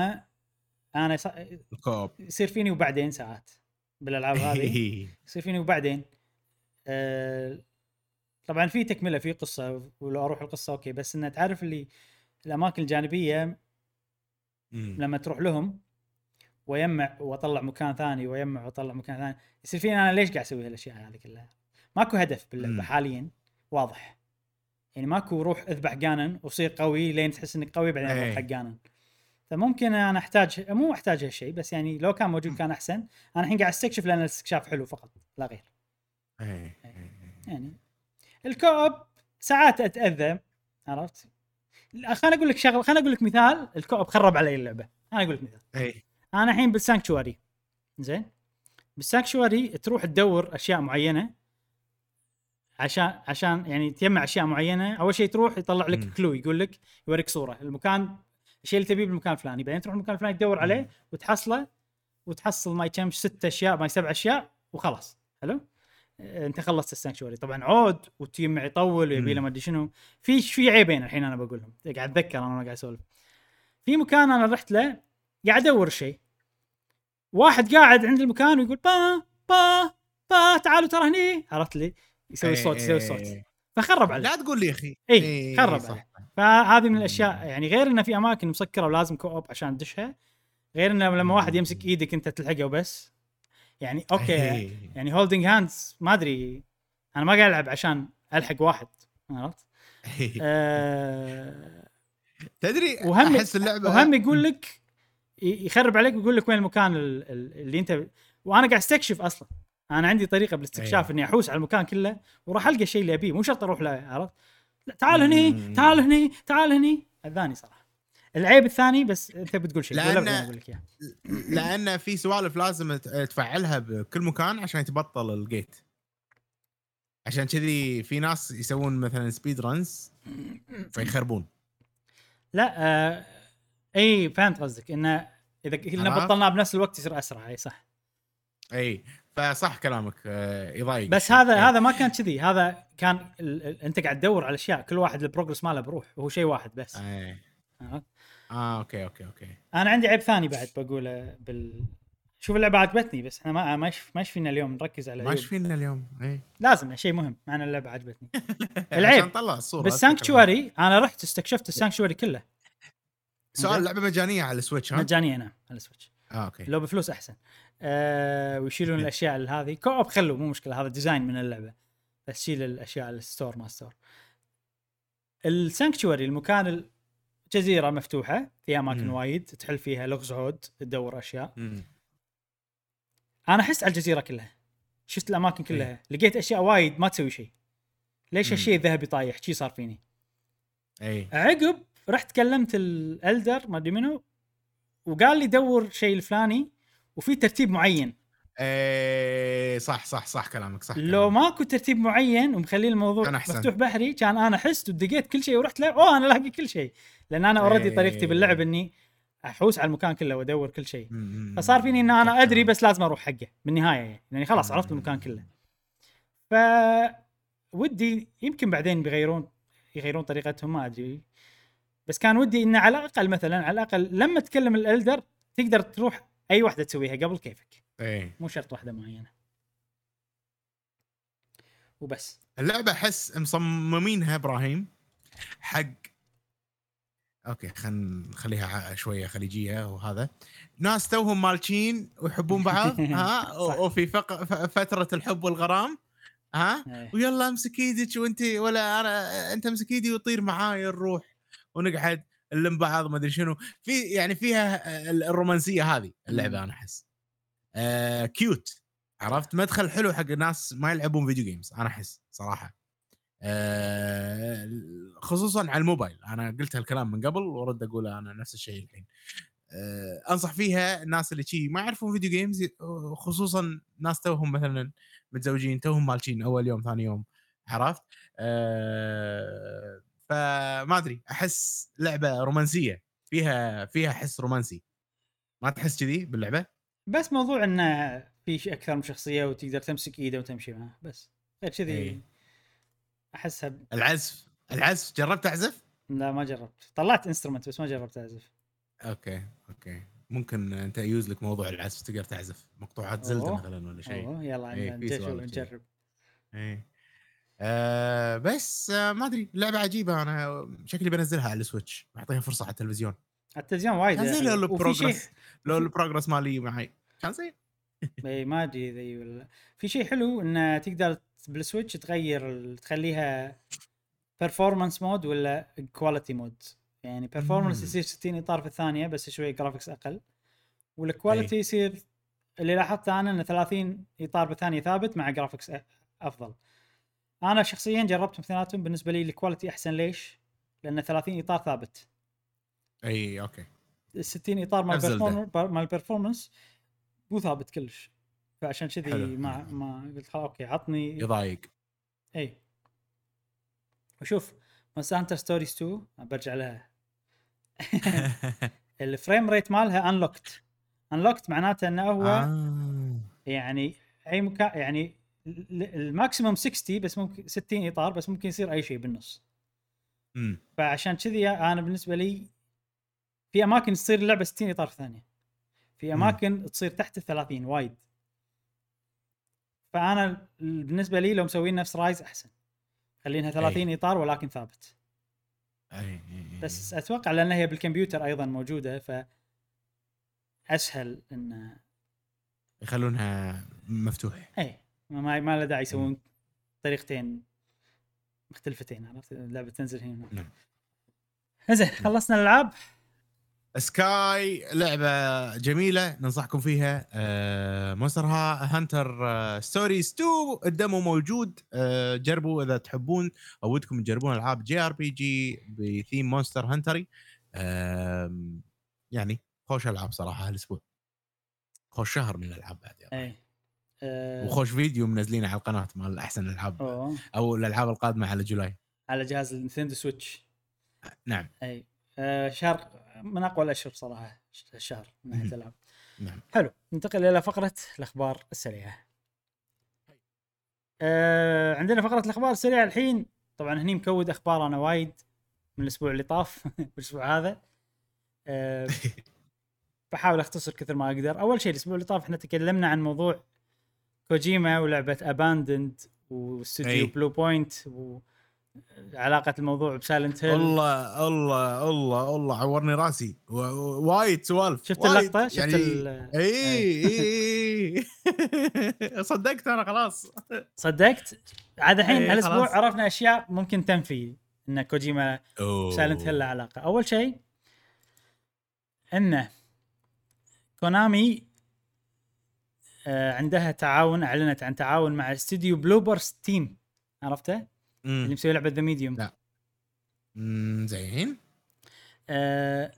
أنا ص- ال co-op. يصير فيني وبعدين ساعات بالألعاب هذه. [laughs] يصير فيني وبعدين. آه طبعا في تكملة في قصة ولو أروح القصة okay. بس انه تعرف اللي الأماكن الجانبية مم. لما تروح لهم ويجمع وأطلع مكان ثاني ويجمع وأطلع مكان ثاني يصير فيني أنا ليش قاعد أسوي هالأشياء هذه كلها؟ ماكو هدف باللعبه. حاليا. واضح. يعني ماكو روح اذبح جانن وصير قوي لين تحس إنك قوي بعدين إيه. روح حق جانن فممكن أنا أحتاج مو أحتاج هالشيء بس يعني لو كان موجود كان أحسن. أنا الحين قاعد أستكشف لأن الاستكشاف حلو فقط لا غير. إيه، إيه. يعني الكوب ساعات أتأذى عرفت؟ خليني أقول لك شغله خليني أقول لك مثال. الكوب خرب علي اللعبة. أنا أقول لك مثال. اي أنا الحين بالسانكشواري زين؟ بالسانكشواري تروح تدور أشياء معينة عشان عشان يعني تجمع أشياء معينة أول شيء تروح يطلع لك مم. كلو يقول لك يوريك صورة. المكان الشيء اللي تبيه بالمكان الفلاني. بعدين تروح المكان الفلاني تدور عليه. وتحصله وتحصل ما كم ست أشياء ما سبع أشياء وخلاص. حلو؟ آه، أنت خلصت ال sanctuary طبعا عود وتجمع يطول ويبي له. ما أدري شنو. في في عيبين الحين أنا بقولهم. قاعد أتذكر أنا قاعد أسولف. في مكان أنا رحت له قاعد أدور شيء. واحد قاعد عند المكان ويقول با با با تعالوا ترى هني. عرفت لي؟ يسوي صوت يسوي صوت. فخرب عليه لا تقول لي يا أخي. إي، إي، خرب صح. عليه. فهذه من الأشياء يعني غير إنه في أماكن مسكرة ولازم co-op عشان تدشها غير إنه لما واحد يمسك إيدك أنت تلحقه وبس. يعني okay إي. يعني holding hands ما أدري أنا ما قاعد ألعب عشان ألحق واحد عرفت؟ أه تدري وهم أحس اللعبة وهم يقول لك يخرب عليك ويقول لك وين المكان ال- ال- اللي أنت وأنا قاعد أستكشف أصلا. أنا عندي طريقة بالاستكشاف أيوة. إني أحوس على المكان كله وراح ألقى الشيء اللي أبيه مو شرط أروح له عرفت؟ لا تعال هني. تعال هني تعال هني اذاني صراحة العيب الثاني بس أنت بتقول شيء أقول لك إياه لأن في سوالف لازم تفعلها بكل مكان عشان يتبطل ال gate عشان كذي في ناس يسوون مثلا speed runs فيخربون لا آه إي فهمت قصدك إنه إذا عرفت؟ بطلناه بنفس الوقت يصير أسرع إي صح إي فصح كلامك آه، يضايق بس. هذا إي. هذا ما كان كذي. هذا كان ال... ال... انت قاعد تدور على أشياء كل واحد ال progress ماله بروح وهو شيء واحد بس. إي. عرفت؟ آه okay okay okay. أنا عندي عيب ثاني بعد بقوله بال شوف اللعبة عجبتني بس إحنا ما ما ما فينا اليوم نركز على ما فينا اليوم اي لازم شيء مهم معنى اللعبة عجبتني. [laughs] عشان العيب. نطلع الصورة أنا رحت استكشفت ال sanctuary كله. سؤال لعبة مجانية على ال Switch ها؟ مجانية نعم على ال Switch. آه okay. لو بفلوس أحسن. آه ويشيلون الأشياء هذه. co-op خلوا مو مشكلة هذا design من اللعبة. بس شيل الأشياء ال store ما store ال sanctuary المكان الجزيره مفتوحة في أماكن مم. وايد تحل فيها لغز عود تدور أشياء. مم. أنا حست على الجزيرة كلها. شفت الأماكن كلها. لقيت أشياء وايد ما تسوي شيء. ليش مم. الشيء الذهبي طايح؟ شي صار فيني. اي عقب رحت كلمت ال elder ما أدري منو وقال لي دور شيء الفلاني وفي ترتيب معين اي صح صح صح كلامك صح لو كلامك. ماكو ترتيب معين ومخلي الموضوع كان أحسن. مفتوح بحري كان أنا حست ودقيت كل شيء ورحت له أوه أنا لاقي كل شيء لأن أنا already. طريقتي باللعب إني أحوس على المكان كله وأدور كل شيء. فصار فيني إن أنا أدري. بس لازم أروح حقه بالنهاية يعني, يعني خلاص عرفت. المكان كله ف ودي يمكن بعدين بيغيرون يغيرون طريقتهم ما أدري بس كان ودي إنه على الأقل مثلا على الأقل لما تكلم ال elder تقدر تروح أي واحدة تسويها قبل كيفك. اي مو شرط واحدة معينة. وبس. اللعبة أحس مصممينها إبراهيم حق أوكي خلينا نخليها شوية خليجية وهذا. ناس توهم مالشين ويحبون بعض [laughs] ها. وفي فق... فترة الحب والغرام ها؟ إيه. ويلا امسك إيدك وأنت ولا أنا أنت امسك إيدي وطير معاي نروح. ونقعد نلم بعض ما أدري شنو. في يعني فيها ال- الرومانسية هذه اللعبة. أنا أحس. آه cute عرفت؟ مدخل حلو حق الناس ما يلعبون video games أنا أحس صراحة. آه خصوصا على الموبايل. أنا قلت هالكلام من قبل ورد اقوله أنا نفس الشيء الحين. آه أنصح فيها الناس اللي شي ما يعرفون video games خصوصا ناس توهم مثلا متزوجين توهم مالجين أول يوم ثاني يوم. عرفت؟ آه فما أدري أحس لعبة رومانسية فيها فيها حس رومانسي. ما تحس كذي باللعبة؟ بس موضوع إنه في أكثر من شخصية وتقدر تمسك إيده وتمشي معه بس. غير كذي إيه. أحسها ب... العزف العزف جربت تعزف لا ما جربت. طلعت instrument بس ما جربت أعزف. okay okay. ممكن أنت يوز لك موضوع العزف تقدر تعزف. مقطوعات Zelda. مثلا ولا شيء. أوه يلا إيه،. نجرب. إيه. آه بس آه ما أدري لعبة عجيبة أنا شكلي بنزلها على ال Switch. بعطيها فرصة على التلفزيون. التلفزيون وايد كان زين. لو ال progress لو ال progress مالي معي. كان زين. إي ما أدري إذا ي- ولا في شيء حلو انه تقدر بال Switch تغير تخليها performance mode ولا quality mode يعني مم. يصير 60 إطار في الثانية بس شوي graphics أقل. وال quality يصير اللي لاحظته أنا انه 30 إطار بالثانية ثابت مع graphics أ- أفضل. أنا شخصيا جربتهم اثنيناتهم بالنسبة لي ال quality أحسن. ليش؟ لأن 30 إطار ثابت. أي okay. ال 60 إطار مال مال ال performance مو ثابت كلش. فعشان كذي. ما ما قلت خلاص okay عطني. يضايق. أي. وشوف Monster Stories 2 برجع لها. [laughs] [laughs] ال frame rate مالها unlocked unlocked معناته إنه هو آه. يعني أي مكان يعني ال maximum 60 بس ممكن 60 إطار بس ممكن يصير أي شيء بالنص. أمم. فعشان كذي أنا بالنسبة لي في أماكن تصير اللعبه 60 إطار في ثانية. في أماكن تصير تحت ال 30 وايد. فأنا ال- بالنسبة لي لو مسوين نفس رايز أحسن. خلينها 30 إطار ولكن ثابت. أي، أي، أي. بس أتوقع لأن هي بالكمبيوتر أيضا موجودة ف أسهل إن يخلونها مفتوح. أي. ما ما, له داعي يسوون طريقتين مختلفتين عرفت؟ اللعبة تنزل هنا. نعم. زين خلصنا الألعاب. Sky لعبة جميلة ننصحكم فيها. آه Monster Hunter آه Stories 2 ال demo موجود. آه جربوا إذا تحبون أو ودكم تجربون ألعاب JRPG ب theme Monster Hunter. يعني خوش ألعاب صراحة هالأسبوع. خوش شهر من الألعاب بعد يعني. أه وخوش فيديو منزلينه على القناة مال أحسن الألعاب. أوه. أو الألعاب القادمة على جولاي. على جهاز ال Nintendo Switch. نعم. أي. أه شهر من أقوى الأشهر صراحة الشهر من ناحيه. الألعاب. نعم. حلو. ننتقل إلى فقرة الأخبار السريعة. أه عندنا فقرة الأخبار السريعة الحين. طبعا هني مكود أخبار أنا وايد من الأسبوع اللي طاف [laughs] الأسبوع هذا. أه [laughs] بحاول أختصر كثر ما أقدر. أول شيء الأسبوع اللي طاف إحنا تكلمنا عن موضوع كوجيما ولعبة Abandoned واستوديو. Bluepoint وعلاقه الموضوع ب Silent Hill الله الله الله الله عورني راسي. وايد سوالف شفت. اللقطة؟ شفت يعني ال- إي إي. [laughs] صدقت أنا خلاص. صدقت؟ عاد الحين هالأسبوع. عرفنا أشياء ممكن تنفي إن كوجيما Silent Hill له علاقة. أول شيء إنه كونامي عندها تعاون أعلنت عن تعاون مع استوديو Bloober Team عرفته؟ اللي مم. مسوي لعبة The Medium لا. زين. آه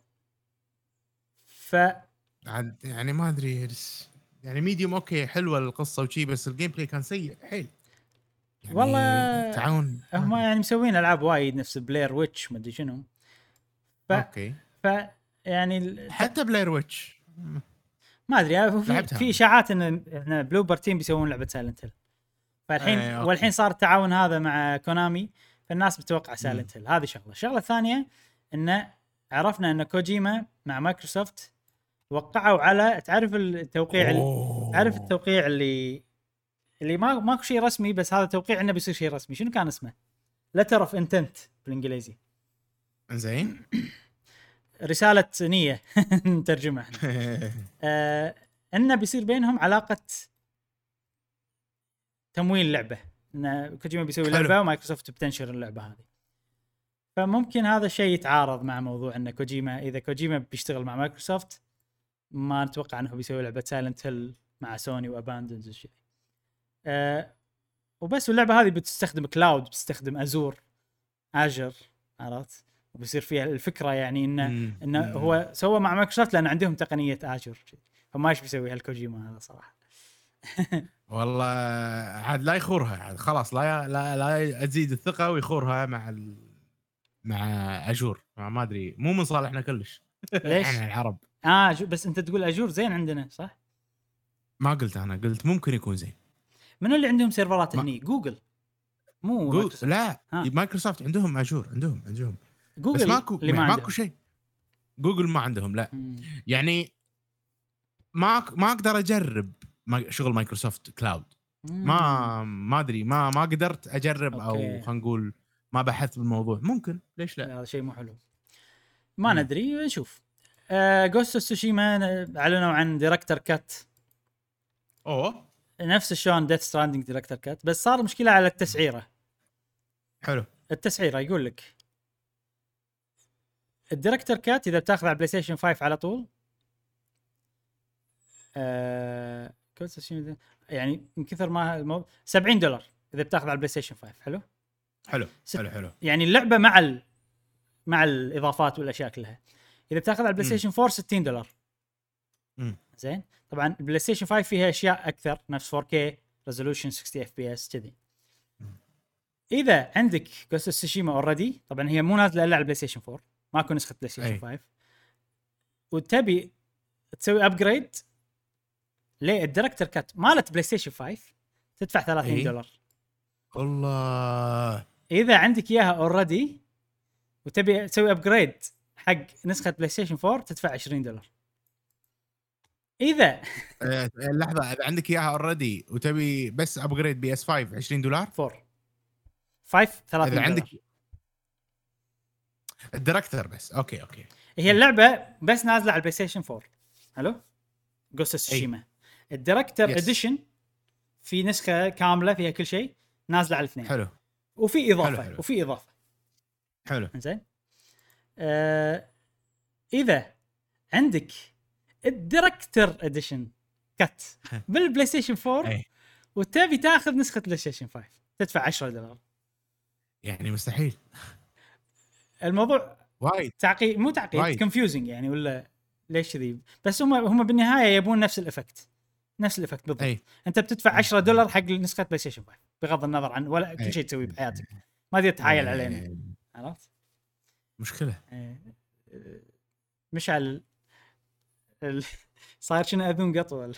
ف عاد يعني ما أدري يعني Medium okay حلوة القصة وشي بس ال gameplay كان سيء حيل. يعني والله تعاون هم يعني مسوين ألعاب وايد نفس Blair Witch مدري شنو. ف okay. ف يعني ال- حتى Blair Witch ما أدري هو في, إشاعات إن ان Bloober Team بيسوون لعبة Silent Hill فالحين okay. والحين صار التعاون هذا مع كونامي فالناس بتتوقع Silent Hill هذه شغلة. الشغلة الثانية انه عرفنا إن كوجيما مع مايكروسوفت وقعوا على تعرف التوقيع ال- تعرف التوقيع اللي اللي ما ماكو شيء رسمي بس هذا توقيع إنه بيصير شيء رسمي. شنو كان اسمه؟ letter of intent بالإنجليزي. زين رسالة نية [laughs] نترجمها. إحنا آه انه بيصير بينهم علاقة تمويل لعبة. إن كوجيما بيسوي حلو. لعبة ومايكروسوفت بتنشر اللعبة هذه. فممكن هذا الشيء يتعارض مع موضوع إن كوجيما إذا كوجيما بيشتغل مع مايكروسوفت ما نتوقع إنه بيسوي لعبة Silent Hill مع سوني و Abandoned والشيء آه وبس واللعبة هذه بتستخدم cloud بتستخدم Azure Azure عرفت؟ وبيصير فيها الفكرة يعني إنه مم. إنه. هو سوى مع مايكروسوفت لأن عندهم تقنية Azure فما إيش بيسوي هالكوجيما هذا صراحة [laughs] والله عاد لا يخورها عاد خلاص لا لا لا تزيد الثقة ويخورها مع ال... مع Azure ما ما أدري مو من صالحنا كلش ليش؟ [laughs] إحنا العرب آه بس أنت تقول Azure زين عندنا صح؟ ما قلت أنا قلت ممكن يكون زين منو اللي عندهم سيرفرات ما- هني؟ جوجل مو جوجل مايكروسوفت. لا ها. مايكروسوفت عندهم Azure عندهم عندهم جوجل بس ماكو اللي ما ماكو. شيء. جوجل ما عندهم لا. مم. يعني ما ما أقدر أجرب ما- شغل مايكروسوفت cloud. ما ما أدري ما ما قدرت أجرب أو. خلينا نقول ما بحثت بالموضوع. ممكن ليش لا؟ لا هذا شيء مو حلو. ما مم. ندري نشوف. Ghost of Tsushima أعلنوا عن director's cut أوه. نفس شلون Death Stranding director's cut بس صار مشكلة على التسعيرة. حلو. التسعيرة يقول لك. ال director's cut إذا بتاخذ على بلاي ستيشن 5 على طول آه يعني من كثر ما المو... 70 دولار إذا بتاخذ على البلاي ستيشن 5 حلو؟ حلو ست- حلو حلو. يعني اللعبة مع ال... مع الإضافات والأشياء كلها. إذا بتاخذ على البلاي. ستيشن 4 60 دولار. مم. زين؟ طبعا البلاي ستيشن 5 فيها أشياء أكثر نفس 4K resolution 60 FPS كذي. إذا عندك Ghost of Tsushima already طبعا هي مو نازلة إلا على البلاي ستيشن 4 ماكو نسخة بلاي ستيشن أي. 5 وتبي تسوي upgrade لل director's cut مالت بلاي ستيشن 5 تدفع 30 أي. دولار. والله. إذا عندك إياها already وتبي تسوي upgrade حق نسخة بلاي ستيشن 4 تدفع 20 دولار. إذا [laughs] آه، لحظة إذا عندك إياها already وتبي بس upgrade PS 5 20 دولار؟ 4 5 30 إذا دولار. عندك الديركتر بس. okay okay. هي اللعبة بس نازلة على البلاي ستيشن 4 حلو Ghost Tsushima ال director's. edition في نسخة كاملة فيها كل شيء نازلة على الاثنين. حلو. وفي إضافة حلو، حلو. وفي إضافة. حلو. زين آه إذا عندك ال director's edition cut [laughs] بالبلاي ستيشن 4 أي. وتبي تاخذ نسخة بلاي ستيشن 5 تدفع 10 دولار. يعني مستحيل. الموضوع وايد تعقيد مو تعقيد. confusing يعني ولا ليش كذي بس هم هم بالنهاية يبون نفس ال effect نفس ال effect بالضبط اي أنت بتدفع 10 دولار حق نسخة بلاي ستيشن 5 بغض النظر عن ولا كل أي. شيء تسويه بحياتك ما تقدر تحايل إيه. علينا عرفت؟ مشكلة إيه. إيه. مشعل ال... صاير شنو أذون قطوة [laughs]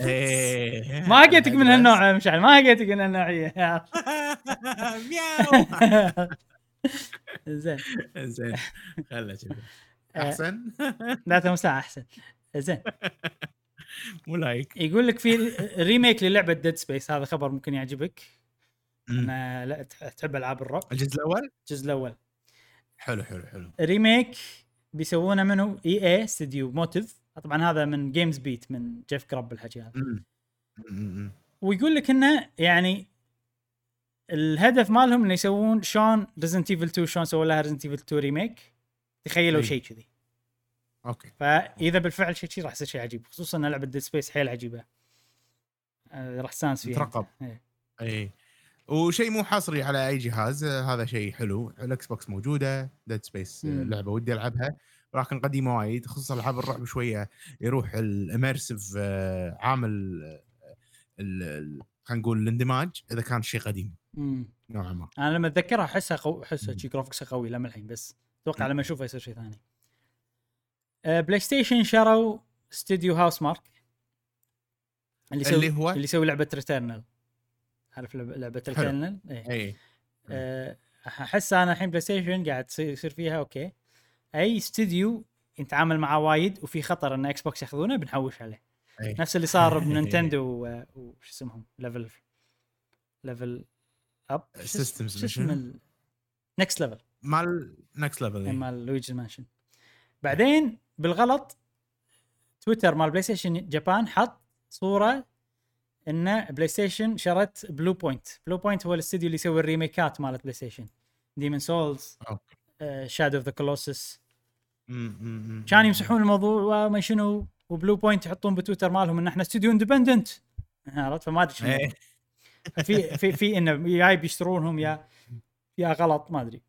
إيه. ما لقيتك [laughs] من هالنوع مشعل ما لقيتك من هالنوعيه زين. زين. خله كذا [laughs] آه. أحسن؟ لا تم ساعة أحسن. زين. [laughs] مو like يقول لك في remake للعبة Dead Space هذا خبر ممكن يعجبك. أنا لا تح- تحب ألعاب الرعب. الجزء الأول؟ الجزء الأول. حلو حلو حلو. remake بيسوونه منو EA استديو Motive طبعا هذا من GamesBeat من Jeff Grubb الحكي هذا. ويقول لك إنه يعني الهدف مالهم إنه يسوون شلون Resident Evil 2 شلون سووا لها Resident Evil 2 remake تخيلوا أي. شيء كذي. okay. فإذا بالفعل شيء كذي راح يصير شيء عجيب خصوصا إن لعبة Dead Space حيل عجيبة. آه، راح تستانس فيها. ترقب. إيه. اي وشيء مو حصري على أي جهاز آه، هذا شيء حلو. الإكس بوكس موجودة Dead Space مم. لعبة ودي ألعبها. ولكن قديمة وايد خصوصا العاب الرعب شوية. يروح ال immersive عامل آه، ال- خلينا نقول الاندماج إذا كان شيء قديم. مم. نوعا ما أنا لما أتذكرها أحسها قو... أحسها. شي graphics ها قوي لما الحين بس أتوقع. لما أشوفها يصير شيء ثاني آه، بلاي ستيشن شروا استوديو Housemarque اللي يسوي اللي هو؟ اللي يسوي لعبة Returnal عارف لعبه. Returnal؟ اي آه، أحس أنا الحين بلاي ستيشن قاعد يصير فيها okay أي استوديو نتعامل معاه وايد وفي خطر إن إكس بوكس ياخذونه بنحوش عليه أي. نفس اللي صار بنينتندو [laughs] و- وش اسمهم level level up systems شو اسم Next Level مال Next Level مال Luigi's Mansion بعدين بالغلط تويتر مال بلاي ستيشن جابان حط صورة إن بلاي ستيشن شرت Bluepoint Bluepoint هو الاستديو اللي يسوي ال remake ات مالت بلاي ستيشن Demon's Souls Shadow of the Colossus مم، مم، مم. كان يمسحون الموضوع وما شنو؟ و Bluepoint يحطون بتويتر مالهم إن إحنا استوديو independent عرفت؟ فما أدري شنو. إيه. في في في انه يا بيشترونهم يا يا غلط ما أدري.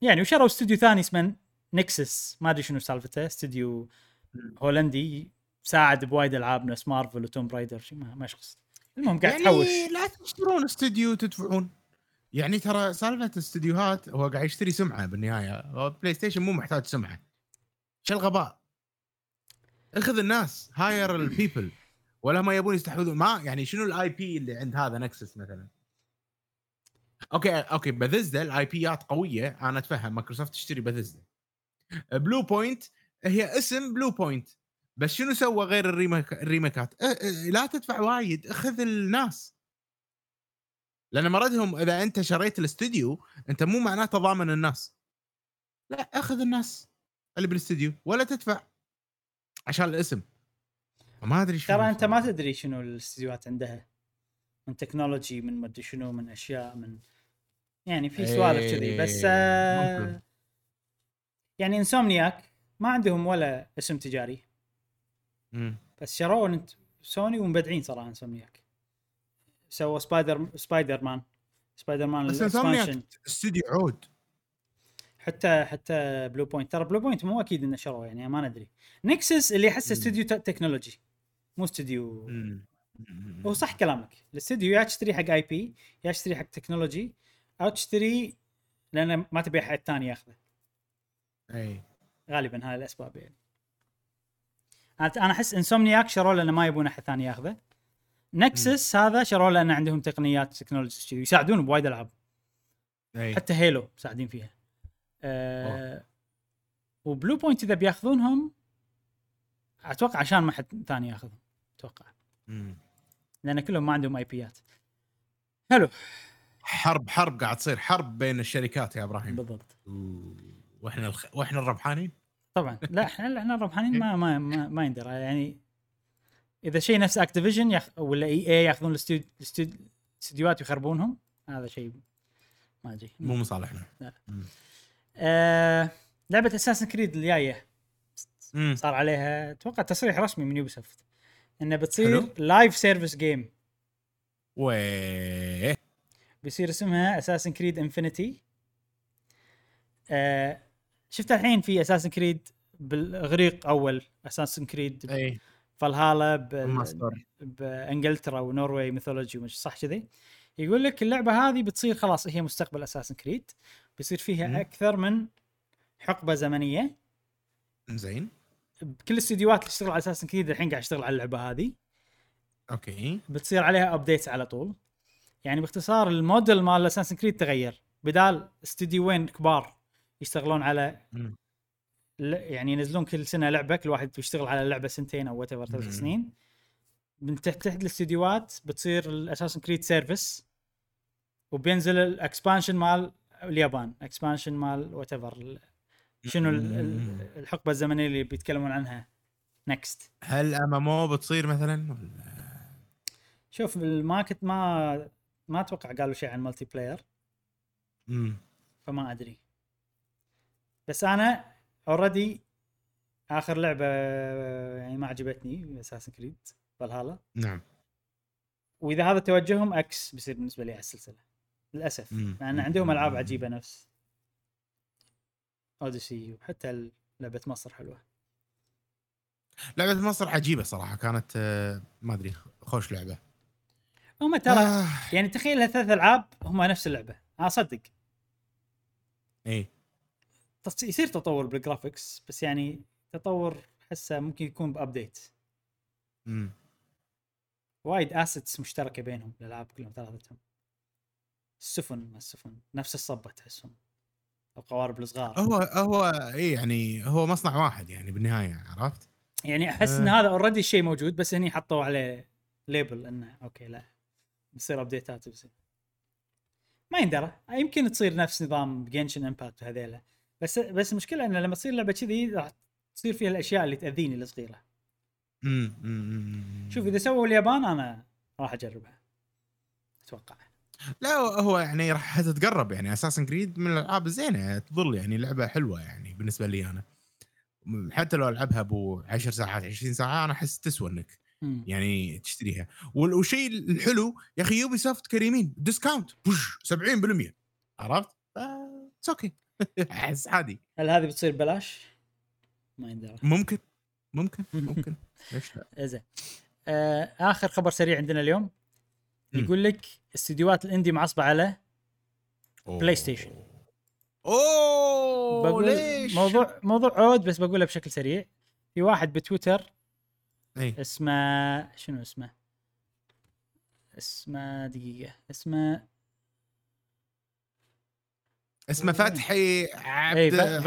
يعني وشروا استوديو ثاني اسمه Nixxes ما أدري شنو سالفته استوديو هولندي ساعد بوايد ألعاب نفس Marvel و Tomb Raider ما يخص المهم قاعد يعني تحوش. لا تشترون استوديو تدفعون يعني ترى سالفة استديوهات هو قاعد يشتري سمعة بالنهاية. بلاي ستيشن مو محتاج سمعة. شو الغباء. أخذ الناس hire ال people [clears throat] ولا ما يبون يستحوذون. ما يعني شنو ال IP اللي عند هذا Nixxes مثلا؟ okay okay Bethesda ال IP ات قوية. أنا أتفهم. مايكروسوفت تشتري Bethesda Bluepoint هي اسم Bluepoint بس شنو سوى غير ال remake ال remake ات أه أه لا تدفع وايد. أخذ الناس. لأن مردهم إذا أنت شريت الاستوديو أنت مو معناته ضامن الناس. لا أخذ الناس اللي بالاستوديو ولا تدفع. عشان الاسم. ما أدري شنو ترى أنت ما تدري شنو الاستديوهات عندها. من technology من مدري شنو من أشياء من يعني في سوالف كذي. بس إيه، آه ممكن. يعني Insomniac ما عندهم ولا اسم تجاري. مم. بس شروا انت سوني ومبدعين صراحة Insomniac سووا Spider Spider-Man Spider-Man بس Insomniac استوديو عود. حتى حتى Bluepoint ترى Bluepoint مو أكيد إنه شروه يعني ما ندري. Nixxes اللي احسه. استوديو technology مو استوديو. هو صح كلامك. الاستوديو يا تشتري حق IP يا تشتري حق technology أو تشتري لأن ما تبي أحد ثاني ياخذه. أي. غالبا هاي الأسباب يعني. أنا أحس Insomniac شروا لأنه ما يبون أحد ثاني ياخذه. Nixxes هذا شروا لأن عندهم تقنيات technology كذي يساعدون بوايد ألعاب. أي. حتى Halo مساعدين فيها. أه و Bluepoint إذا بياخذونهم أتوقع عشان ما حد ثاني ياخذهم. أتوقع. مم. لأن كلهم ما عندهم IP ات. حلو. حرب حرب قاعد تصير. حرب بين الشركات يا إبراهيم. بالضبط. وإحنا الخ... وإحنا الربحانين؟ طبعا. لا إحنا إحنا الربحانين ما ما ما, ما يندرى. يعني إذا شيء نفس Activision يخ... ولا EA ياخذون الاستود- الاستود- الاستديوهات ويخربونهم هذا شيء ما أدري. مو مصالحنا آه... لعبة Assassin's Creed الجاية. صار عليها أتوقع تصريح رسمي من Ubisoft. إنه بتصير. live service game ويه بيصير اسمها Assassin's Creed Infinity آه شفت الحين في Assassin's Creed بالاغريق أول Assassin's Creed اي فالهالا بإنجلترا و Norway mythology صح كذي؟ يقول لك اللعبة هذه بتصير خلاص هي مستقبل Assassin's Creed بيصير فيها مم. أكثر من حقبة زمنية. زين بكل الاستديوهات اللي تشتغل على Assassin's Creed الحين قاعد يشتغل على اللعبة هذه. okay. بتصير عليها updates على طول. يعني باختصار الموديل مال Assassin's Creed تغير. بدال استديوين كبار يشتغلون على يعني ينزلون كل سنة لعبة كل واحد يشتغل على لعبة سنتين أو what. ثلاث سنين. من تحت تحت الاستديوهات بتصير ال Assassin's Creed service وبينزل ال expansion مال اليابان expansion مال what شنو ال- ال- الحقبة الزمنية اللي بيتكلمون عنها؟ next هل MMO بتصير مثلا؟ ولا شوف ما كنت ما ما أتوقع قالوا شيء عن multiplayer امم فما أدري. بس أنا already آخر لعبة يعني ما عجبتني Assassin's Creed فالهالا نعم. وإذا هذا توجههم X بيصير بالنسبة لي على السلسلة. للأسف. مم. لأن عندهم ألعاب عجيبة نفس. Odyssey وحتى لعبة مصر حلوة. لعبة مصر عجيبة صراحة كانت آه، ما أدري خوش لعبة. هم ترى آه. يعني تخيل ثلاث ألعاب هم نفس اللعبة. أنا اصدق إي. تص- يصير تطور بال graphics بس يعني تطور حسه ممكن يكون ب update امم وايد assets مشتركة بينهم الألعاب كلهم ثلاثتهم. السفن ما السفن نفس الصبة تحسهم. القوارب الصغار. هو هو إي يعني هو مصنع واحد يعني بالنهاية عرفت؟ يعني أحس إن آه. هذا already الشيء موجود بس هني حطوا عليه label إنه okay لا بيصير update ات بيصير ما يندرى. يمكن تصير نفس نظام Genshin Impact وهذيلا. بس بس المشكلة إنه لما تصير لعبة كذي راح تصير فيها الأشياء اللي تأذيني الصغيرة. شوف إذا سووا اليابان أنا راح أجربها. أتوقع. لا هو يعني راح تتقرب يعني. Assassin's Creed من الألعاب الزينة تظل يعني لعبة حلوة يعني بالنسبة لي أنا. حتى لو ألعبها أبو 10 ساعات 20 ساعة أنا أحس تسوى إنك. يعني تشتريها. وال- والشيء الحلو يا أخي Ubisoft كريمين. discount بوش. 70% عرفت؟ it's okay [laughs] أحس عادي. هل هذه بتصير ببلاش؟ ما يندرى ممكن. ممكن. [laughs] ممكن. ليش لا؟ زين. آه آخر خبر سريع عندنا اليوم. يقول لك استديوهات ال indie معصبه على بلاي ستيشن. أوه بقول ليش؟ موضوع موضوع عود بس بقوله بشكل سريع في واحد بتويتر إي اسمه شنو اسمه؟ اسمه دقيقة اسمه اسمه فتحي عبد إي إي.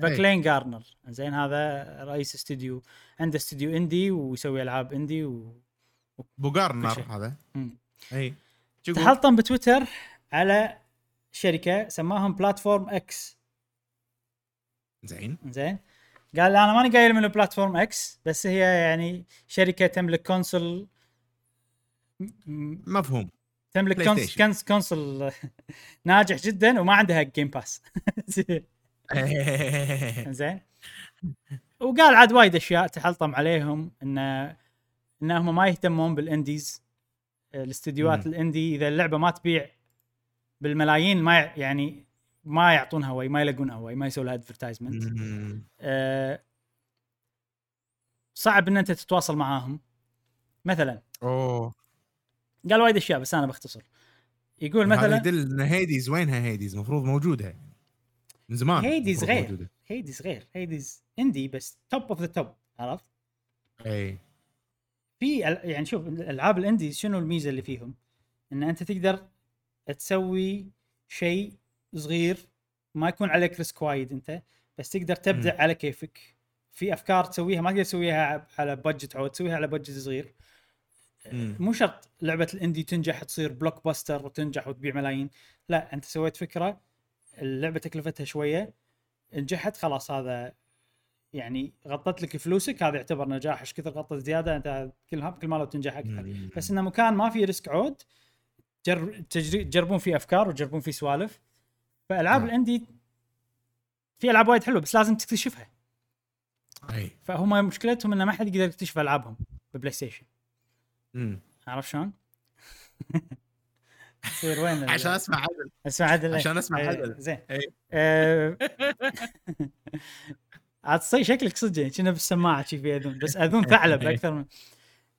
فاكلين جارنر زين هذا رئيس استوديو عنده استوديو indie ويسوي ألعاب indie و كل شيء. هذا مم. إي؟ تحلطم بتويتر على شركة سماهم Platform X زين. زين. قال أنا ماني قايل من Platform X بس هي يعني شركة تملك console مفهوم. تملك cons console [laughs] ناجح جدا وما عندها Game Pass [laughs] زين. وقال عاد وايد أشياء تحلطم عليهم ان إنهم ما يهتمون بال indies. الاستديوهات. ال indie إذا اللعبة ما تبيع بالملايين ما يعني ما يعطونها وي ما يلقونها وي ما يسووا لها advertisement. آه، صعب إن أنت تتواصل معاهم مثلا أوه قال وايد أشياء بس أنا بختصر يقول مثلا مثلا يدل إن Hades وينها Hades المفروض موجودة من زمان Hades غير. موجودة. Hades غير Hades indie بس top of the top عرفت؟ اي في يعني شوف الألعاب ال indie شنو الميزة اللي فيهم؟ إن أنت تقدر تسوي شيء صغير ما يكون عليك risk وايد أنت بس تقدر تبدع مم. على كيفك في أفكار تسويها ما تقدر تسويها على budget عود تسويها على budget صغير. مو شرط لعبة ال indie تنجح تصير blockbuster وتنجح وتبيع ملايين لا أنت سويت فكرة اللعبة تكلفتها شوية نجحت خلاص هذا يعني غطت لك فلوسك هذا يعتبر نجاح إيش كثر غطت زيادة أنت كل كل ما لو تنجح أكثر. بس إنه مكان ما فيه risk عود. تجربون فيه أفكار وتجربون فيه سوالف فألعاب نعم. الإندي في ألعاب وايد حلوة بس لازم تكتشفها أي فهم مشكلتهم إنه ما حد يقدر يكتشف ألعابهم ببلاي ستيشن مم. عرفت شلون؟ يصير وين عشان أسمع عدل أسمع عدل عشان أسمع إيه، عدل زين إيه. آه، [laughs] [laughs] عاد صي شكلك صدق يعني كنا بالسماعه شي في اذون بس اذون ثعلب [laughs] أكثر من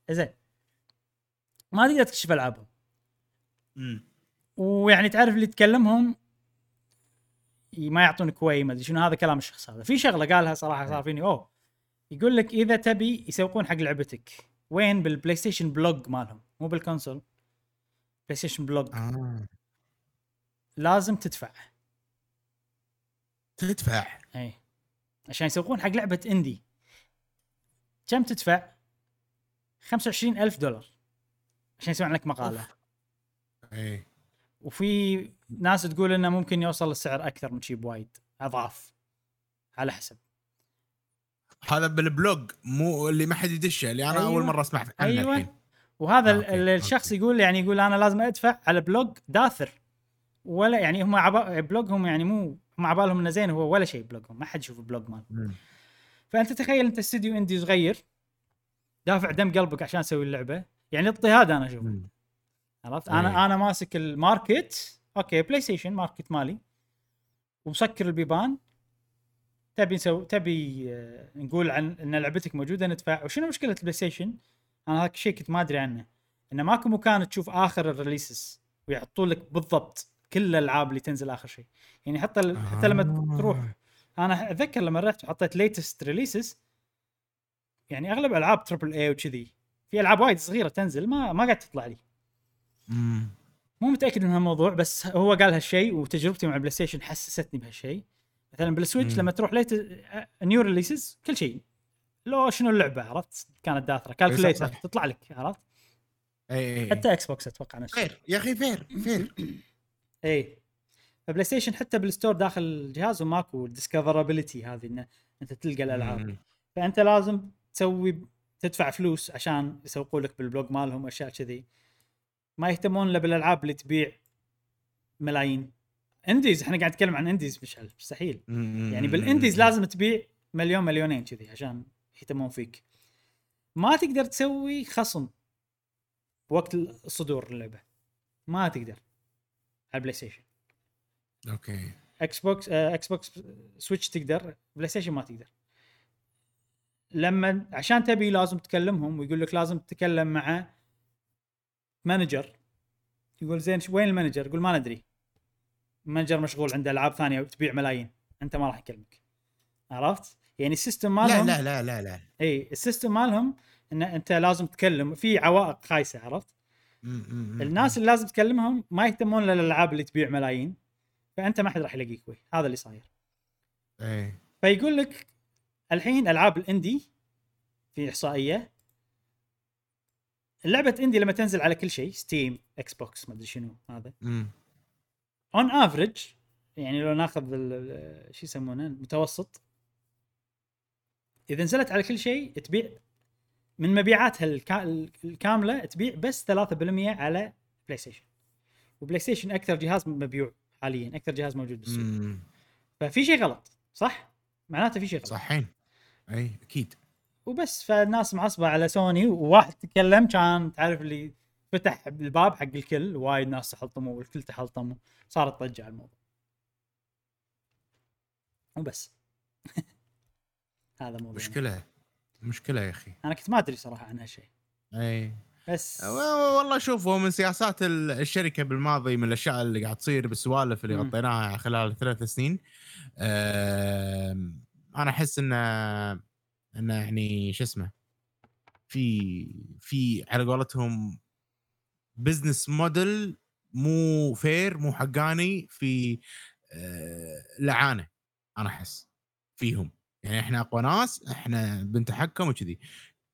زين ما تقدر تكتشف ألعابهم. ويعني تعرف اللي تكلمهم ما يعطونك وي ما أدري شنو هذا كلام الشخص هذا. في شغلة قالها صراحة صار فيني أوه. يقول لك إذا تبي يسوقون حق لعبتك وين؟ بال PlayStation Blog مالهم مو بال console PlayStation Blog آه. لازم تدفع. تدفع؟ اي عشان يسوقون حق لعبة indie كم تدفع؟ 25 ألف دولار. عشان يسوون لك مقالة. اي وفي ناس تقول إنه ممكن يوصل السعر أكثر من شي بوايد. أضعاف. على حسب. هذا بال blog مو اللي ما حد يدشه اللي أنا أيوة. اول مرة اسمع عنه أيوه. الحين. وهذا آه، okay، ال- الشخص okay. يقول يعني يقول أنا لازم أدفع على blog داثر. ولا يعني هم عبا blog هم يعني مو هم عبالهم إنه زين هو ولا شيء blog هم ما حد يشوف بلوج مال مم. فأنت تخيل أنت استوديو indie صغير دافع دم قلبك عشان تسوي اللعبة. يعني اضطهاد أنا أشوفه. عرفت؟ أي. أنا أنا ماسك ال market okay PlayStation market مالي. ومسكر البيبان. تبي نسوي تبي آه، نقول عن إن لعبتك موجودة ندفع. وشنو مشكلة ال PlayStation؟ أنا هذا الشيء كنت ما أدري عنه. انه ماكو مكان تشوف آخر ال releases ويحطوا لك بالضبط. كل الألعاب اللي تنزل آخر شيء. يعني حتى حتى لما آه. تروح أنا أتذكر لما رحت وحطيت latest releases يعني أغلب ألعاب triple A وكذي. في ألعاب وايد صغيرة تنزل ما ما قاعد تطلع لي. مم. مو متأكد من هالموضوع بس هو قال هالشيء وتجربتي مع ال PlayStation حسستني بهالشيء. مثلا بال Switch. لما تروح ليت new releases كل شيء. لو شنو اللعبة عرفت؟ كانت داثرة. calculator. تطلع لك عرفت؟ اي اي حتى Xbox أتوقع نفس fair يا أخي fair fair. [coughs] اي ف PlayStation حتى بال store داخل الجهاز وماكو discoverability هذه إنه أنت تلقى الألعاب. فأنت لازم تسوي تدفع فلوس عشان يسوقوا لك بال blog مالهم أشياء كذي. ما يهتمون إلا بالألعاب اللي تبيع ملايين. indies إحنا قاعد نتكلم عن indies مشعل مستحيل. يعني بال indies لازم تبيع مليون مليونين كذي عشان يهتمون فيك. ما تقدر تسوي خصم وقت صدور اللعبة. ما تقدر. على ال PlayStation. okay. Xbox Xbox Switch تقدر PlayStation ما تقدر. لما عشان تبي لازم تكلمهم ويقول لك لازم تتكلم مع manager يقول زين وين ال manager؟ يقول ما ندري. ال manager مشغول عنده ألعاب ثانية تبيع ملايين. أنت ما راح يكلمك. عرفت؟ يعني ال system لا مالهم لا لا لا لا. اي ال system مالهم إن أنت لازم تكلم. في عوائق خايسة عرفت؟ الناس اللي لازم تكلمهم ما يهتمون للألعاب اللي تبيع ملايين فأنت ما حد راح يلاقيك وي. هذا اللي صاير. اي فيقول لك الحين ألعاب ال indie في إحصائية اللعبه indie لما تنزل على كل شيء Steam Xbox ما أدري شنو هذا. on average يعني لو ناخذ شو يسمونه المتوسط إذا نزلت على كل شيء تبيع من مبيعاتها الكا- الكاملة تبيع بس 3% على بلاي ستيشن وبلاي ستيشن أكثر جهاز مبيوع حاليا أكثر جهاز موجود بالسوق. ففي شيء غلط صح؟ معناته في شيء غلط. صحين إي أكيد. وبس فالناس معصبة على سوني وواحد تكلم كان تعرف اللي فتح الباب حق الكل وايد ناس تحلطموا والكل تحلطموا صارت ضجه على الموضوع. وبس. [laughs] هذا موضوع مشكلة. مشكلة يا أخي. أنا كنت ما أدري صراحة عن هالشيء إي. بس والله شوف هو من سياسات ال- الشركة بالماضي من الأشياء اللي قاعد تصير بالسوالف اللي. غطيناها خلال ثلاث سنين. أنا أحس إنه إنه يعني شو اسمه في في على قولتهم business model مو fair مو حقاني في آه، لعانة أنا أحس فيهم. يعني إحنا أقوى ناس إحنا بنتحكم وكذي.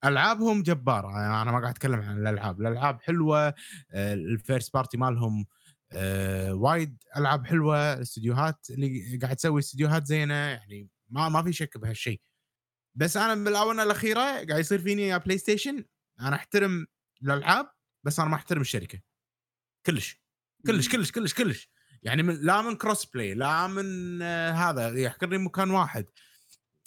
ألعابهم جبارة يعني أنا ما قاعد أتكلم عن الألعاب. الألعاب حلوة آه، ال first party مالهم آه، وايد ألعاب حلوة. الاستديوهات اللي قاعد تسوي استديوهات زينة يعني ما ما في شك بهالشيء. بس أنا بالآونة الأخيرة قاعد يصير فيني يا بلاي ستيشن أنا أحترم الألعاب بس أنا ما أحترم الشركة. كلش كلش كلش كلش كلش. يعني من لا من cross play لا من آه، هذا يحكرني مكان واحد.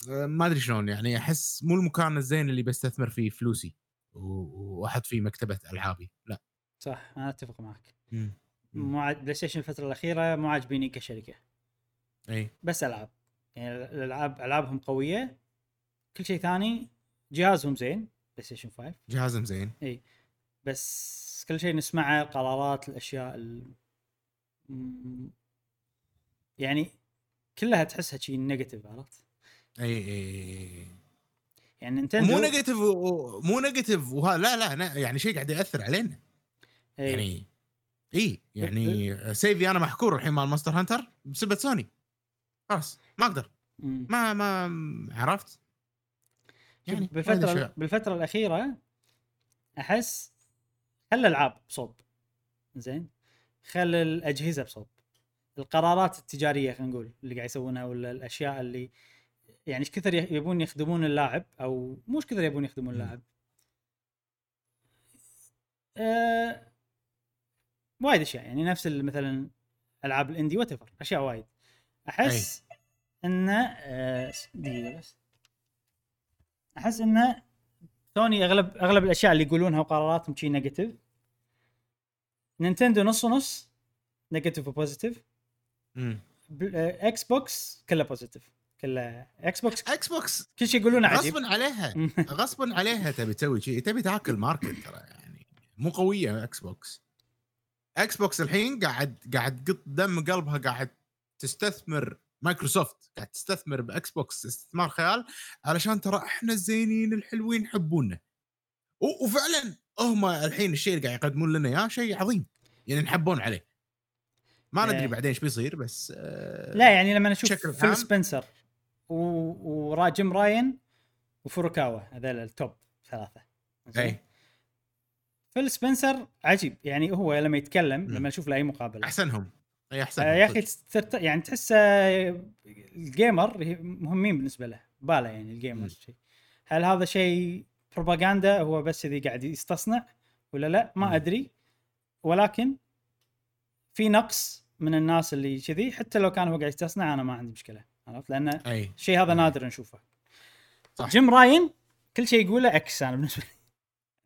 ما أدري شلون يعني أحس مو المكان الزين اللي بستثمر فيه فلوسي وأحط فيه مكتبة ألعابي لا. صح أنا أتفق معك. مو بلاي ستيشن الفترة الأخيرة مو عاجبيني كشركة. أي. بس ألعاب. يعني الألعاب ألعابهم قوية. كل شيء ثاني جهازهم زين بلاي ستيشن 5 جهازهم زين. بس كل شيء نسمعه القرارات الأشياء ال... يعني كلها تحسها شيء negative عرفت؟ اي اي يعني نينتندو مو negative و- مو negative وها لا لا يعني شيء قاعد يأثر علينا. إيه. يعني اي يعني save ي أنا محكور الحين مال مونستر هانتر بسبب سوني. خلاص ما أقدر. ما ما عرفت؟ يعني بالفترة. بالفترة الأخيرة أحس خلى الألعاب بصوب. زين؟ خلى الأجهزة بصوب. القرارات التجارية خلينا نقول اللي قاعد يسوونها ولا الأشياء اللي يعني إيش كثر يبون يخدمون اللاعب أو مو إيش كثر يبون يخدمون. اللاعب؟ آه وايد أشياء يعني نفس مثلا ألعاب ال indie وات أشياء وايد. أحس انه آه دقيقة بس. أحس انه سوني أغلب أغلب الأشياء اللي يقولونها وقراراتهم شي negative نينتندو نص ونص negative و positive إكس بوكس كله positive كله إكس بوكس إكس بوكس كل شيء يقولونه عجيب غصبا عليها. [laughs] غصبا عليها تبي تسوي شيء تبي تاكل market ترى يعني. مو قوية إكس بوكس إكس بوكس الحين قاعد قاعد قط دم قلبها قاعد تستثمر. مايكروسوفت قاعد تستثمر باكس بوكس استثمار خيال علشان ترى إحنا الزينين الحلوين يحبونا. وفعلا هم الحين الشيء اللي قاعد يقدمون لنا إياه شيء عظيم. يعني نحبون عليه. ما ندري إيه. بعدين إيش بيصير بس آه لا يعني لما أشوف بشكل فيل. سبنسر و... ورا جيم راين وفوروكاوا هذول ال top ثلاثة؟ إي. فيل سبنسر عجيب. يعني هو لما يتكلم. لما أشوف له أي مقابلة. أحسنهم. إي احسن آه، يا أخي. يعني تحسه ال gamer هي- مهمين بالنسبة له. باله يعني ال gamer. شيء هل هذا شيء بروباغندا هو بس اللي قاعد يستصنع ولا لا؟ ما مم. أدري. ولكن في نقص من الناس اللي كذي. حتى لو كان هو قاعد يستصنع أنا ما عندي مشكلة. عرفت لأن الشيء هذا. نادر نشوفه صح. جيم راين كل شيء يقوله إكس أنا بالنسبة لي.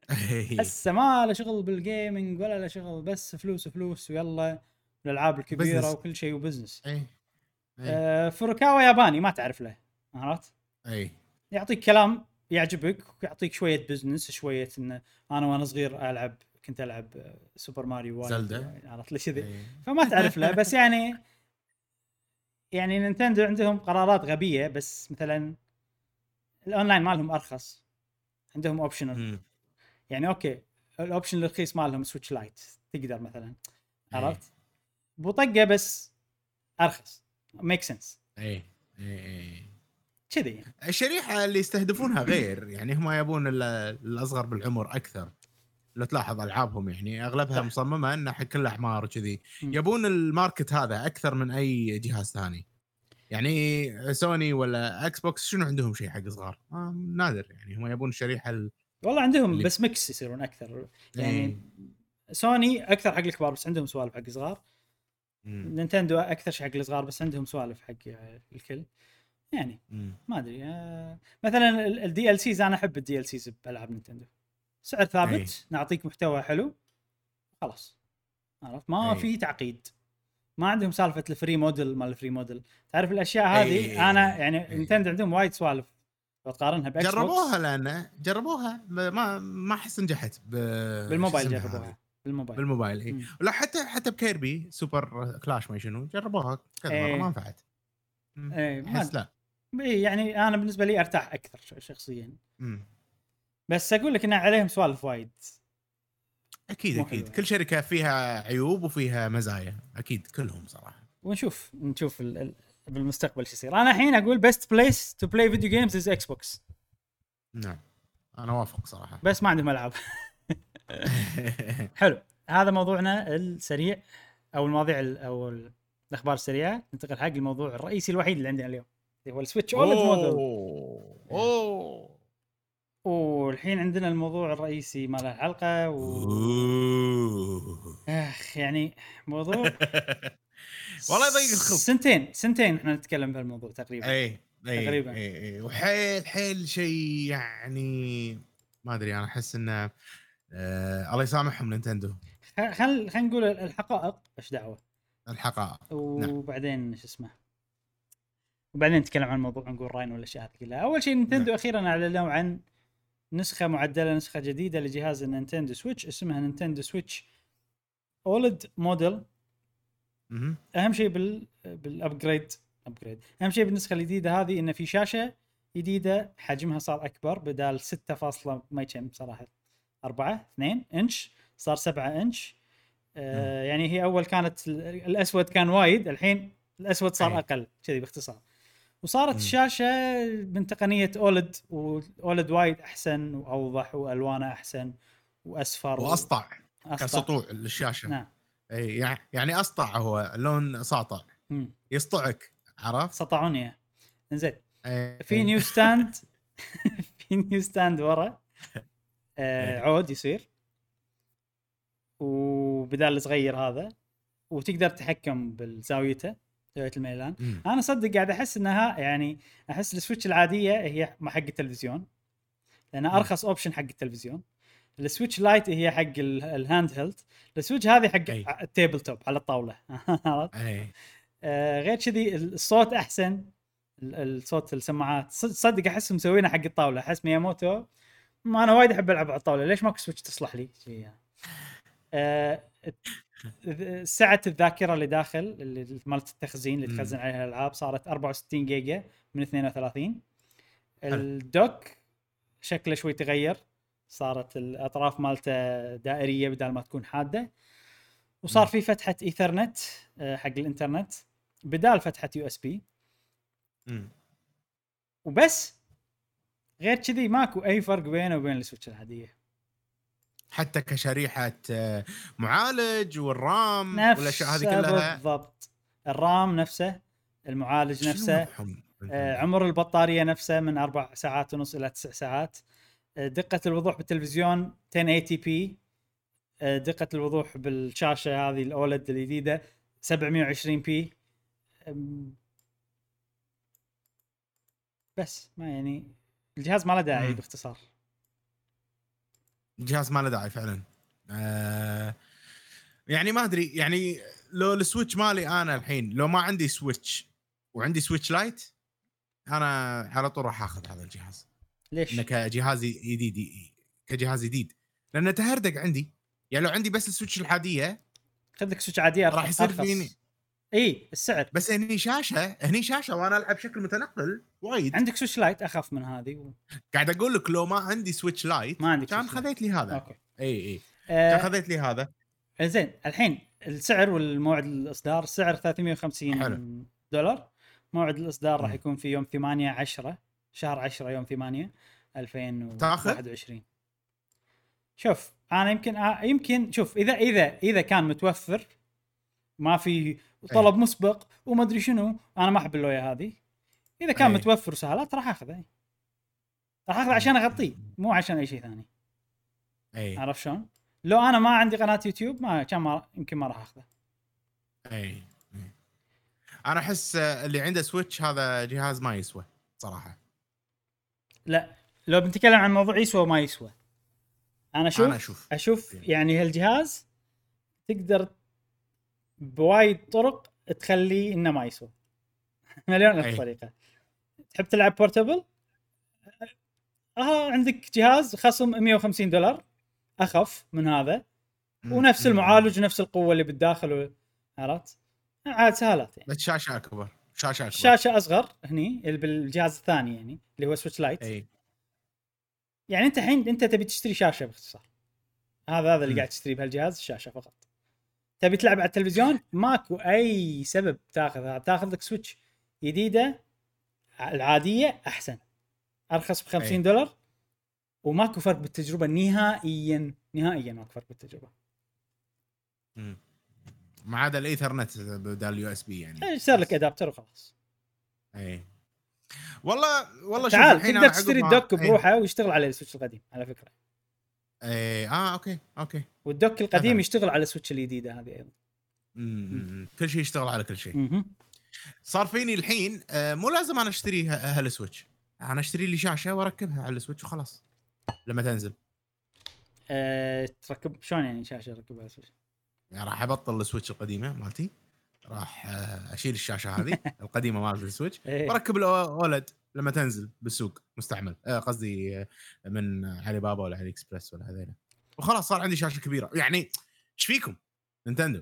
[laughs] هسه ما له شغل بال gaming ولا له شغل بس فلوس فلوس ويلا الألعاب الكبيرة business. وكل شيء و business أي آه فوروكاوا ياباني ما تعرف له عرفت أي يعطيك كلام يعجبك ويعطيك شوية business شوية انه أنا وأنا صغير ألعب كنت ألعب آه، سوبر ماريو وايد زيلدا. عرفت ليش كذي. فما تعرف له بس يعني [laughs] يعني نينتندو عندهم قرارات غبية بس مثلا الأونلاين مالهم أرخص. عندهم optional. يعني okay ال option الرخيص مالهم سويتش لايت تقدر مثلا. عرفت؟ بطقة بس أرخص. make sense اي اي كذي يعني. الشريحة اللي يستهدفونها غير يعني هم يبون ال- الأصغر بالعمر أكثر. لو تلاحظ ألعابهم يعني أغلبها صح. مصممة انه حق كل الاعمار وكذي. يبون ال market هذا أكثر من أي جهاز ثاني يعني سوني ولا إكس بوكس شنو عندهم شيء حق صغار؟ آه نادر يعني هم يبون الشريحه ال... والله عندهم اللي- بس mix يصيرون أكثر يعني إيه. سوني أكثر حق الكبار بس عندهم سوالف حق صغار. نينتندو أكثر شيء حق الصغار بس عندهم سوالف حق الكل يعني مم. ما أدري آه، مثلا ال DLCs أنا أحب ال DLCs بألعاب نينتندو سعر ثابت أي. نعطيك محتوى حلو خلاص عرفت ما أي. في تعقيد ما عندهم سالفة الفري موديل مال الفري موديل تعرف الأشياء أي. هذه أنا يعني أي. نينتندو عندهم وايد سوالف لو تقارنها باكس جربوها لأن جربوها ما ما أحس نجحت ب... بالموبايل جربوها هذه؟ بالموبايل بالموبايل اي مم. لا حتى حتى بكيربي سوبر كلاش ما شنو جربوها كذا إيه. مره ما نفعت. إيه، ما أحس لا إيه، يعني أنا بالنسبة لي أرتاح أكثر شخصيا مم. بس أقول لك إن عليهم سوالف وايد. أكيد أكيد. كل شركة فيها عيوب وفيها مزايا. أكيد كلهم صراحة. ونشوف نشوف ال- ال- بالمستقبل شو يصير. أنا الحين أقول best place to play video games is Xbox نعم. أنا وافق صراحة. بس ما عندهم ألعاب. [laughs] حلو. هذا موضوعنا السريع أو المواضيع ال- أو ال- الأخبار السريعة. ننتقل حق الموضوع الرئيسي الوحيد اللي عندنا اليوم. اللي هو ال Switch OLED model أوه. أوه. والحين عندنا الموضوع الرئيسي مال الحلقة و... أخ يعني موضوع [laughs] والله يضيق الخلق سنتين سنتين إحنا نتكلم بهالموضوع تقريبا. اي اي تقريباً. اي اي وحيل حيل شيء يعني ما أدري أنا أحس إنه آه الله يسامحهم Nintendo. خل خل خلينا نقول الحقائق إيش دعوة؟ الحقائق. وبعدين شو اسمه؟ وبعدين نتكلم عن الموضوع نقول رأينا والأشياء هذه كلها. أول شيء Nintendo نعم. أخيرا أعلنوا عن نسخة معدلة نسخة جديدة لجهاز ال Nintendo Switch اسمها Nintendo Switch OLED model. أهم شيء بال بال upgrade upgrade أهم شيء بالنسخة الجديدة هذه إنه في شاشة جديدة حجمها صار أكبر بدال 6. ما كم صراحة 4 2 إنش صار 7 إنش آه يعني هي أول كانت ال- الأسود كان وايد الحين الأسود صار. أقل كذي باختصار وصارت. الشاشه من تقنيه OLED و OLED وايد أحسن وأوضح والوانه أحسن واصفر وأسطع. كسطوع للشاشه نعم إي يع- يعني أسطع هو لون ساطع. يسطعك عرفت؟ سطعوني إياه. زين إيه. في new stand [laughs] [laughs] في new stand ورا آه. عود يصير وبدال الصغير هذا وتقدر تتحكم بالزاويته زاويه الميلان. مم. أنا صدق قاعد أحس إنها يعني أحس ال Switch العادية هي ما حق التلفزيون لانها مم. أرخص option حق التلفزيون. ال Switch Lite هي حق ال- ال handheld ال Switch هذه حق أي. ال tabletop على الطاولة. [laughs] آه، غير كذي الصوت أحسن ال- الصوت السماعات. صد- صدق أحس مسوينها حق الطاولة. أحس مياموتو ما أنا وايد أحب ألعب على الطاولة. ليش ماكو Switch تصلح لي؟ شي. آه، سعة الذاكرة اللي داخل اللي مالت التخزين اللي. تخزن عليها الألعاب صارت 64 جيجا من 32 حلو. ال dock شكله شوي تغير صارت الأطراف مالته دائرية بدل ما تكون حادة وصار. في فتحة إيثرنت آه، حق الإنترنت بدال فتحة USB. وبس غير كذي ماكو أي فرق بينه وبين ال Switch العادية حتى كشريحة آه، معالج وال RAM والأشياء هذه كلها. بالضبط. ال RAM نفسه المعالج نفسه؟ آه، عمر البطارية نفسه من أربع ساعات ونص إلى تسع ساعات. آه، دقة الوضوح بالتلفزيون 1080 p دقة الوضوح بالشاشة هذه ال OLED الجديدة 720 p بس ما يعني الجهاز ما له داعي. باختصار. الجهاز ما له داعي فعلا. آه يعني ما أدري يعني لو ال Switch مالي أنا الحين لو ما عندي Switch وعندي Switch Lite أنا على طول راح آخذ هذا الجهاز. ليش؟ إنه كجهاز جديد كجهاز جديد. لأنه تهردق عندي. يعني لو عندي بس ال Switch العادية خذ لك Switch عادية راح يصير. فيني. إي السعر. بس هني شاشة هني شاشة وأنا ألعب بشكل متنقل وايد. عندك Switch Lite اخف من هذه و... قاعد أقول لك لو ما عندي Switch Lite ما عندك كان. خذيت لي هذا. أوكي. إي إي. كان آه خذيت لي هذا. زين الحين السعر والموعد الإصدار السعر 350 حلو. دولار. موعد الإصدار راح. يكون في يوم 8 10 شهر 10 يوم 8 2021 شوف أنا يمكن آه يمكن شوف إذا إذا إذا كان متوفر ما في طلب مسبق وما أدري شنو. أنا ما أحب اللويا هذه. إذا كان أي. متوفر وسهلات راح اخذه راح اخذه عشان أغطيه مو عشان أي شيء ثاني. اي عرفت شلون؟ لو أنا ما عندي قناة يوتيوب ما كان ما يمكن ما راح آخذه. اي إي. أنا أحس اللي عنده Switch هذا جهاز ما يسوى صراحة. لا لو بنتكلم عن موضوع يسوى ما يسوى. أنا أشوف أنا أشوف أشوف يعني هالجهاز تقدر بوايد طرق تخليه إنه ما يسوى. [laughs] مليون ألف أي. طريقة. تحب تلعب portable آه عندك جهاز خصم 150 دولار. أخف من هذا. ونفس. المعالج ونفس القوة اللي بالداخل عرفت؟ عاد سهلات يعني. بس شاشة أكبر. شاشة أكبر. شاشة أصغر هني بالجهاز الثاني يعني اللي هو Switch Lite اي يعني أنت الحين أنت تبي تشتري شاشة باختصار. هذا هذا اللي. قاعد تشتري بهالجهاز الشاشه فقط. تبي تلعب على التلفزيون؟ ماكو أي سبب تاخذها. تاخذ لك Switch جديدة العادية أحسن. أرخص ب 50 أي. دولار. وماكو فرق بالتجربة نهائيا نهائيا ماكو فرق بالتجربة. مم. ما عدا الإيثرنت بدال ال USB يعني. يصير لك adapter وخلاص. اي والله والله تعال تقدر تشتري ال dock إي. بروحه ويشتغل على ال Switch القديم على فكرة. اي آه okay okay. وال dock القديم. يشتغل على ال Switch الجديدة هذه أيضا. كل شيء يشتغل على كل شيء. صار فيني الحين آه، مو لازم أنا أشتري هال Switch أنا أشتري لي شاشة وأركبها على ال Switch وخلاص لما تنزل. أه تركب شلون يعني شاشة ركبها على ال Switch؟ يعني راح أبطل ال Switch القديمة مالتي. راح آه، أشيل الشاشة هذه [laughs] القديمة مالت ال Switch إيه. وأركب ال OLED لما تنزل بالسوق مستعمل. آه، قصدي آه، من علي بابا ولا AliExpress ولا هذيلا. وخلاص صار عندي شاشة كبيرة. يعني إيش فيكم؟ Nintendo.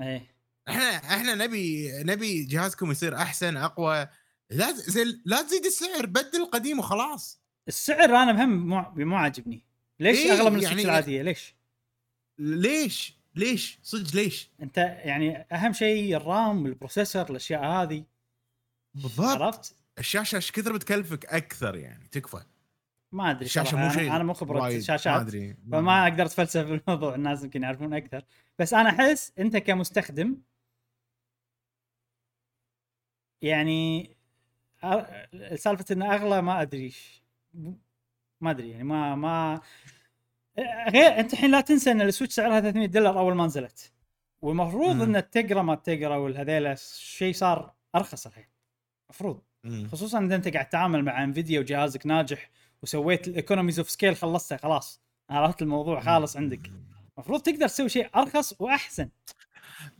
إيه. إحنا إحنا نبي نبي جهازكم يصير أحسن أقوى. لا زي لا تزيد السعر بدل القديم وخلاص. السعر أنا مهم مو مو عاجبني. ليش إيه، أغلى من يعني- ال Switch العادية؟ ليش؟ ليش؟ ليش؟ صدق ليش؟ انت يعني اهم شيء الرام البروسيسور الأشياء هذه. بالضبط. عرفت؟ الشاشة إيش كثر بتكلفك أكثر يعني؟ تكفى. ما أدري الشاشة. مو شيء أنا مو خبرة وايد. ما شاشات أدري. فما أقدر أتفلسف بالموضوع الناس يمكن يعرفون أكثر. بس أنا أحس أنت كمستخدم يعني سالفة انه أغلى ما أدري. ما أدري يعني ما ما غير انت الحين لا تنسى ان ال Switch سعرها 300 دولار اول ما نزلت. والمفروض. ان ال Tegra ما ال Tegra والهذيلا شيء صار ارخص الحين. المفروض. خصوصا إذا انت قاعد تتعامل مع Nvidia وجهازك ناجح وسويت ال economies of scale خلصتها خلاص. عرفت الموضوع خالص عندك. المفروض تقدر تسوي شيء أرخص وأحسن.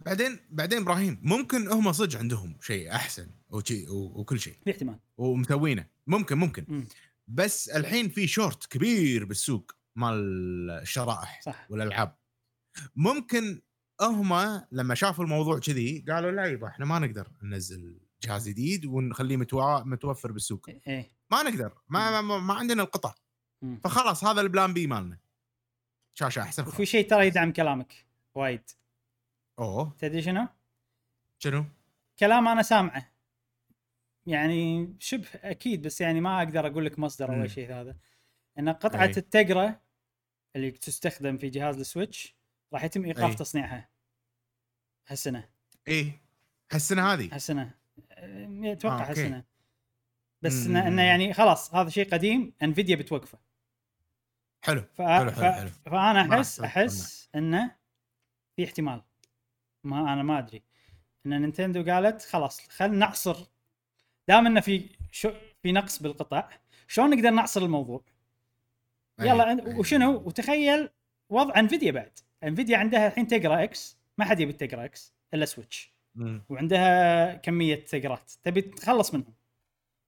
بعدين بعدين إبراهيم ممكن هم صدق عندهم شيء أحسن وشي وكل شيء. في احتمال ومسوينه. ممكن ممكن. مم. بس الحين في shortage كبير بالسوق. مال الشرائح صح والألعاب ممكن هم لما شافوا الموضوع كذي قالوا لا يبا إحنا ما نقدر ننزل جهاز جديد ونخليه متوا... متوفر بالسوق إيه ما نقدر ما, ما, ما عندنا القطع مم. فخلاص هذا ال plan B مالنا شاشه أحسن وفي. شيء ترى يدعم كلامك وايد أوه تدري شنو؟ شنو؟ كلام أنا سامعه يعني شبه أكيد بس يعني ما أقدر أقول لك مصدر أو. اي شيء هذا إن قطعة أي. التقرا اللي تستخدم في جهاز السويتش راح يتم إيقاف أي. تصنيعها. هالسنة. إيه هالسنة هذه؟ هالسنة. أه، أتوقع آه،. هالسنة. بس. إنه إنه يعني خلاص هذا شيء قديم انفيديا بتوقفه. حلو ف... حلو، ف... حلو، حلو. فأنا أحس أحس إنه في احتمال. ما أنا ما أدري. ان Nintendo قالت خلاص خلينا نعصر. دام إنه في شو في نقص بالقطع شلون نقدر نعصر الموضوع؟ يلا. وشنو؟ وتخيل وضع Nvidia بعد. Nvidia عندها الحين Tegra X ما حد يبي Tegra X إلا Switch. وعندها كمية Tegra ات تبي تخلص منهم.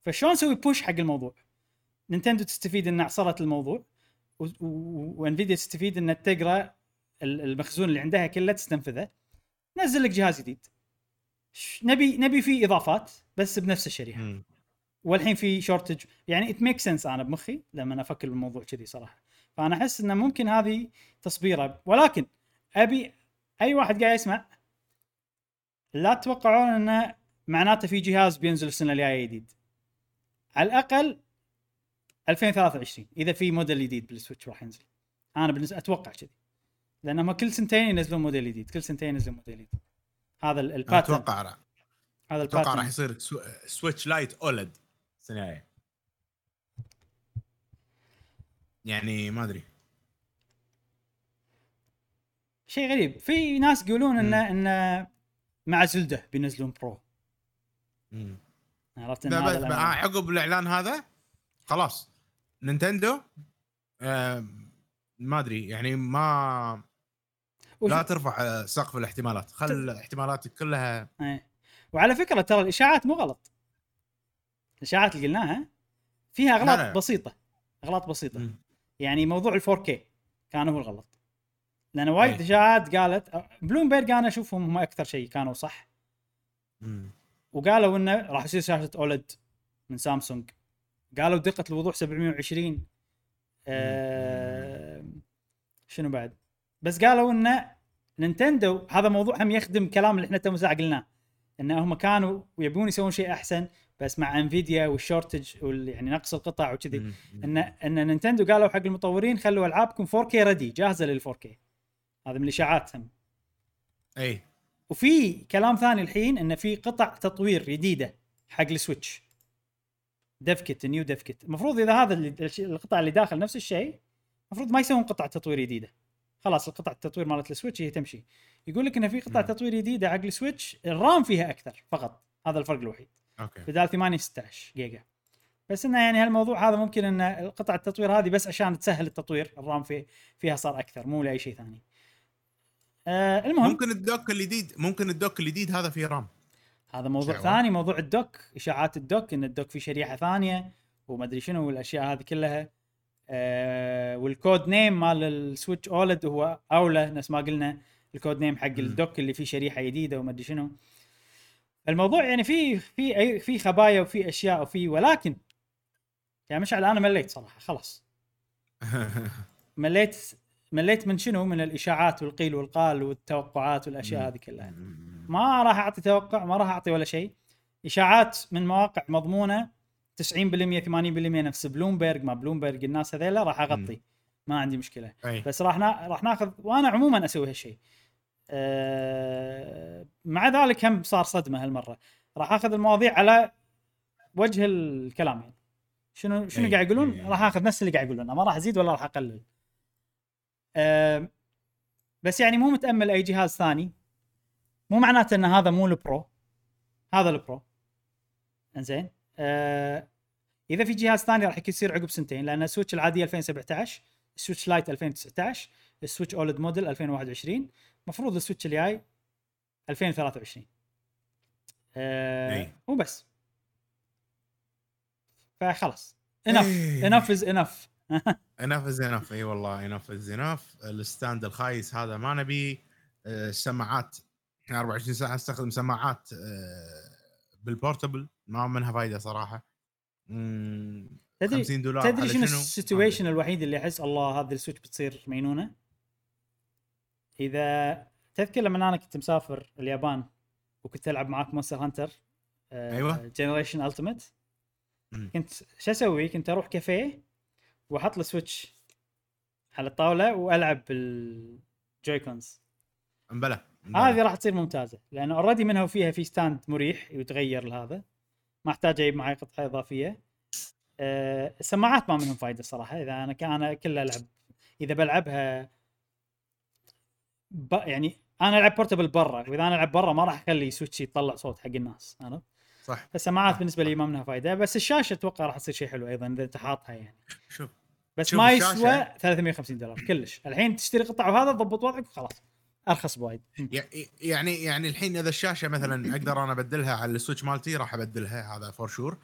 فشلون نسوي push حق الموضوع؟ Nintendo تستفيد ان عصرت الموضوع و- و- و Nvidia تستفيد إن ال Tegra ال- المخزون اللي عندها كله تستنفذه. نزل لك جهاز جديد. نبي نبي فيه إضافات بس بنفس الشريحة. والحين في shortage يعني it make sense أنا بمخي لما أفكر بالموضوع كذي صراحة. فأنا أحس إنه ممكن هذه تصبيره. ولكن أبي أي واحد قاعد يسمع لا تتوقعون انه معناته في جهاز بينزل السنة الجايه جديد. على الأقل 2023 إذا في موديل جديد بال Switch راح ينزل. أنا بالنسبة أتوقع كذي. لانهم كل سنتين ينزلون موديل جديد كل سنتين ينزلون موديل جديد. هذا ال- ال pattern أتوقع هذا أتوقع راح ال pattern يصير سو... Switch Lite OLED. الجايه يعني ما أدري. شيء غريب. في ناس يقولون انه انه مع Zelda بينزلون Pro. مم. عرفت إن لا، هذا. عقب الإعلان هذا خلاص. نينتندو آه ما أدري. يعني ما وش- لا ترفع سقف الاحتمالات. خل احتمالاتك كلها إيه. وعلى فكرة ترى الإشاعات مو غلط. الاشاعات اللي قلناها فيها أغلاط لا. بسيطة أغلاط بسيطة مم. يعني موضوع ال 4K كان هو الغلط لأن وايد أي. إشاعات قالت بلومبيرج أنا أشوفهم هم أكثر شيء كانوا صح. وقالوا إنه راح يصير شاشة OLED من سامسونج قالوا دقة الوضوح 720 آه شنو بعد بس قالوا إنه Nintendo هذا موضوع هم يخدم كلام اللي إحنا تو ساعه قلناه إن هم كانوا يبون يسوون شيء أحسن بس مع Nvidia وال shortage وال يعني نقص القطع وكذي. ان إن Nintendo قالوا حق المطورين خلوا ألعابكم 4K ready جاهزة لل 4K هذا من الاشاعات هم إي. وفي كلام ثاني الحين انه في قطع تطوير جديدة حق ال Switch. dev kit new dev kit المفروض إذا هذا القطع اللي داخل نفس الشيء المفروض ما يسوون قطع تطوير جديدة. خلاص القطع التطوير مالت ال Switch هي تمشي. يقول لك إن في قطع. تطوير جديدة حق ال Switch ال RAM فيها أكثر فقط. هذا الفرق الوحيد. okay. بدال 8 16 جيجا. بس إنه يعني هالموضوع هذا ممكن إن قطع التطوير هذه بس عشان تسهل التطوير ال RAM فيه فيها صار أكثر مو لأي شيء ثاني. آه المهم. ممكن ال dock الجديد ممكن ال dock الجديد هذا فيه RAM. هذا موضوع شعور. ثاني موضوع ال dock إشاعات ال dock إن ال dock في شريحة ثانية وما ادري شنو والأشياء هذه كلها. آه وال code name مال ال Switch OLED هو Aula نفس ما قلنا ال code name حق. ال dock اللي فيه شريحة جديدة وما ادري شنو. الموضوع يعني في في في خبايا وفي أشياء وفي ولكن يا مشعل أنا مليت صراحة خلاص. [laughs] مليت مليت من شنو؟ من الإشاعات والقيل والقال والتوقعات والأشياء هذه كلها. ما راح أعطي توقع ما راح أعطي ولا شيء. إشاعات من مواقع مضمونة 90% 80% نفس بلومبرج ما بلومبرج الناس هذيلا راح أغطي. ما عندي مشكلة. بس راح نا... راح ناخذ وأنا عموما أسوي هالشيء. أه... مع ذلك هم صار صدمة هالمرة. راح آخذ المواضيع على وجه الكلام يعني. شنو شنو أي، قاعد يقولون؟ أي. راح آخذ نفس اللي قاعد يقولونه ما راح أزيد ولا راح أقلل. أه بس يعني مو متأمل أي جهاز ثاني. مو معناته إن هذا مو ال Pro. هذا ال Pro. إنزين. أه إذا في جهاز ثاني راح يصير عقب سنتين. لأن ال Switch العاديه 2017 ال Switch Lite 2019 ال Switch OLED Model 2021 المفروض ال Switch الجاي 2023 أه أي. وبس فخلاص. enough إيه. enough is enough enough is enough إي والله enough is enough ال stand الخايس هذا ما نبي آه، السماعات إحنا 24 ساعة نستخدم سماعات آه، بال portable ما منها فايدة صراحة. تدري 50 دولار تدري شنو؟ ال situation الوحيد اللي أحس الله هذه ال Switch بتصير مينونه إذا تذكر لما أنا كنت مسافر اليابان وكنت ألعب معاك Monster Hunter أيوة. Generations Ultimate. كنت شو أسوي؟ كنت أروح كافيه وأحط ال Switch على الطاولة وألعب بال Joy-Cons أمبلا هذه راح تصير ممتازة لأن already منها وفيها في stand مريح يتغير لهذا ما أحتاج أجيب معي قطعة إضافية أه السماعات ما منهم فايدة صراحة إذا أنا كان كله ألعب إذا بلعبها ب... يعني أنا ألعب portable برا وإذا أنا ألعب برا ما راح أخلي Switch يطلع صوت حق الناس عرفت؟ صح. فالسماعات بالنسبة لي. ما منها فايدة بس الشاشة أتوقع راح تصير شيء حلو أيضا إذا أنت حاطها يعني. [laughs] شوف بس شوف ما. يسوى 350 دولار كلش. الحين تشتري قطعه وهذا تضبط وضعك وخلاص. أرخص بوايد. يع- يعني يعني الحين إذا الشاشة مثلا أقدر أنا أبدلها على ال Switch مالتي راح أبدلها هذا for sure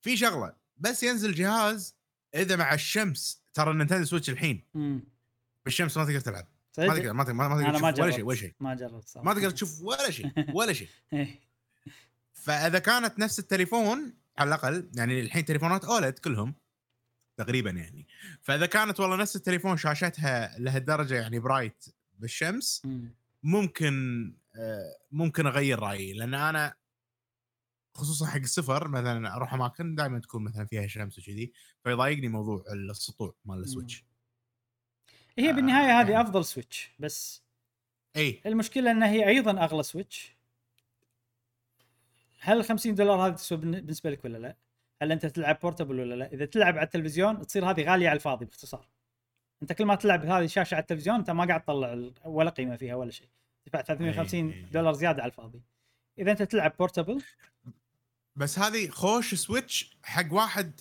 في شغلة بس ينزل جهاز إذا مع الشمس ترى ال Nintendo Switch الحين. بالشمس ما تقدر تلعب. ما؟ تقدر ما تقدر ما تقدر ولا شيء ولا شيء. ما جربت صراحة. ما تقدر تشوف ولا شيء ولا شيء. [laughs] إيه. فإذا كانت نفس التليفون على الأقل يعني الحين تليفونات OLED كلهم تقريبا يعني. فإذا كانت والله نفس التليفون شاشتها لهالدرجة يعني bright بالشمس مم. ممكن آه، ممكن أغير رأيي. لأن أنا خصوصا حق السفر مثلا أروح أماكن دائما تكون مثلا فيها شمس وكذي فيضايقني موضوع السطوع مال ال Switch. هي بالنهاية آه، هذه يعني. أفضل Switch بس إي المشكلة انها هي أيضا أغلى Switch هل ال 50 دولار هذه تسوى بالن- بالنسبة لك ولا لا؟ هل أنت تلعب portable ولا لا؟ إذا تلعب على التلفزيون تصير هذه غالية على الفاضي باختصار. أنت كل ما تلعب هذه الشاشة على التلفزيون أنت ما قاعد تطلع ولا قيمة فيها ولا شيء. تدفع 350 إي. دولار زيادة على الفاضي. إذا أنت تلعب portable بس هذه خوش Switch حق واحد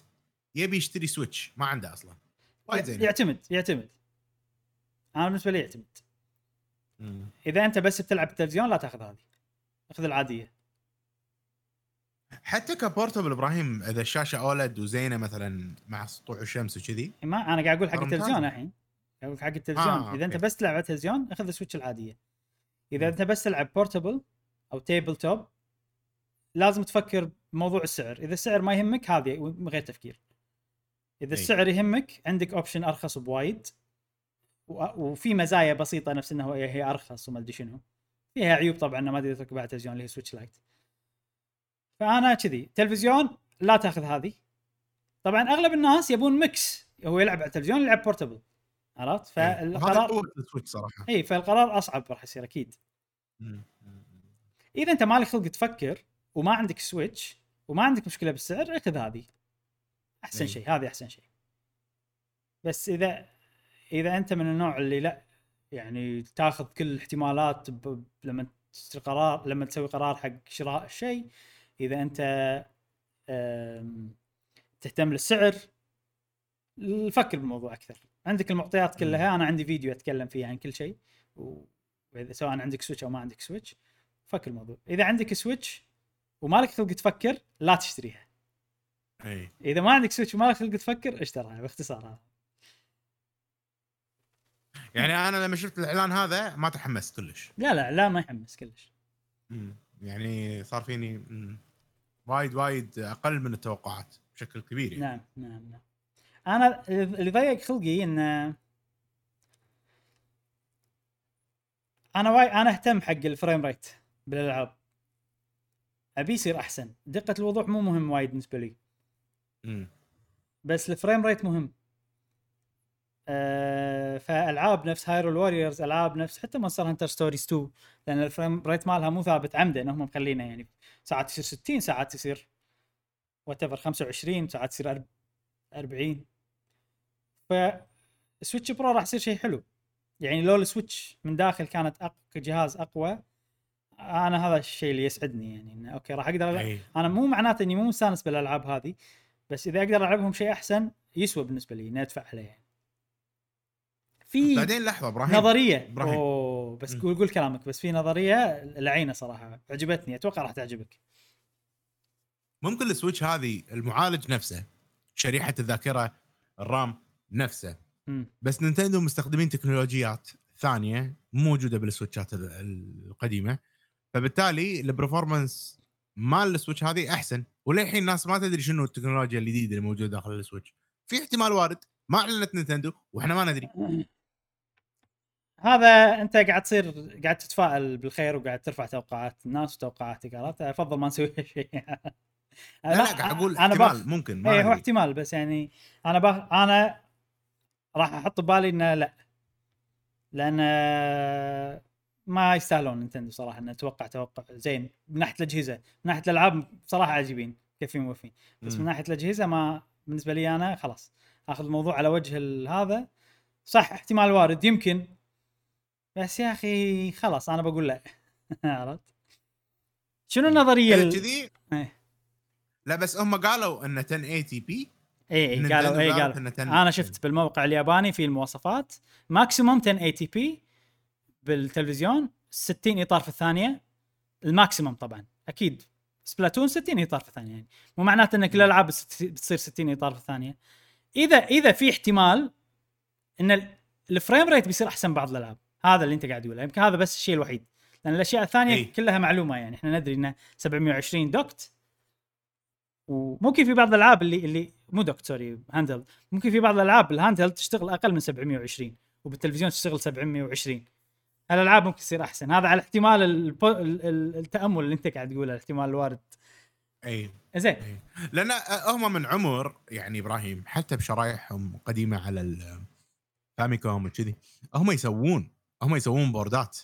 يبي يشتري Switch ما عنده أصلا وايد زين يعتمد يعتمد. أنا بالنسبة لي يعتمد. مم. إذا أنت بس بتلعب بالتلفزيون لا تأخذ هذه. أخذ العادية. حتى ك portable إبراهيم إذا الشاشة OLED وزينة مثلا مع سطوع الشمس وكذي ما أنا قاعد أقول حق التلفزيون. الحين أقول حق التلفزيون آه، إذا أنت. بس تلعب على التلفزيون أخذ ال Switch العادية إذا مم. أنت بس تلعب portable أو tabletop لازم تفكر بموضوع السعر إذا السعر ما يهمك هذه من غير تفكير إذا أي. السعر يهمك عندك option أرخص بوايد وفي مزايا بسيطة نفس إنه هي أرخص وما أدري شنو. فيها عيوب طبعا ما تقدر تركبها على التلفزيون اللي هي Switch Lite فأنا كذي تلفزيون لا تأخذ هذه. طبعا أغلب الناس يبون mix هو يلعب على التلفزيون يلعب portable. عرفت؟ إيه. هذا فالقرار ال Switch صراحة. اي فالقرار أصعب راح يصير أكيد. إذا أنت مالك خلق تفكر وما عندك Switch وما عندك مشكلة بالسعر أخذ هذه. أحسن إي. شيء هذه أحسن شيء. بس إذا إذا أنت من النوع اللي لا يعني تاخذ كل الاحتمالات ب... لما تشتري قرار لما تسوي قرار حق شراء الشيء إذا أنت أم... تهتم للسعر فكر بالموضوع أكثر. عندك المعطيات كلها أنا عندي فيديو أتكلم فيه عن كل شيء وإذا سواء عندك Switch أو ما عندك Switch فكر الموضوع إذا عندك Switch ومالك خلق تفكر لا تشتريها. إي. إذا ما عندك Switch ومالك خلق تفكر اشترها باختصار هذا. يعني أنا لما شفت الإعلان هذا ما تحمست كلش لا لا لا ما يحمس كلش مم. يعني صار فيني مم. وايد وايد أقل من التوقعات بشكل كبير يعني. نعم نعم نعم أنا اللي ضيق خلقي إن أنا وايد أنا أهتم حق ال frame rate بالألعاب أبي يصير أحسن دقة الوضوح مو مهم وايد بالنسبة لي مم. بس ال frame rate مهم أه فألعاب نفس Hyrule Warriors ألعاب نفس حتى Monster Hunter Stories 2 لأن ال frame rate مالها مو ثابت عمدا إنهم مخلينه يعني ساعات يصير 60 ساعات يصير what 25 ساعات تصير أرب- 40 فال Switch Pro راح يصير شيء حلو يعني لو ال Switch من داخل كانت أق... كجهاز أقوى أنا هذا الشيء اللي يسعدني يعني إنه okay راح أقدر إيه. أنا مو معناته إني مو مستانس بالألعاب هذه بس إذا أقدر ألعبهم شيء أحسن يسوى بالنسبة لي اني ادفع عليه يعني. في بعدين لحظة إبراهيم. نظرية. إبراهيم. أوه بس. قول قول كلامك بس في نظرية لعينة صراحة عجبتني أتوقع راح تعجبك. ممكن ال Switch هذه المعالج نفسه شريحة الذاكرة ال RAM نفسه. مم. بس Nintendo مستخدمين تكنولوجيات ثانية مو موجودة بال Switchات ال- القديمة. فبالتالي ال performance مال ال Switch هذه أحسن. وللحين الناس ما تدري شنو التكنولوجيا الجديدة اللي موجوده داخل ال Switch. في احتمال وارد ما أعلنت Nintendo وإحنا ما ندري. [laughs] هذا انت قاعد تصير قاعد تتفائل بالخير وقاعد ترفع توقعات الناس وتوقعاتك عرفت؟ أفضل ما نسوي [laughs] شيء. لا لا قاعد أقول أنا احتمال باخ ممكن ما اي هو احتمال بس يعني أنا باخ أنا راح أحط ببالي إنه لا. لأن ما يستاهلون Nintendo صراحة إنه أتوقع توقع. زين من ناحية الأجهزة من ناحية الألعاب بصراحه عجيبين كيفين موفين بس من. ناحية الأجهزة ما بالنسبة لي أنا خلاص آخذ الموضوع على وجه هذا. صح احتمال وارد يمكن. بس يا أخي خلاص أنا بقول لا [laughs] عرفت؟ شنو النظرية ال- كذي؟ إيه. لا بس هم قالوا انه 1080 p إي إي قالوا إي قالوا. أنا شفت بالموقع الياباني في المواصفات maximum 1080 p بالتلفزيون 60 إطار في الثانية. ال maximum طبعا. أكيد. Splatoon 60 إطار في الثانية يعني. مو معناته ان كل الالعاب بتصير 60 إطار في الثانية. اذا إذا في احتمال إن ال- ال frame rate بيصير أحسن بعض الألعاب. هذا اللي انت قاعد تقوله. يمكن هذا بس الشيء الوحيد. لأن الأشياء الثانية إي. كلها معلومة يعني. إحنا ندري إنه 720 docked. وممكن في بعض الألعاب اللي اللي مو docked sorry handheld ممكن في بعض الألعاب ال hand تشتغل أقل من 720 وبالتلفزيون تشتغل 720 الالعاب ممكن تصير أحسن. هذا على احتمال البو- ال- ال- التأمل اللي انت قاعد تقوله الاحتمال الوارد. اي زين. إي. لأن هم من عمر يعني إبراهيم حتى بشرايحهم قديمة على الفاميكوم وكذي هم يسوون هم يسوون board ات.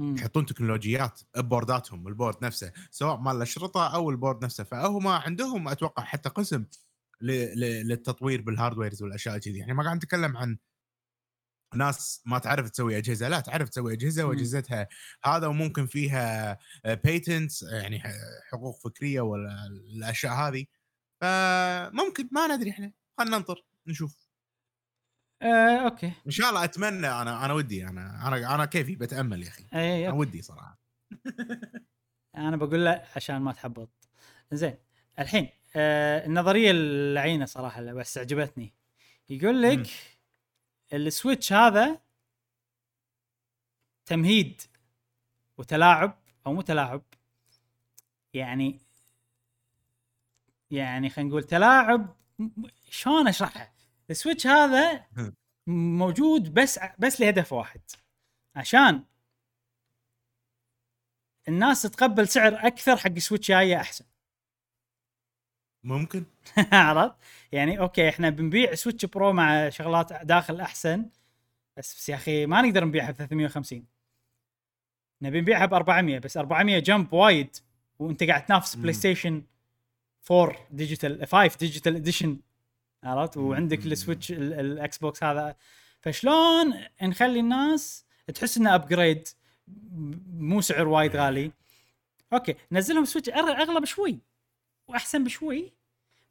يحطون تكنولوجيات ب board اتهم ال board نفسه سواء مال الاشرطه أو ال board نفسه. فهم عندهم أتوقع حتى قسم ل- ل- للتطوير بال hardwares والأشياء كذي. يعني ما قاعد نتكلم عن ناس ما تعرف تسوي أجهزة. لا تعرف تسوي أجهزة. وأجهزتها هذا وممكن فيها patents يعني ح- حقوق فكرية ولا الأشياء هذه فممكن ما ندري إحنا. خلينا ننطر نشوف. آه، okay. إن شاء الله أتمنى أنا أنا ودي أنا أنا أنا كيفي بتأمل يا أخي. اي أنا okay. ودي صراحة. أنا بقول لا عشان ما تحبط. زين الحين آه النظرية اللعينة صراحة بس عجبتني. يقول لك. السويتش هذا تمهيد وتلاعب أو مو تلاعب يعني يعني خلينا نقول تلاعب شلون اشرحها السويتش هذا موجود بس بس لهدف واحد عشان الناس تتقبل سعر أكثر حق سويتش جاية أحسن ممكن [laughs] عرفت؟ يعني okay إحنا بنبيع Switch Pro مع شغلات داخل أحسن بس, بس يا أخي ما نقدر نبيعها ب 350 نبي نبيعها ب 400 بس 400 jump وايد وأنت قاعد تنافس. PlayStation 4 digital 5 digital edition عرفت؟ وعندك. السويتش ال- ال Xbox هذا. فشلون نخلي الناس تحس إنه upgrade مو سعر وايد غالي. okay نزلهم سويتش اغلى بشوي وأحسن بشوي.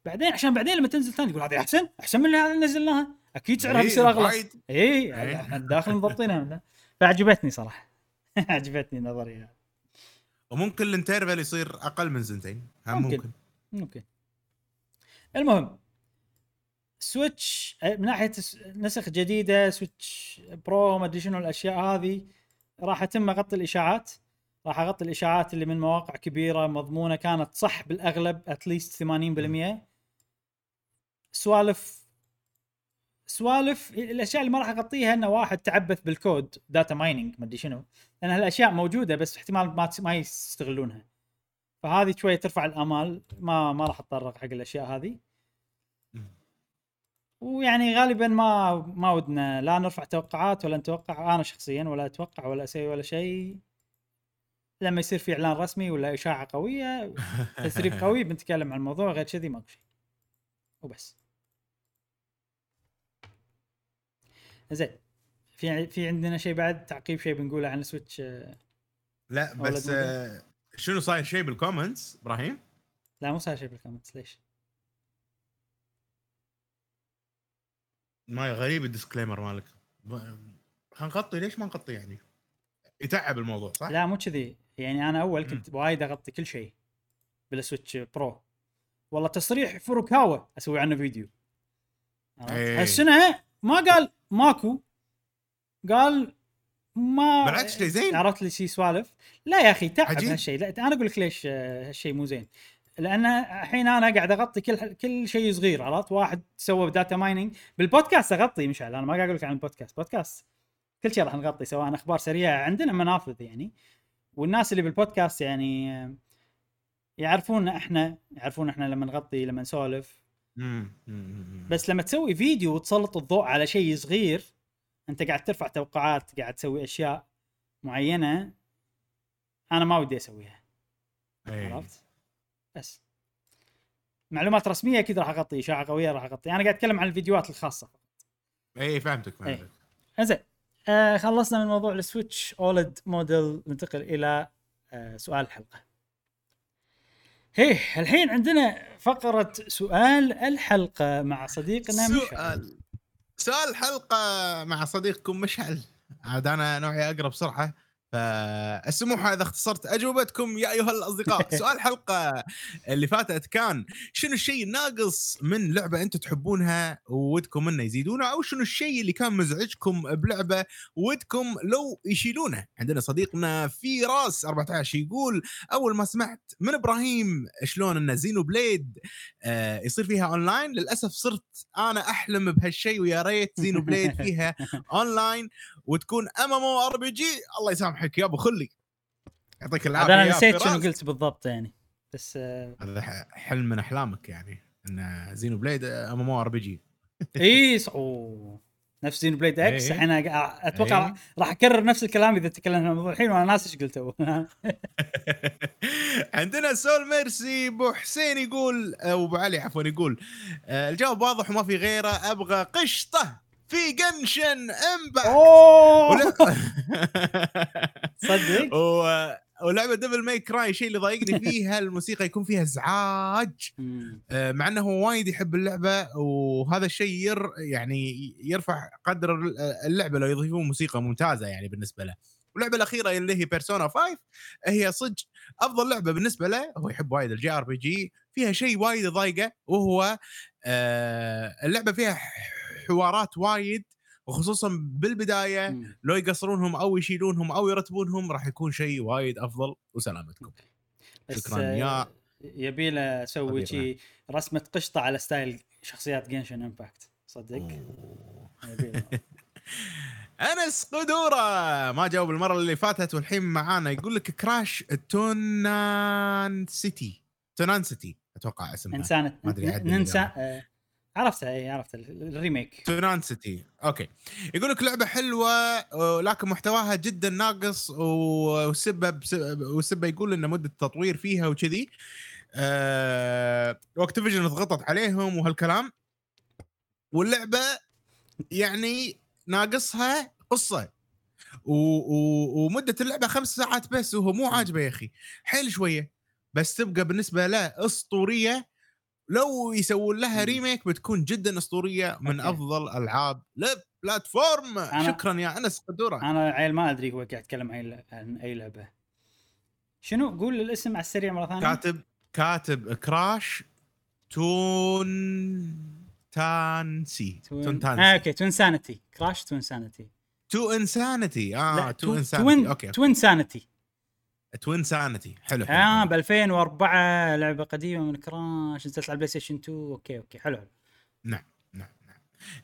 بعدين عشان بعدين لما تنزل ثاني تقول هذه أحسن أحسن من اللي اللي نزلناها. أكيد سعرها إيه، بيصير أغلى. اي إيه. إحنا داخل مضبطينها. [laughs] فعجبتني صراحة. [laughs] عجبتني النظريه وممكن ال interval يصير أقل من سنتين هم ممكن. ممكن, ممكن. المهم سويتش آه، من ناحية نسخ جديدة Switch Pro ما أدري شنو الأشياء هذه. راح أتم اغطي الإشاعات. راح أغطي الإشاعات اللي من مواقع كبيرة مضمونة كانت صح بالأغلب at least 80% سوالف سوالف الأشياء اللي ما راح أغطيها إنه واحد تعبث بال code data mining ما أدري شنو. لأن هالأشياء موجودة بس احتمال ما ما يستغلونها. فهذه شوية ترفع الأمال ما ما راح أتطرق حق الأشياء هذه. ويعني غالبا ما ما ودنا لا نرفع توقعات ولا نتوقع أنا شخصيا ولا أتوقع ولا أسوي ولا شيء لما يصير في إعلان رسمي ولا إشاعة قوية [laughs] تسريب قوي بنتكلم عن الموضوع غير كذي ماكو شيء وبس زين في في عندنا شيء بعد تعقيب شيء بنقوله عن السويتش آه، لا بس. آه، شنو صاير شيء بال comments إبراهيم؟ لا مو صار شيء بال comments ليش؟ ما غريب ال disclaimer مالك حنغطي ليش ما نغطي يعني؟ يتعب الموضوع صح؟ لا مو كذي يعني أنا أول. كنت وايد أغطي كل شيء بال Switch Pro والله تصريح فوروكاوا أسوي عنه فيديو؟ إيه. هالسنة ما قال ماكو قال ما بالعكس شيء زين عرفت لي شي سوالف لا يا أخي تعب. هالشيء لا أنا أقول لك ليش آه، هالشيء مو زين لأن الحين أنا قاعد أغطي كل كل شيء صغير عرفت؟ واحد سوى data mining بالبودكاست أغطي مشعل أنا ما قاعد أقول لك عن البودكاست. بودكاست كل شيء راح نغطي سواء أخبار سريعة عندنا منافذ يعني. والناس اللي بالبودكاست يعني يعرفون إحنا يعرفون إحنا لما نغطي لما نسولف. بس لما تسوي فيديو وتسلط الضوء على شيء صغير أنت قاعد ترفع توقعات قاعد تسوي أشياء معينة أنا ما ودي أسويها. إيه. عرفت؟ بس. معلومات رسمية أكيد راح أغطي إشاعة قوية راح أغطي. أنا قاعد أتكلم عن الفيديوهات الخاصة. إي فهمتك إيه. فهمتك. زين آه خلصنا من موضوع السويتش أولد موديل. ننتقل إلى آه سؤال الحلقة. هيه الحين عندنا فقرة سؤال الحلقة مع صديقنا مشعل. سؤال سؤال الحلقة مع صديقكم مشعل. عاد أنا نوعي أقرأ بسرعة فالسموحة إذا اختصرت أجوبتكم يا أيها الأصدقاء. [laughs] سؤال الحلقة اللي فاتت كان شنو الشيء الناقص من لعبة أنتم تحبونها ودكم إنه يزيدونه؟ أو شنو الشيء اللي كان مزعجكم بلعبة ودكم لو يشيلونه؟ عندنا صديقنا في راس 14 يقول أول ما سمعت من إبراهيم شلون أن Xenoblade آه، يصير فيها أونلاين؟ للأسف صرت أنا أحلم بهالشيء ويا ريت زينو بليد [laughs] فيها أونلاين وتكون أم أم أو آر بي جي. الله يسامحك. يا ابو خلي يعطيك العافية أنا نسيت. شنو قلت بالضبط يعني بس آه هذا حلم من أحلامك يعني إن زينو بليد أم أم أو أر بي جي [laughs] إي أوه. نفس Xenoblade X إيه. الحين أق- أتوقع إيه. راح أكرر نفس الكلام إذا تكلمنا عن الموضوع الحين وأنا ناسي إيش قلت [laughs] عندنا سول ميرسي أبو حسين يقول أو أبو علي عفوا يقول آه، الجواب واضح وما في غيره أبغى قشطة في Genshin Impact [laughs] صدق؟ و... ولعبة Devil May Cry الشيء اللي ضايقني فيها [laughs] الموسيقى يكون فيها إزعاج. آه، مع إنه هو وايد يحب اللعبة وهذا الشيء ير يعني يرفع قدر اللعبة لو يضيفون موسيقى ممتازة يعني بالنسبة له. واللعبة الأخيرة اللي هي Persona 5 هي صدق أفضل لعبة بالنسبة له. هو يحب وايد ال JRPG فيها شيء وايد يضايقه وهو آه، اللعبة فيها حوارات وايد وخصوصا بالبداية مم. لو يقصرونهم أو يشيلونهم أو يرتبونهم راح يكون شيء وايد أفضل. وسلامتكم. شكراً. يا آه، يبي له أسوي صديقنا. شي رسمة قشطة على style شخصيات Genshin Impact صدق. [laughs] أنس قدورة. ما جاوب المرة اللي فاتت والحين معانا. يقول لك Crash Twinsanity Twinsanity أتوقع اسمها. انسان ما عدل ننسى عرفتها اي عرفت ال- ال remake. Twinsanity. okay. يقول لك لعبة حلوة آه، لكن محتواها جدا ناقص وسبب وسبب يقول إن مدة التطوير فيها وكذي. أه و Activision ضغطت عليهم وهالكلام. واللعبة يعني ناقصها قصة. و... و... ومدة اللعبة خمس ساعات بس وهو مو عاجبه يا أخي. حيل شوية بس تبقى بالنسبة له أسطورية. لو يسوون لها. remake بتكون جدا أسطورية من okay. أفضل ألعاب ال platform أنا- شكرا يا أنس قدوره أنا عيل ما أدري هو قاعد يتكلم عن عن أي لعبة. شنو؟ قول الاسم على السريع مرة ثانية. كاتب كاتب Crash Twinsanity Twin. sanity آه okay Twinsanity Crash Twinsanity Twinsanity آه Twinsanity Twin okay. Twinsanity Twinsanity حلو حلو, آه. ب 2004 لعبة قديمة من Crash نزلت على ال PlayStation 2 okay okay حلو حلو. نعم نعم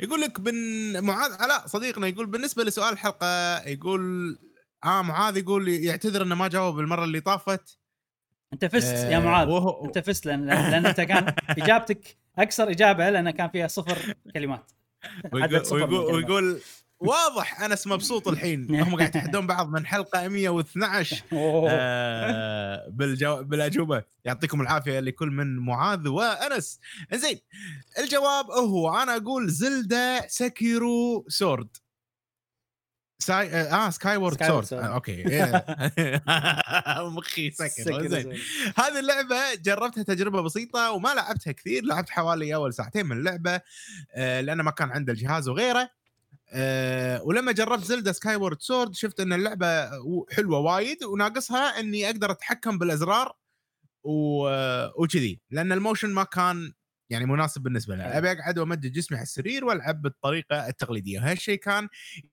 يقول لك بن معاذ علاء صديقنا يقول بالنسبة لسؤال الحلقة يقول آه معاذ يقول يعتذر إنه ما جاوب المرة اللي طافت. أنت فزت يا آه، معاذ. وهو أنت فزت لأن لأن أنت كان إجابتك أكثر إجابة لأن كان فيها صفر كلمات. ويقول ويقول. ويقول واضح أنس مبسوط الحين. هم قاعد يتحدون بعض من حلقة 112 [laughs] أوه. آه بالجو... بالأجوبة. يعطيكم العافية لكل من معاذ وأنس. زين الجواب هو أنا أقول Zelda Skyrow Sword. Sky... آه Skyward Sword. آه okay. [laughs] [laughs] مخي سكر. زين. هذه اللعبة جربتها تجربة بسيطة وما لعبتها كثير لعبت حوالي أول ساعتين من اللعبة آه، لأنه ما كان عندي الجهاز وغيره. آه، ولما جربت Zelda Skyward Sword شفت إن اللعبة و- حلوة وايد وناقصها إني أقدر أتحكم بالأزرار و- آه، وكذي لأن ال motion ما كان يعني مناسب بالنسبة لي. أبي أقعد وامدد جسمي على السرير وألعب بالطريقة التقليدية. هالشيء كان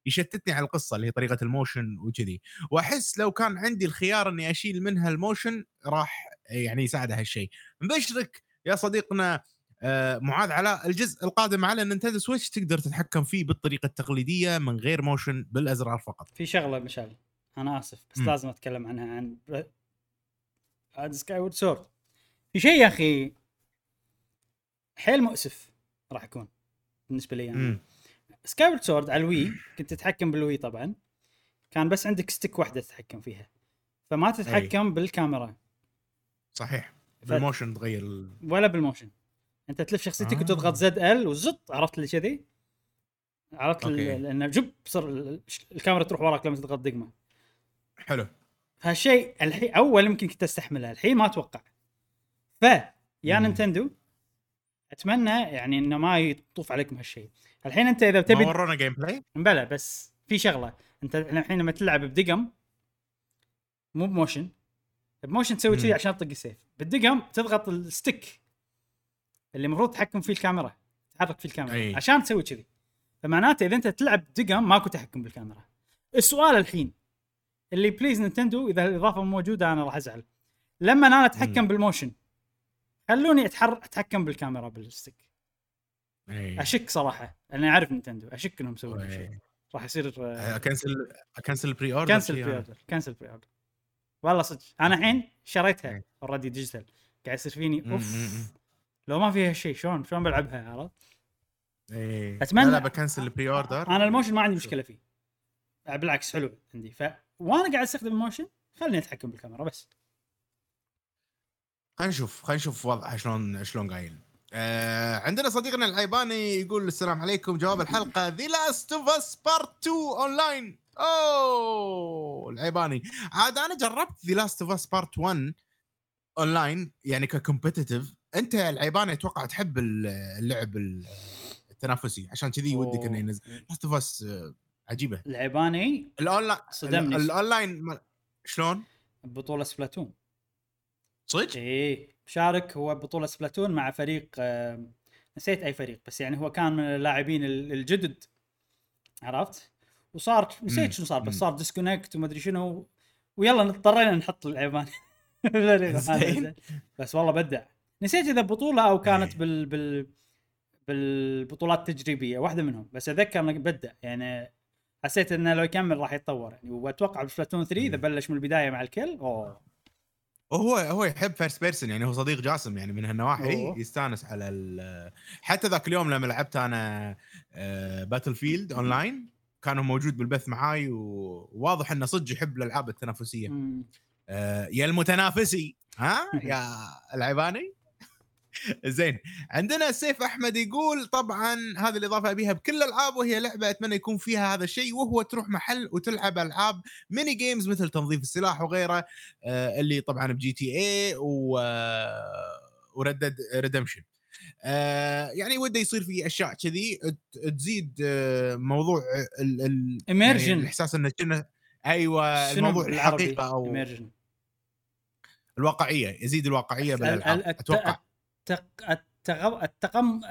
يشتتني على القصة اللي هي طريقة ال motion وكذي. وأحس لو كان عندي الخيار إني أشيل منها ال motion راح يعني يساعد هالشيء نبشرك يا صديقنا آه، معاذ علاء الجزء القادم على Nintendo Switch تقدر تتحكم فيه بالطريقة التقليدية من غير motion بالأزرار فقط. في شغلة مشعل. أنا آسف بس مم. لازم أتكلم عنها عن هذا Skyward Sword في شيء يا أخي حيل مؤسف راح يكون بالنسبة لي يعني امم Skyward Sword على ال Wii كنت تتحكم بال Wii طبعا كان بس عندك stick واحدة تتحكم فيها. فما تتحكم بالكاميرا. صحيح. بال motion تغير ال... ولا بال motion انت تلف شخصيتك آه. وتضغط ZL وزط عرفت اللي كذي؟ عرفت لأنه جب صار ال- الكاميرا تروح وراك لما تضغط دقمة. حلو. فهالشيء الحين أول يمكن كنت استحملها الحين ما أتوقع. ف يا. Nintendo أتمنى يعني إنه ما يطوف عليكم هالشيء. الحين أنت إذا ما تبي ورونا gameplay بلى بس في شغلة. أنت الحين لما تلعب بدقم مو ب motion. ب motion تسوي كذي. عشان تطق السيف. بالدقم تضغط ال stick. اللي المفروض تحكم فيه الكاميرا تحرك فيه الكاميرا أي. عشان تسوي كذي فمعناته إذا أنت تلعب دقم ماكو تحكم بالكاميرا السؤال الحين اللي please Nintendo إذا الإضافة موجودة أنا راح أزعل لما أنا أتحكم مم. بال motion خلوني اتحر أتحكم بالكاميرا بال stick إيه. أشك صراحة أنا أعرف Nintendo أشك إنهم مسوين شيء إيه. راح يصير اكنسل اكنسل pre-order cancel pre-order cancel pre-order والله صدق أنا الحين شريتها. already digital قاعد يصير فيني أوف. لو ما فيها شيء شلون؟ شلون بلعبها؟ عرفت؟ إيه. أتمنى- لا لا بكنسل ال pre-order أنا ال motion ما عندي مشكلة فيه. آه، بالعكس حلو عندي. ف وأنا قاعد أستخدم ال motion خليني أتحكم بالكاميرا بس. خلينا نشوف خلينا نشوف وضعها شلون شلون قايل. آه عندنا صديقنا العيباني يقول السلام عليكم جواب الحلقة The Last of Us Part 2 اونلاين أوه العيباني عاد أنا جربت The Last of Us Part 1 اونلاين يعني ك competitive أنت العيباني أتوقع تحب اللعب التنافسي عشان كذي ودك إنه ينزل Last of Us عجيبة العيباني الاونلاين صدمني. الأونلاين ما- شلون؟ بطولة Splatoon صدق؟ إيه شارك هو بطولة Splatoon مع فريق آه، نسيت أي فريق بس يعني هو كان من اللاعبين ال- الجدد عرفت وصار. نسيت شنو صار بس. صار disconnect وما أدري شنو ويلا اضطرينا نحط العيباني. [laughs] بس والله بدع نسيت إذا بطولة أو كانت إيه. بال بال بالبطولات التجريبية واحدة منهم بس أتذكر انه بدع يعني حسيت إنه لو يكمل راح يتطور يعني وأتوقع ب Splatoon 3 إذا مم. بلش من البداية مع الكل أوه وهو هو يحب first person يعني هو صديق جاسم يعني من هالنواحي. يستانس على حتى ذاك اليوم لما لعبت أنا Battlefield online كانوا موجود بالبث معاي وواضح إنه صدق يحب الألعاب التنافسية. آه، يا المتنافسي ها [laughs] يا العيباني [laughs] زين عندنا سيف أحمد يقول طبعا هذه الإضافة أبيها بكل الالعاب وهي لعبة أتمنى يكون فيها هذا الشيء وهو تروح محل وتلعب ألعاب mini games مثل تنظيف السلاح وغيره آه، اللي طبعا ب GTA و و Red Dead Redemption يعني وده يصير في أشياء كذي تزيد آه، موضوع ال ال يعني. الإحساس إنه كنا أيوه الموضوع؟ الحقيقة أو. الواقعية يزيد الواقعية ال- بالالعاب أتوقع التق... التغ... التقم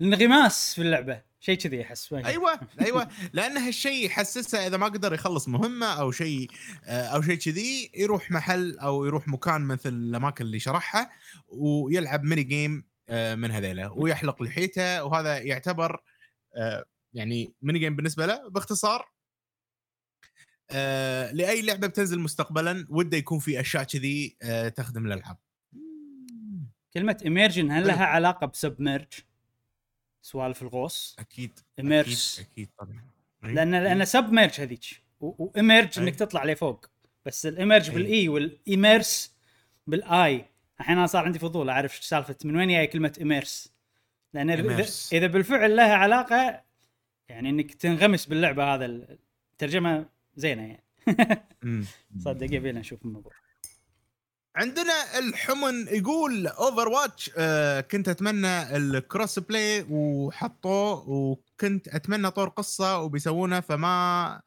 الانغماس في اللعبة. شيء كذي أحس أيوه [laughs] أيوه. لأن هالشيء يحسسه إذا ما قدر يخلص مهمة أو شيء آه، أو شيء كذي يروح محل أو يروح مكان مثل الأماكن اللي شرحها ويلعب mini game آه، من هذيلا ويحلق لحيته وهذا يعتبر آه، يعني mini game بالنسبة له باختصار لأي لعبة بتنزل مستقبلا وده يكون في أشياء كذي تخدم الألعاب. كلمة immersion هل لها علاقة ب submerge؟ سوالف الغوص أكيد Immerse. أكيد أكيد طبعا إي. لأن لأن submerge هذيك و emerge أي. إنك تطلع لفوق بس الايمرج أي. بالاي والايميرس بالاي الحين أنا صار عندي فضول أعرف إيش سالفة من وين جاي كلمة immerse لأن إذا- إذا, بالفعل لها علاقة يعني إنك تنغمس باللعبة هذا الترجمة زينة يعني. [laughs] صدق يبينا نشوف الموضوع عندنا الحمن يقول Overwatch آه كنت أتمنى ال crossplay وحطوه وكنت أتمنى طور قصة وبيسوونه فما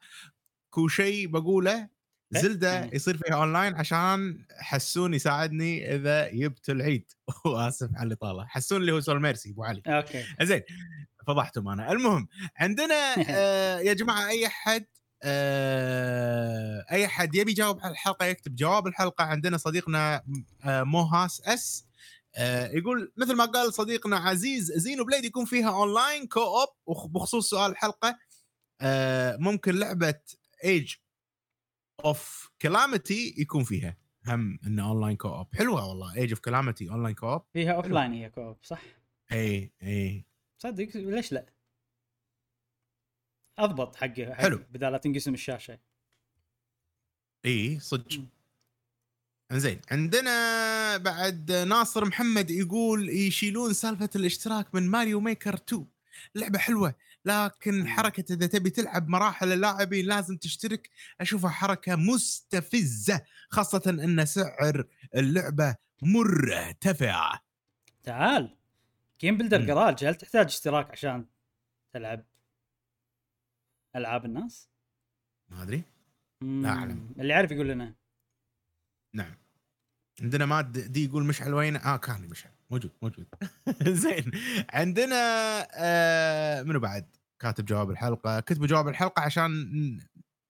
كو شيء بقوله. Zelda يعني. يصير فيها اونلاين عشان حسون يساعدني إذا جبت العيد. [laughs] وآسف على الإطالة. حسون اللي هو Soul Mercy أبو علي. okay. زين فضحتم أنا. المهم عندنا [laughs] آه يا جماعة أي أحد آه أي احد يبي يجاوب على الحلقة يكتب جواب الحلقة. عندنا صديقنا آه موهاس اس آه يقول مثل ما قال صديقنا عزيز Xenoblade يكون فيها online co-op وبخصوص سؤال الحلقة آه ممكن لعبة Age of Calamity يكون فيها. هم إنه online co-op حلوة والله. Age of Calamity online co-op فيها offline هي co-op صح؟ اي اي صدق ليش لا؟ أضبط حقه حق حلو. بدال لا تنقسم الشاشة. إي صدق. زين عندنا بعد ناصر محمد يقول يشيلون سالفة الاشتراك من Mario Maker 2 لعبة حلوة لكن حركة إذا تبي تلعب مراحل اللاعبين لازم تشترك. أشوفها حركة مستفزة خاصة إن سعر اللعبة مرتفع. تعال. جيم بلدر. جراج هل تحتاج اشتراك عشان تلعب. ألعاب الناس؟ ما أدري. مم، أعلم. اللي يعرف يقول لنا. نعم. عندنا ماد دي يقول مشعل وين؟ آه كان مشعل. موجود موجود. [laughs] زين. عندنا آه منو بعد؟ كاتب جواب الحلقة. كتبوا جواب الحلقة عشان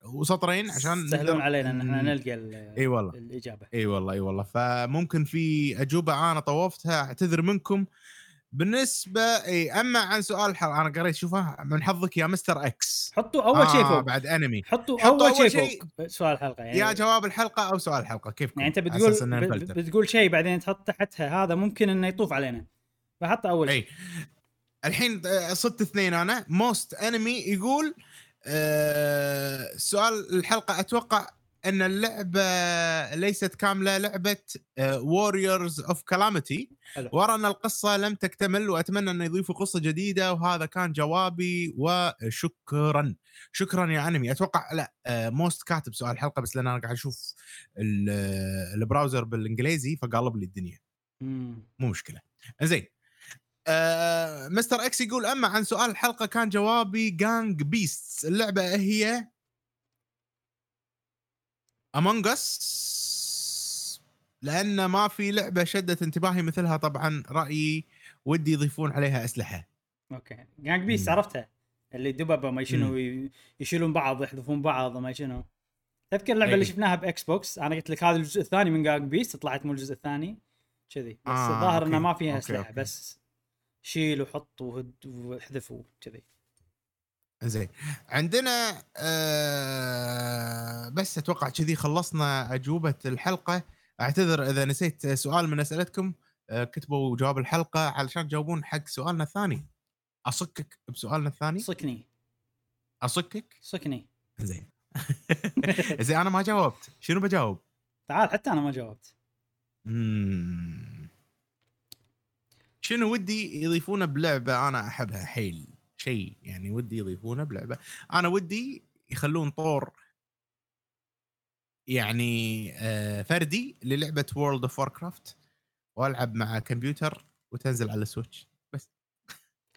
وسطرين عشان تسهلون نقدر- علينا إن إحنا. نلقى إي والله. الإجابة. إي والله إي والله. فممكن في أجوبة أنا طوفتها أعتذر منكم. بالنسبة إي أما عن سؤال الحلقة أنا قريت شوفها من حظك يا مستر إكس. حطوا أول شيء آه فوق. بعد أنمي. حطوا حطوا أول أول شيء شيء- فوق. سؤال الحلقة يعني. يا جواب الحلقة أو سؤال الحلقة كيفكم؟ يعني أنت بتقول ب-. بتقول شيء بعدين تحط تحتها هذا ممكن إنه يطوف علينا. فحط أول شيء الحين آه، صدت اثنين أنا. موست انمي يقول آه سؤال الحلقة أتوقع أن اللعبة ليست كاملة لعبة Warriors of Calamity. وأرى أن القصة لم تكتمل وأتمنى أن يضيفوا قصة جديدة وهذا كان جوابي وشكرا. شكرا يا أنمي. أتوقع لا آه موست كاتب سؤال الحلقة بس لأن أنا قاعد أشوف آه، ال browser بالإنجليزي فقالب لي الدنيا. مو مشكلة. زين آه مستر إكس يقول أما عن سؤال الحلقة كان جوابي Gang Beasts اللعبة هي Among Us لأن ما في لعبة شدت انتباهي مثلها طبعا رأيي ودي يضيفون عليها أسلحة. okay. Gang Beasts مم. عرفتها؟ اللي دببه ما شنو يشيلون بعض يحذفون بعض ما شنو تذكر اللعبة اللي أي. شفناها ب Xbox؟ أنا قلت لك هذا الجزء الثاني من Gang Beasts طلعت مو الجزء الثاني. كذي. بس آه، الظاهر إنه okay. ما فيها okay، أسلحة okay. بس شيل وحط وهد واحذف وكذي زين. عندنا آه بس أتوقع كذي خلصنا أجوبة الحلقة. أعتذر إذا نسيت سؤال من أسئلتكم آه كتبوا جواب الحلقة علشان تجاوبون حق سؤالنا الثاني. أصكك بسؤالنا الثاني؟ صكني. أصكك؟ صكني. زين. [laughs] زين أنا ما جاوبت. شنو بجاوب؟ تعال حتى أنا ما جاوبت. مم. شنو ودي يضيفونه بلعبة أنا أحبها حيل؟ شيء يعني ودي يضيفونه بلعبة. أنا ودي يخلون طور يعني آه، فردي للعبة World of Warcraft وألعب مع كمبيوتر وتنزل على ال Switch. بس.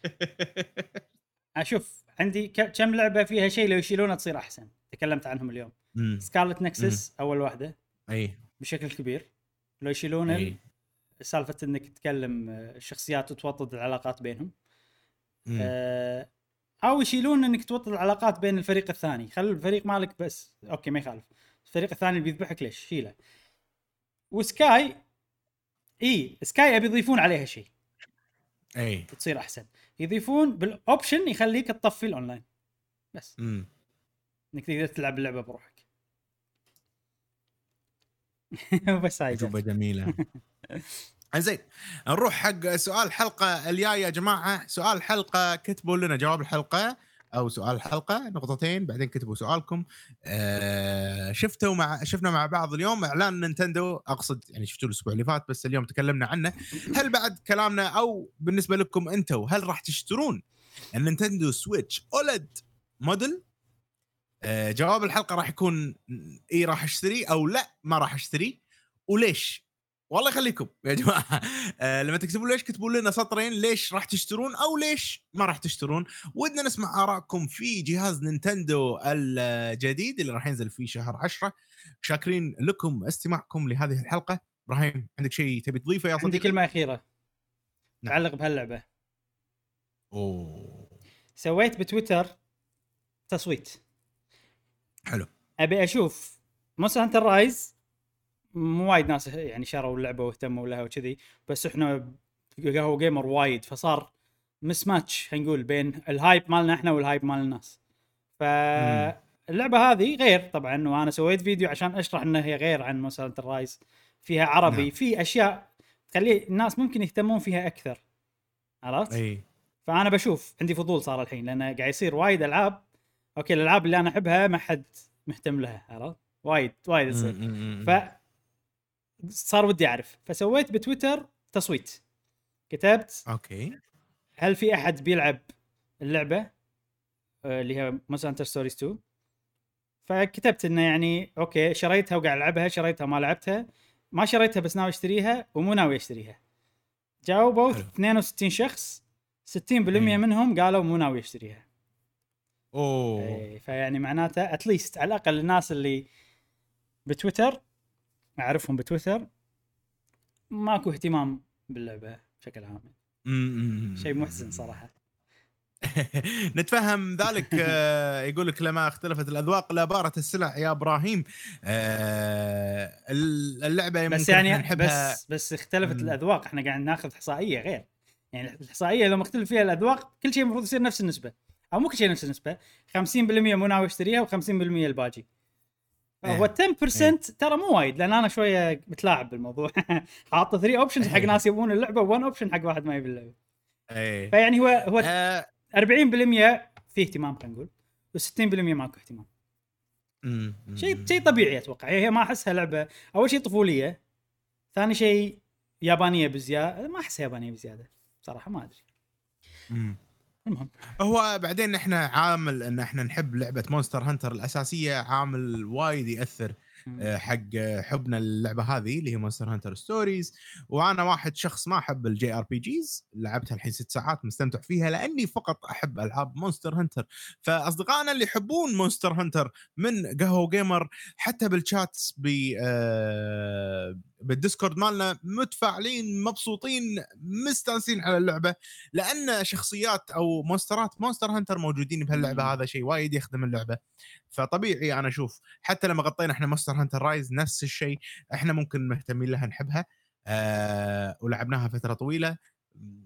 [laughs] أشوف عندي كم لعبة فيها شيء لو يشيلونه تصير أحسن. تكلمت عنهم اليوم. Scarlet Nexus أول واحدة. أي. بشكل كبير. لو يشيلون سالفة إنك تكلم آه، الشخصيات وتوطد العلاقات بينهم. آه، أو يشيلون إنك توطد العلاقات بين الفريق الثاني. خل الفريق مالك بس. أوكي ما يخالف. الفريق الثاني اللي بيذبحك ليش؟ شيله. وسكاي إي سكاي أبي يضيفون عليها شيء. إي. تصير أحسن. يضيفون بال option يخليك تطفي الاونلاين بس. مم. إنك تقدر تلعب اللعبة بروحك. [laughs] بس هاي اجوبه جميلة. [laughs] زين نروح حق سؤال الحلقة الجاية يا جماعة. سؤال الحلقة كتبوا لنا جواب الحلقة أو سؤال الحلقة نقطتين بعدين كتبوا سؤالكم. آه شفتوا مع شفنا مع بعض اليوم. إعلان Nintendo أقصد يعني شفتوا الأسبوع اللي فات بس اليوم تكلمنا عنه. هل بعد كلامنا أو بالنسبة لكم أنتم هل راح تشترون ال Nintendo Switch OLED model؟ آه جواب الحلقة راح يكون إي راح اشتري أو لا ما راح اشتري وليش؟ والله يخليكم يا جماعة. [laughs] آه لما تكتبوا ليش كتبوا لنا سطرين ليش راح تشترون أو ليش ما راح تشترون ودنا نسمع آرائكم في جهاز Nintendo الجديد اللي راح ينزل في شهر 10 شاكرين لكم استماعكم لهذه الحلقة. إبراهيم عندك شيء تبي تضيفه يا عندي صديقي؟ كلمة أخيرة. نعم. تعلق بهاللعبة. أوه. سويت بتويتر تصويت. حلو. أبي أشوف Monster Hunter Rise مو وايد ناس يعني شروا اللعبة واهتموا لها وكذي بس إحنا قهوة Gamer وايد فصار mismatch خلينا نقول بين ال hype مالنا إحنا وال hype مال الناس. فاللعبة هذه غير طبعا وأنا سويت فيديو عشان أشرح إنها هي غير عن Hunter Rise فيها عربي نعم. في أشياء تخلي الناس ممكن يهتمون فيها أكثر. عرفت؟ إي. فأنا بشوف عندي فضول صار الحين لأن قاعد يصير وايد ألعاب. أوكي الألعاب اللي أنا أحبها ما حد مهتم لها عرفت؟ وايد وايد يصير ف صار ودي أعرف. فسويت بتويتر تصويت. كتبت أوكي. هل في أحد بيلعب اللعبة؟ آه، اللي هي Monster Hunter Stories 2 فكتبت إنه يعني أوكي شريتها وقاعد ألعبها شريتها ما لعبتها. ما شريتها بس ناوي أشتريها ومو ناوي أشتريها. جاوبوا حلو. 62 شخص 60% إيه. منهم قالوا مو ناوي أشتريها. أوه. إيه، فيعني معناته at least على الأقل الناس اللي بتويتر أعرفهم بتويتر. ماكو اهتمام باللعبة بشكل عام. شيء محزن صراحة. [laughs] نتفهم ذلك آه، يقول لك لما اختلفت الأذواق لا بارت السلع يا إبراهيم. آه، اللعبة بس يعني نحبها. بس بس اختلفت. الأذواق. إحنا قاعد ناخذ إحصائية غير. يعني الإحصائية لو مختلف فيها الأذواق كل شيء المفروض يصير نفس النسبة. أو مو كل شيء نفس النسبة. 50% مو ناوي اشتريها و50% الباقي إيه. هو 10% ترى مو وايد لأن أنا شوية متلاعب بالموضوع. حاطه 3 options حق إيه. ناس يبون اللعبة و1 option حق واحد ما يبي اللعبة. إيه. فيعني هو هو آه، 40% في اهتمام خلينا نقول و60% ماكو اهتمام. شيء شيء طبيعي أتوقع. هي ما أحسها لعبة. أول شيء طفولية ثاني شيء يابانية بزياده ما أحسها يابانية بزيادة صراحة ما أدري. المهم. هو بعدين إحنا عامل إن إحنا نحب لعبة Monster Hunter الأساسية عامل وايد يأثر آه، حق حبنا للعبة هذه اللي هي Monster Hunter Stories وأنا واحد شخص ما أحب ال JRPGs لعبتها الحين ست ساعات مستمتع فيها لأني فقط أحب ألعاب Monster Hunter فأصدقائنا اللي يحبون Monster Hunter من قهوة Gamer حتى بالشات ب آه، بال Discord مالنا متفاعلين مبسوطين مستانسين على اللعبة. لأن شخصيات أو مونسترات Monster Hunter موجودين بهاللعبة. هذا شيء وايد يخدم اللعبة. فطبيعي أنا أشوف حتى لما غطينا إحنا Monster Hunter Rise نفس الشيء إحنا ممكن مهتمين لها نحبها. آه ولعبناها فترة طويلة.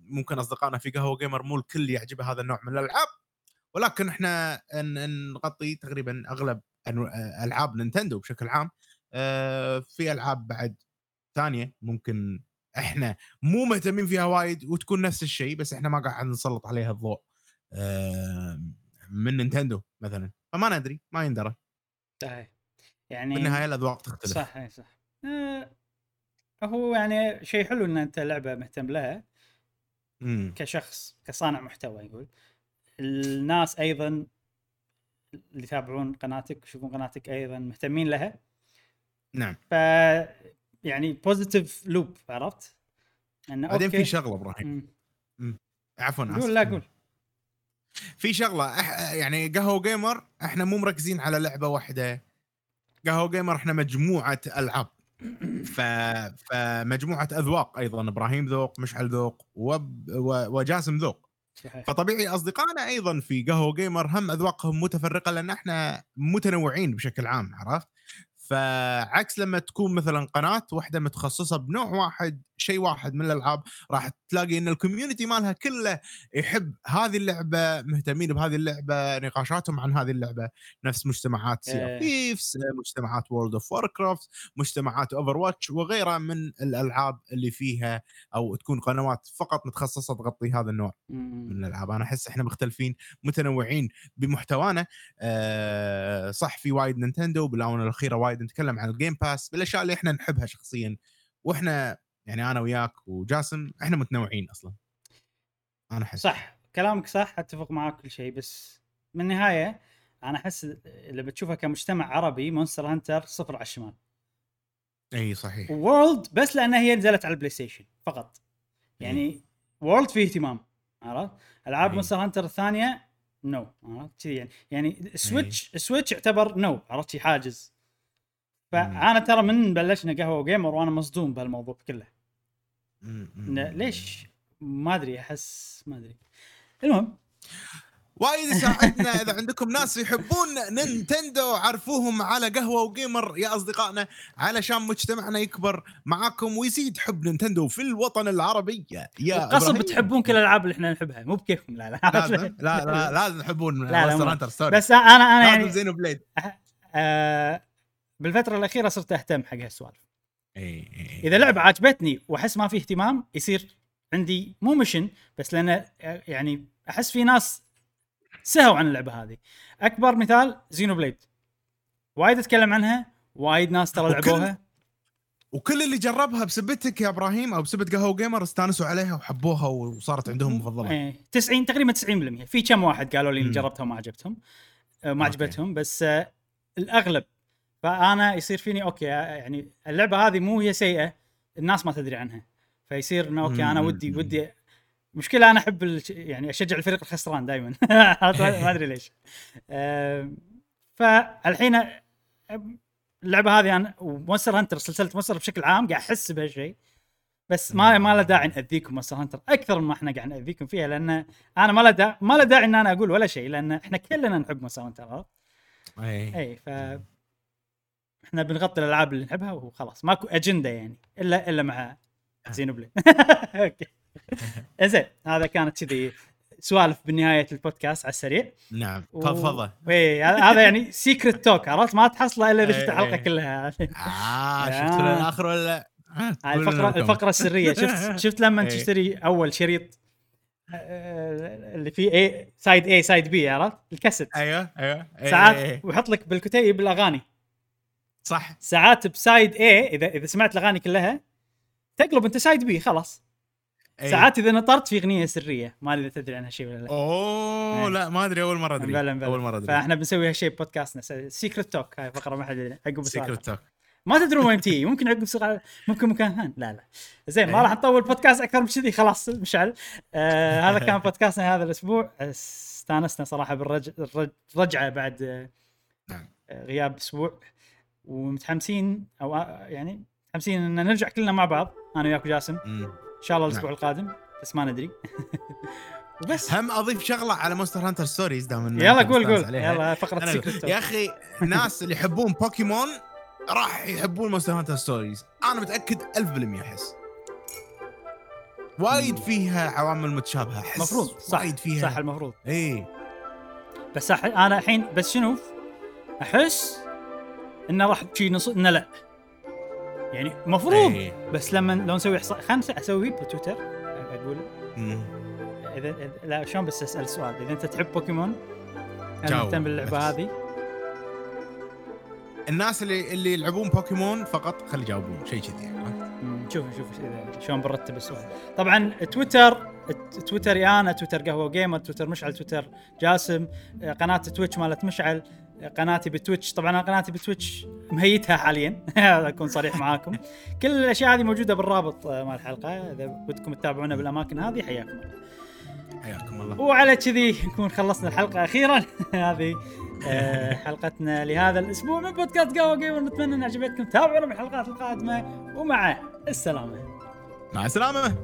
ممكن أصدقائنا في قهوة Gamer مو الكل يعجبه هذا النوع من الألعاب. ولكن إحنا نغطي تقريبا أغلب آه، ألعاب Nintendo بشكل عام. آه في ألعاب بعد ثانية ممكن إحنا مو مهتمين فيها وايد وتكون نفس الشيء بس إحنا ما قاعد نسلط عليها الضوء. من نينتندو مثلا. فما ندري ما يندرى. صحيح. يعني بالنهاية الأذواق تختلف. صح صح آه هو يعني شيء حلو إن أنت لعبة مهتم لها. امم كشخص كصانع محتوى يقول. الناس أيضا اللي يتابعون قناتك ويشوفون قناتك أيضا مهتمين لها. نعم. ف يعني positive loop عرفت؟ انه بعدين أوكي. في شغلة إبراهيم. عفوا قول. لا قول. في شغلة أح... يعني قهوة Gamer إحنا مو مركزين على لعبة واحدة. قهوة Gamer إحنا مجموعة ألعاب. ف... فمجموعة أذواق أيضا إبراهيم ذوق مشعل ذوق وب... و... وجاسم ذوق. صحيح. فطبيعي أصدقائنا أيضا في قهوة Gamer هم أذواقهم متفرقة لأن إحنا متنوعين بشكل عام عرفت؟ فعكس لما تكون مثلا قناة واحدة متخصصة بنوع واحد شيء واحد من الألعاب راح تلاقي إن ال community مالها كله يحب هذه اللعبة مهتمين بهذه اللعبة نقاشاتهم عن هذه اللعبة. نفس مجتمعات Sea of Thieves مجتمعات World of Warcraft مجتمعات Overwatch وغيرها من الألعاب اللي فيها أو تكون قنوات فقط متخصصة تغطي هذا النوع من الألعاب. أنا أحس إحنا مختلفين متنوعين بمحتوانا. أه صح في وايد Nintendo بالآونة الأخيرة وايد نتكلم عن ال Game Pass بالأشياء اللي إحنا نحبها شخصيا. وإحنا يعني أنا وياك وجاسم إحنا متنوعين أصلا. أنا أحس. صح كلامك صح أتفق معاك كل شيء بس من النهاية أنا أحس اللي بتشوفها كمجتمع عربي Monster Hunter صفر على الشمال. إي صحيح. و World بس لأنها هي نزلت على ال PlayStation فقط يعني و World فيه اهتمام عرفت؟ ألعاب. Monster Hunter الثانية no عرفت؟ كذي يعني. يعني Switch Switch يعتبر no عرفت؟ حاجز. فأنا ترى من بلشنا قهوة Gamer وأنا مصدوم بهالموضوع كله مم، مم، إنه مم. ليش؟ ما أدري أحس ما أدري. المهم. وايد يساعدنا إذا عندكم ناس يحبون Nintendo عرفوهم على قهوة Gamer. يا أصدقائنا علشان مجتمعنا يكبر معاكم ويزيد حب Nintendo في الوطن العربي. يا غصب إبراهيم. تحبون كل الألعاب اللي إحنا نحبها. مو بكيفكم لا لا. لازم لا لا لازم تحبون لا، لا، بس أنا أنا يعني Xenoblade. آه بالفترة الأخيرة صرت أهتم حق هالسوالف. إي إي إذا لعبة عجبتني وأحس ما في اهتمام يصير عندي مو mission بس لأن يعني أحس في ناس سهوا عن اللعبة هذه. أكبر مثال Xenoblade وايد أتكلم عنها وايد ناس ترى لعبوها. وكل اللي جربها بسبتك يا إبراهيم أو بسبت قهوه Gamer استانسوا عليها وحبوها وصارت عندهم مفضلة. إيه 90 تقريبا 90% في كم واحد قالوا لي إني مم. جربتها وما عجبتهم. آه، ما. عجبتهم بس آه، الأغلب فأنا يصير فيني okay يعني اللعبة هذه مو هي سيئة الناس ما تدري عنها. فيصير إنه okay أنا. ودي ودي مشكلة أنا أحب ال- يعني أشجع الفريق الخسران دائما [laughs] ما أدري ليش. فالحين اللعبة هذه أنا و Monster Hunter سلسلة Monster بشكل عام قاعد أحس بهالشيء. بس ما ما له داعي نأذيكم Monster Hunter أكثر مما إحنا قاعد نأذيكم فيها لأن أنا ما له داعي ما له داعي إن أنا أقول ولا شيء لأن إحنا كلنا نحب Monster Hunter؟ اي اي ف إحنا بنغطي الألعاب اللي نحبها وخلاص. ماكو أجندة يعني إلا إلا مع Xenoblade [laughs] okay. زين هذا كانت كذي سوالف بنهاية البودكاست على السريع. نعم و- فضفضه اي هذا يعني secret talk عرفت؟ ما تحصله إلا إذا شفت إي، الحلقة. كلها. آه. شفت الآخر ولا؟ آه، الفقره. الفقرة السرية. شفت [laughs] شفت لما إي. تشتري أول شريط اللي فيه A side A side B عرفت؟ الكاسيت. أيوه أيوه. ساعات. ويحط لك بالكتيب الأغاني. صح. ساعات ب side A إذا إذا سمعت الأغاني كلها تقلب أنت side B خلاص. إي. ساعات إذا نطرت في أغنية سرية ما أدري إذا تدري عنها شيء ولا لا. أوه إي. لا ما أدري أول مرة أدري. أول مرة أدري. فإحنا بنسوي هالشيء ببودكاستنا secret talk هاي فقرة ما حد يدري عقب secret talk ما تدرون وين تجي ممكن عقب سؤال ممكن مكان ثاني. لا لا. زين ما إيه. راح نطول بودكاست أكثر من كذي خلاص مشعل. آه هذا كان بودكاستنا هذا الأسبوع. استانسنا صراحة بالرجعه بعد آه، نعم. آه، غياب أسبوع. ومتحمسين أو يعني متحمسين إن نرجع كلنا مع بعض أنا وياك وجاسم. إن شاء الله الأسبوع نعم. القادم بس ما ندري. [laughs] وبس. هم أضيف شغلة على Monster Hunter Stories دام يلا قول قول. يلا فقرة يا أخي الناس اللي يحبون بوكيمون راح يحبون Monster Hunter Stories أنا متأكد 1000% أحس. وايد فيها عوامل متشابهة أحس. المفروض صح. وايد فيها. صح المفروض. اي بس. أنا الحين بس شنو؟ أحس إنه راح تجي نص إنه لا يعني مفروض إيه. بس لما لو نسوي إحصاء خلينا نس- أسوي بتويتر أقول. اذا لا شلون بس أسأل سؤال إذا أنت تحب بوكيمون هل جاوب مهتم باللعبة. هذه؟ الناس اللي اللي يلعبون بوكيمون فقط خلي يجاوبون شيء كذي يعني شوف شوف شلون بنرتب السؤال طبعا تويتر تويتري أنا تويتر قهوة Gamer تويتر مشعل تويتر جاسم قناة Twitch مالت مشعل قناتي ب Twitch. طبعا أنا قناتي ب Twitch مهيتها حاليا. [laughs] أكون صريح معاكم. كل الأشياء هذه موجودة بالرابط مال الحلقة. إذا ودكم تتابعونا بالأماكن هذه حياكم الله. حياكم الله. وعلى كذي نكون خلصنا الحلقة أخيرا. [laughs] هذه آه، حلقتنا لهذا الأسبوع من بودكاست قهوة Gamer. نتمنى أن عجبتكم. تابعونا بالحلقات القادمة. ومع السلامة. مع السلامة.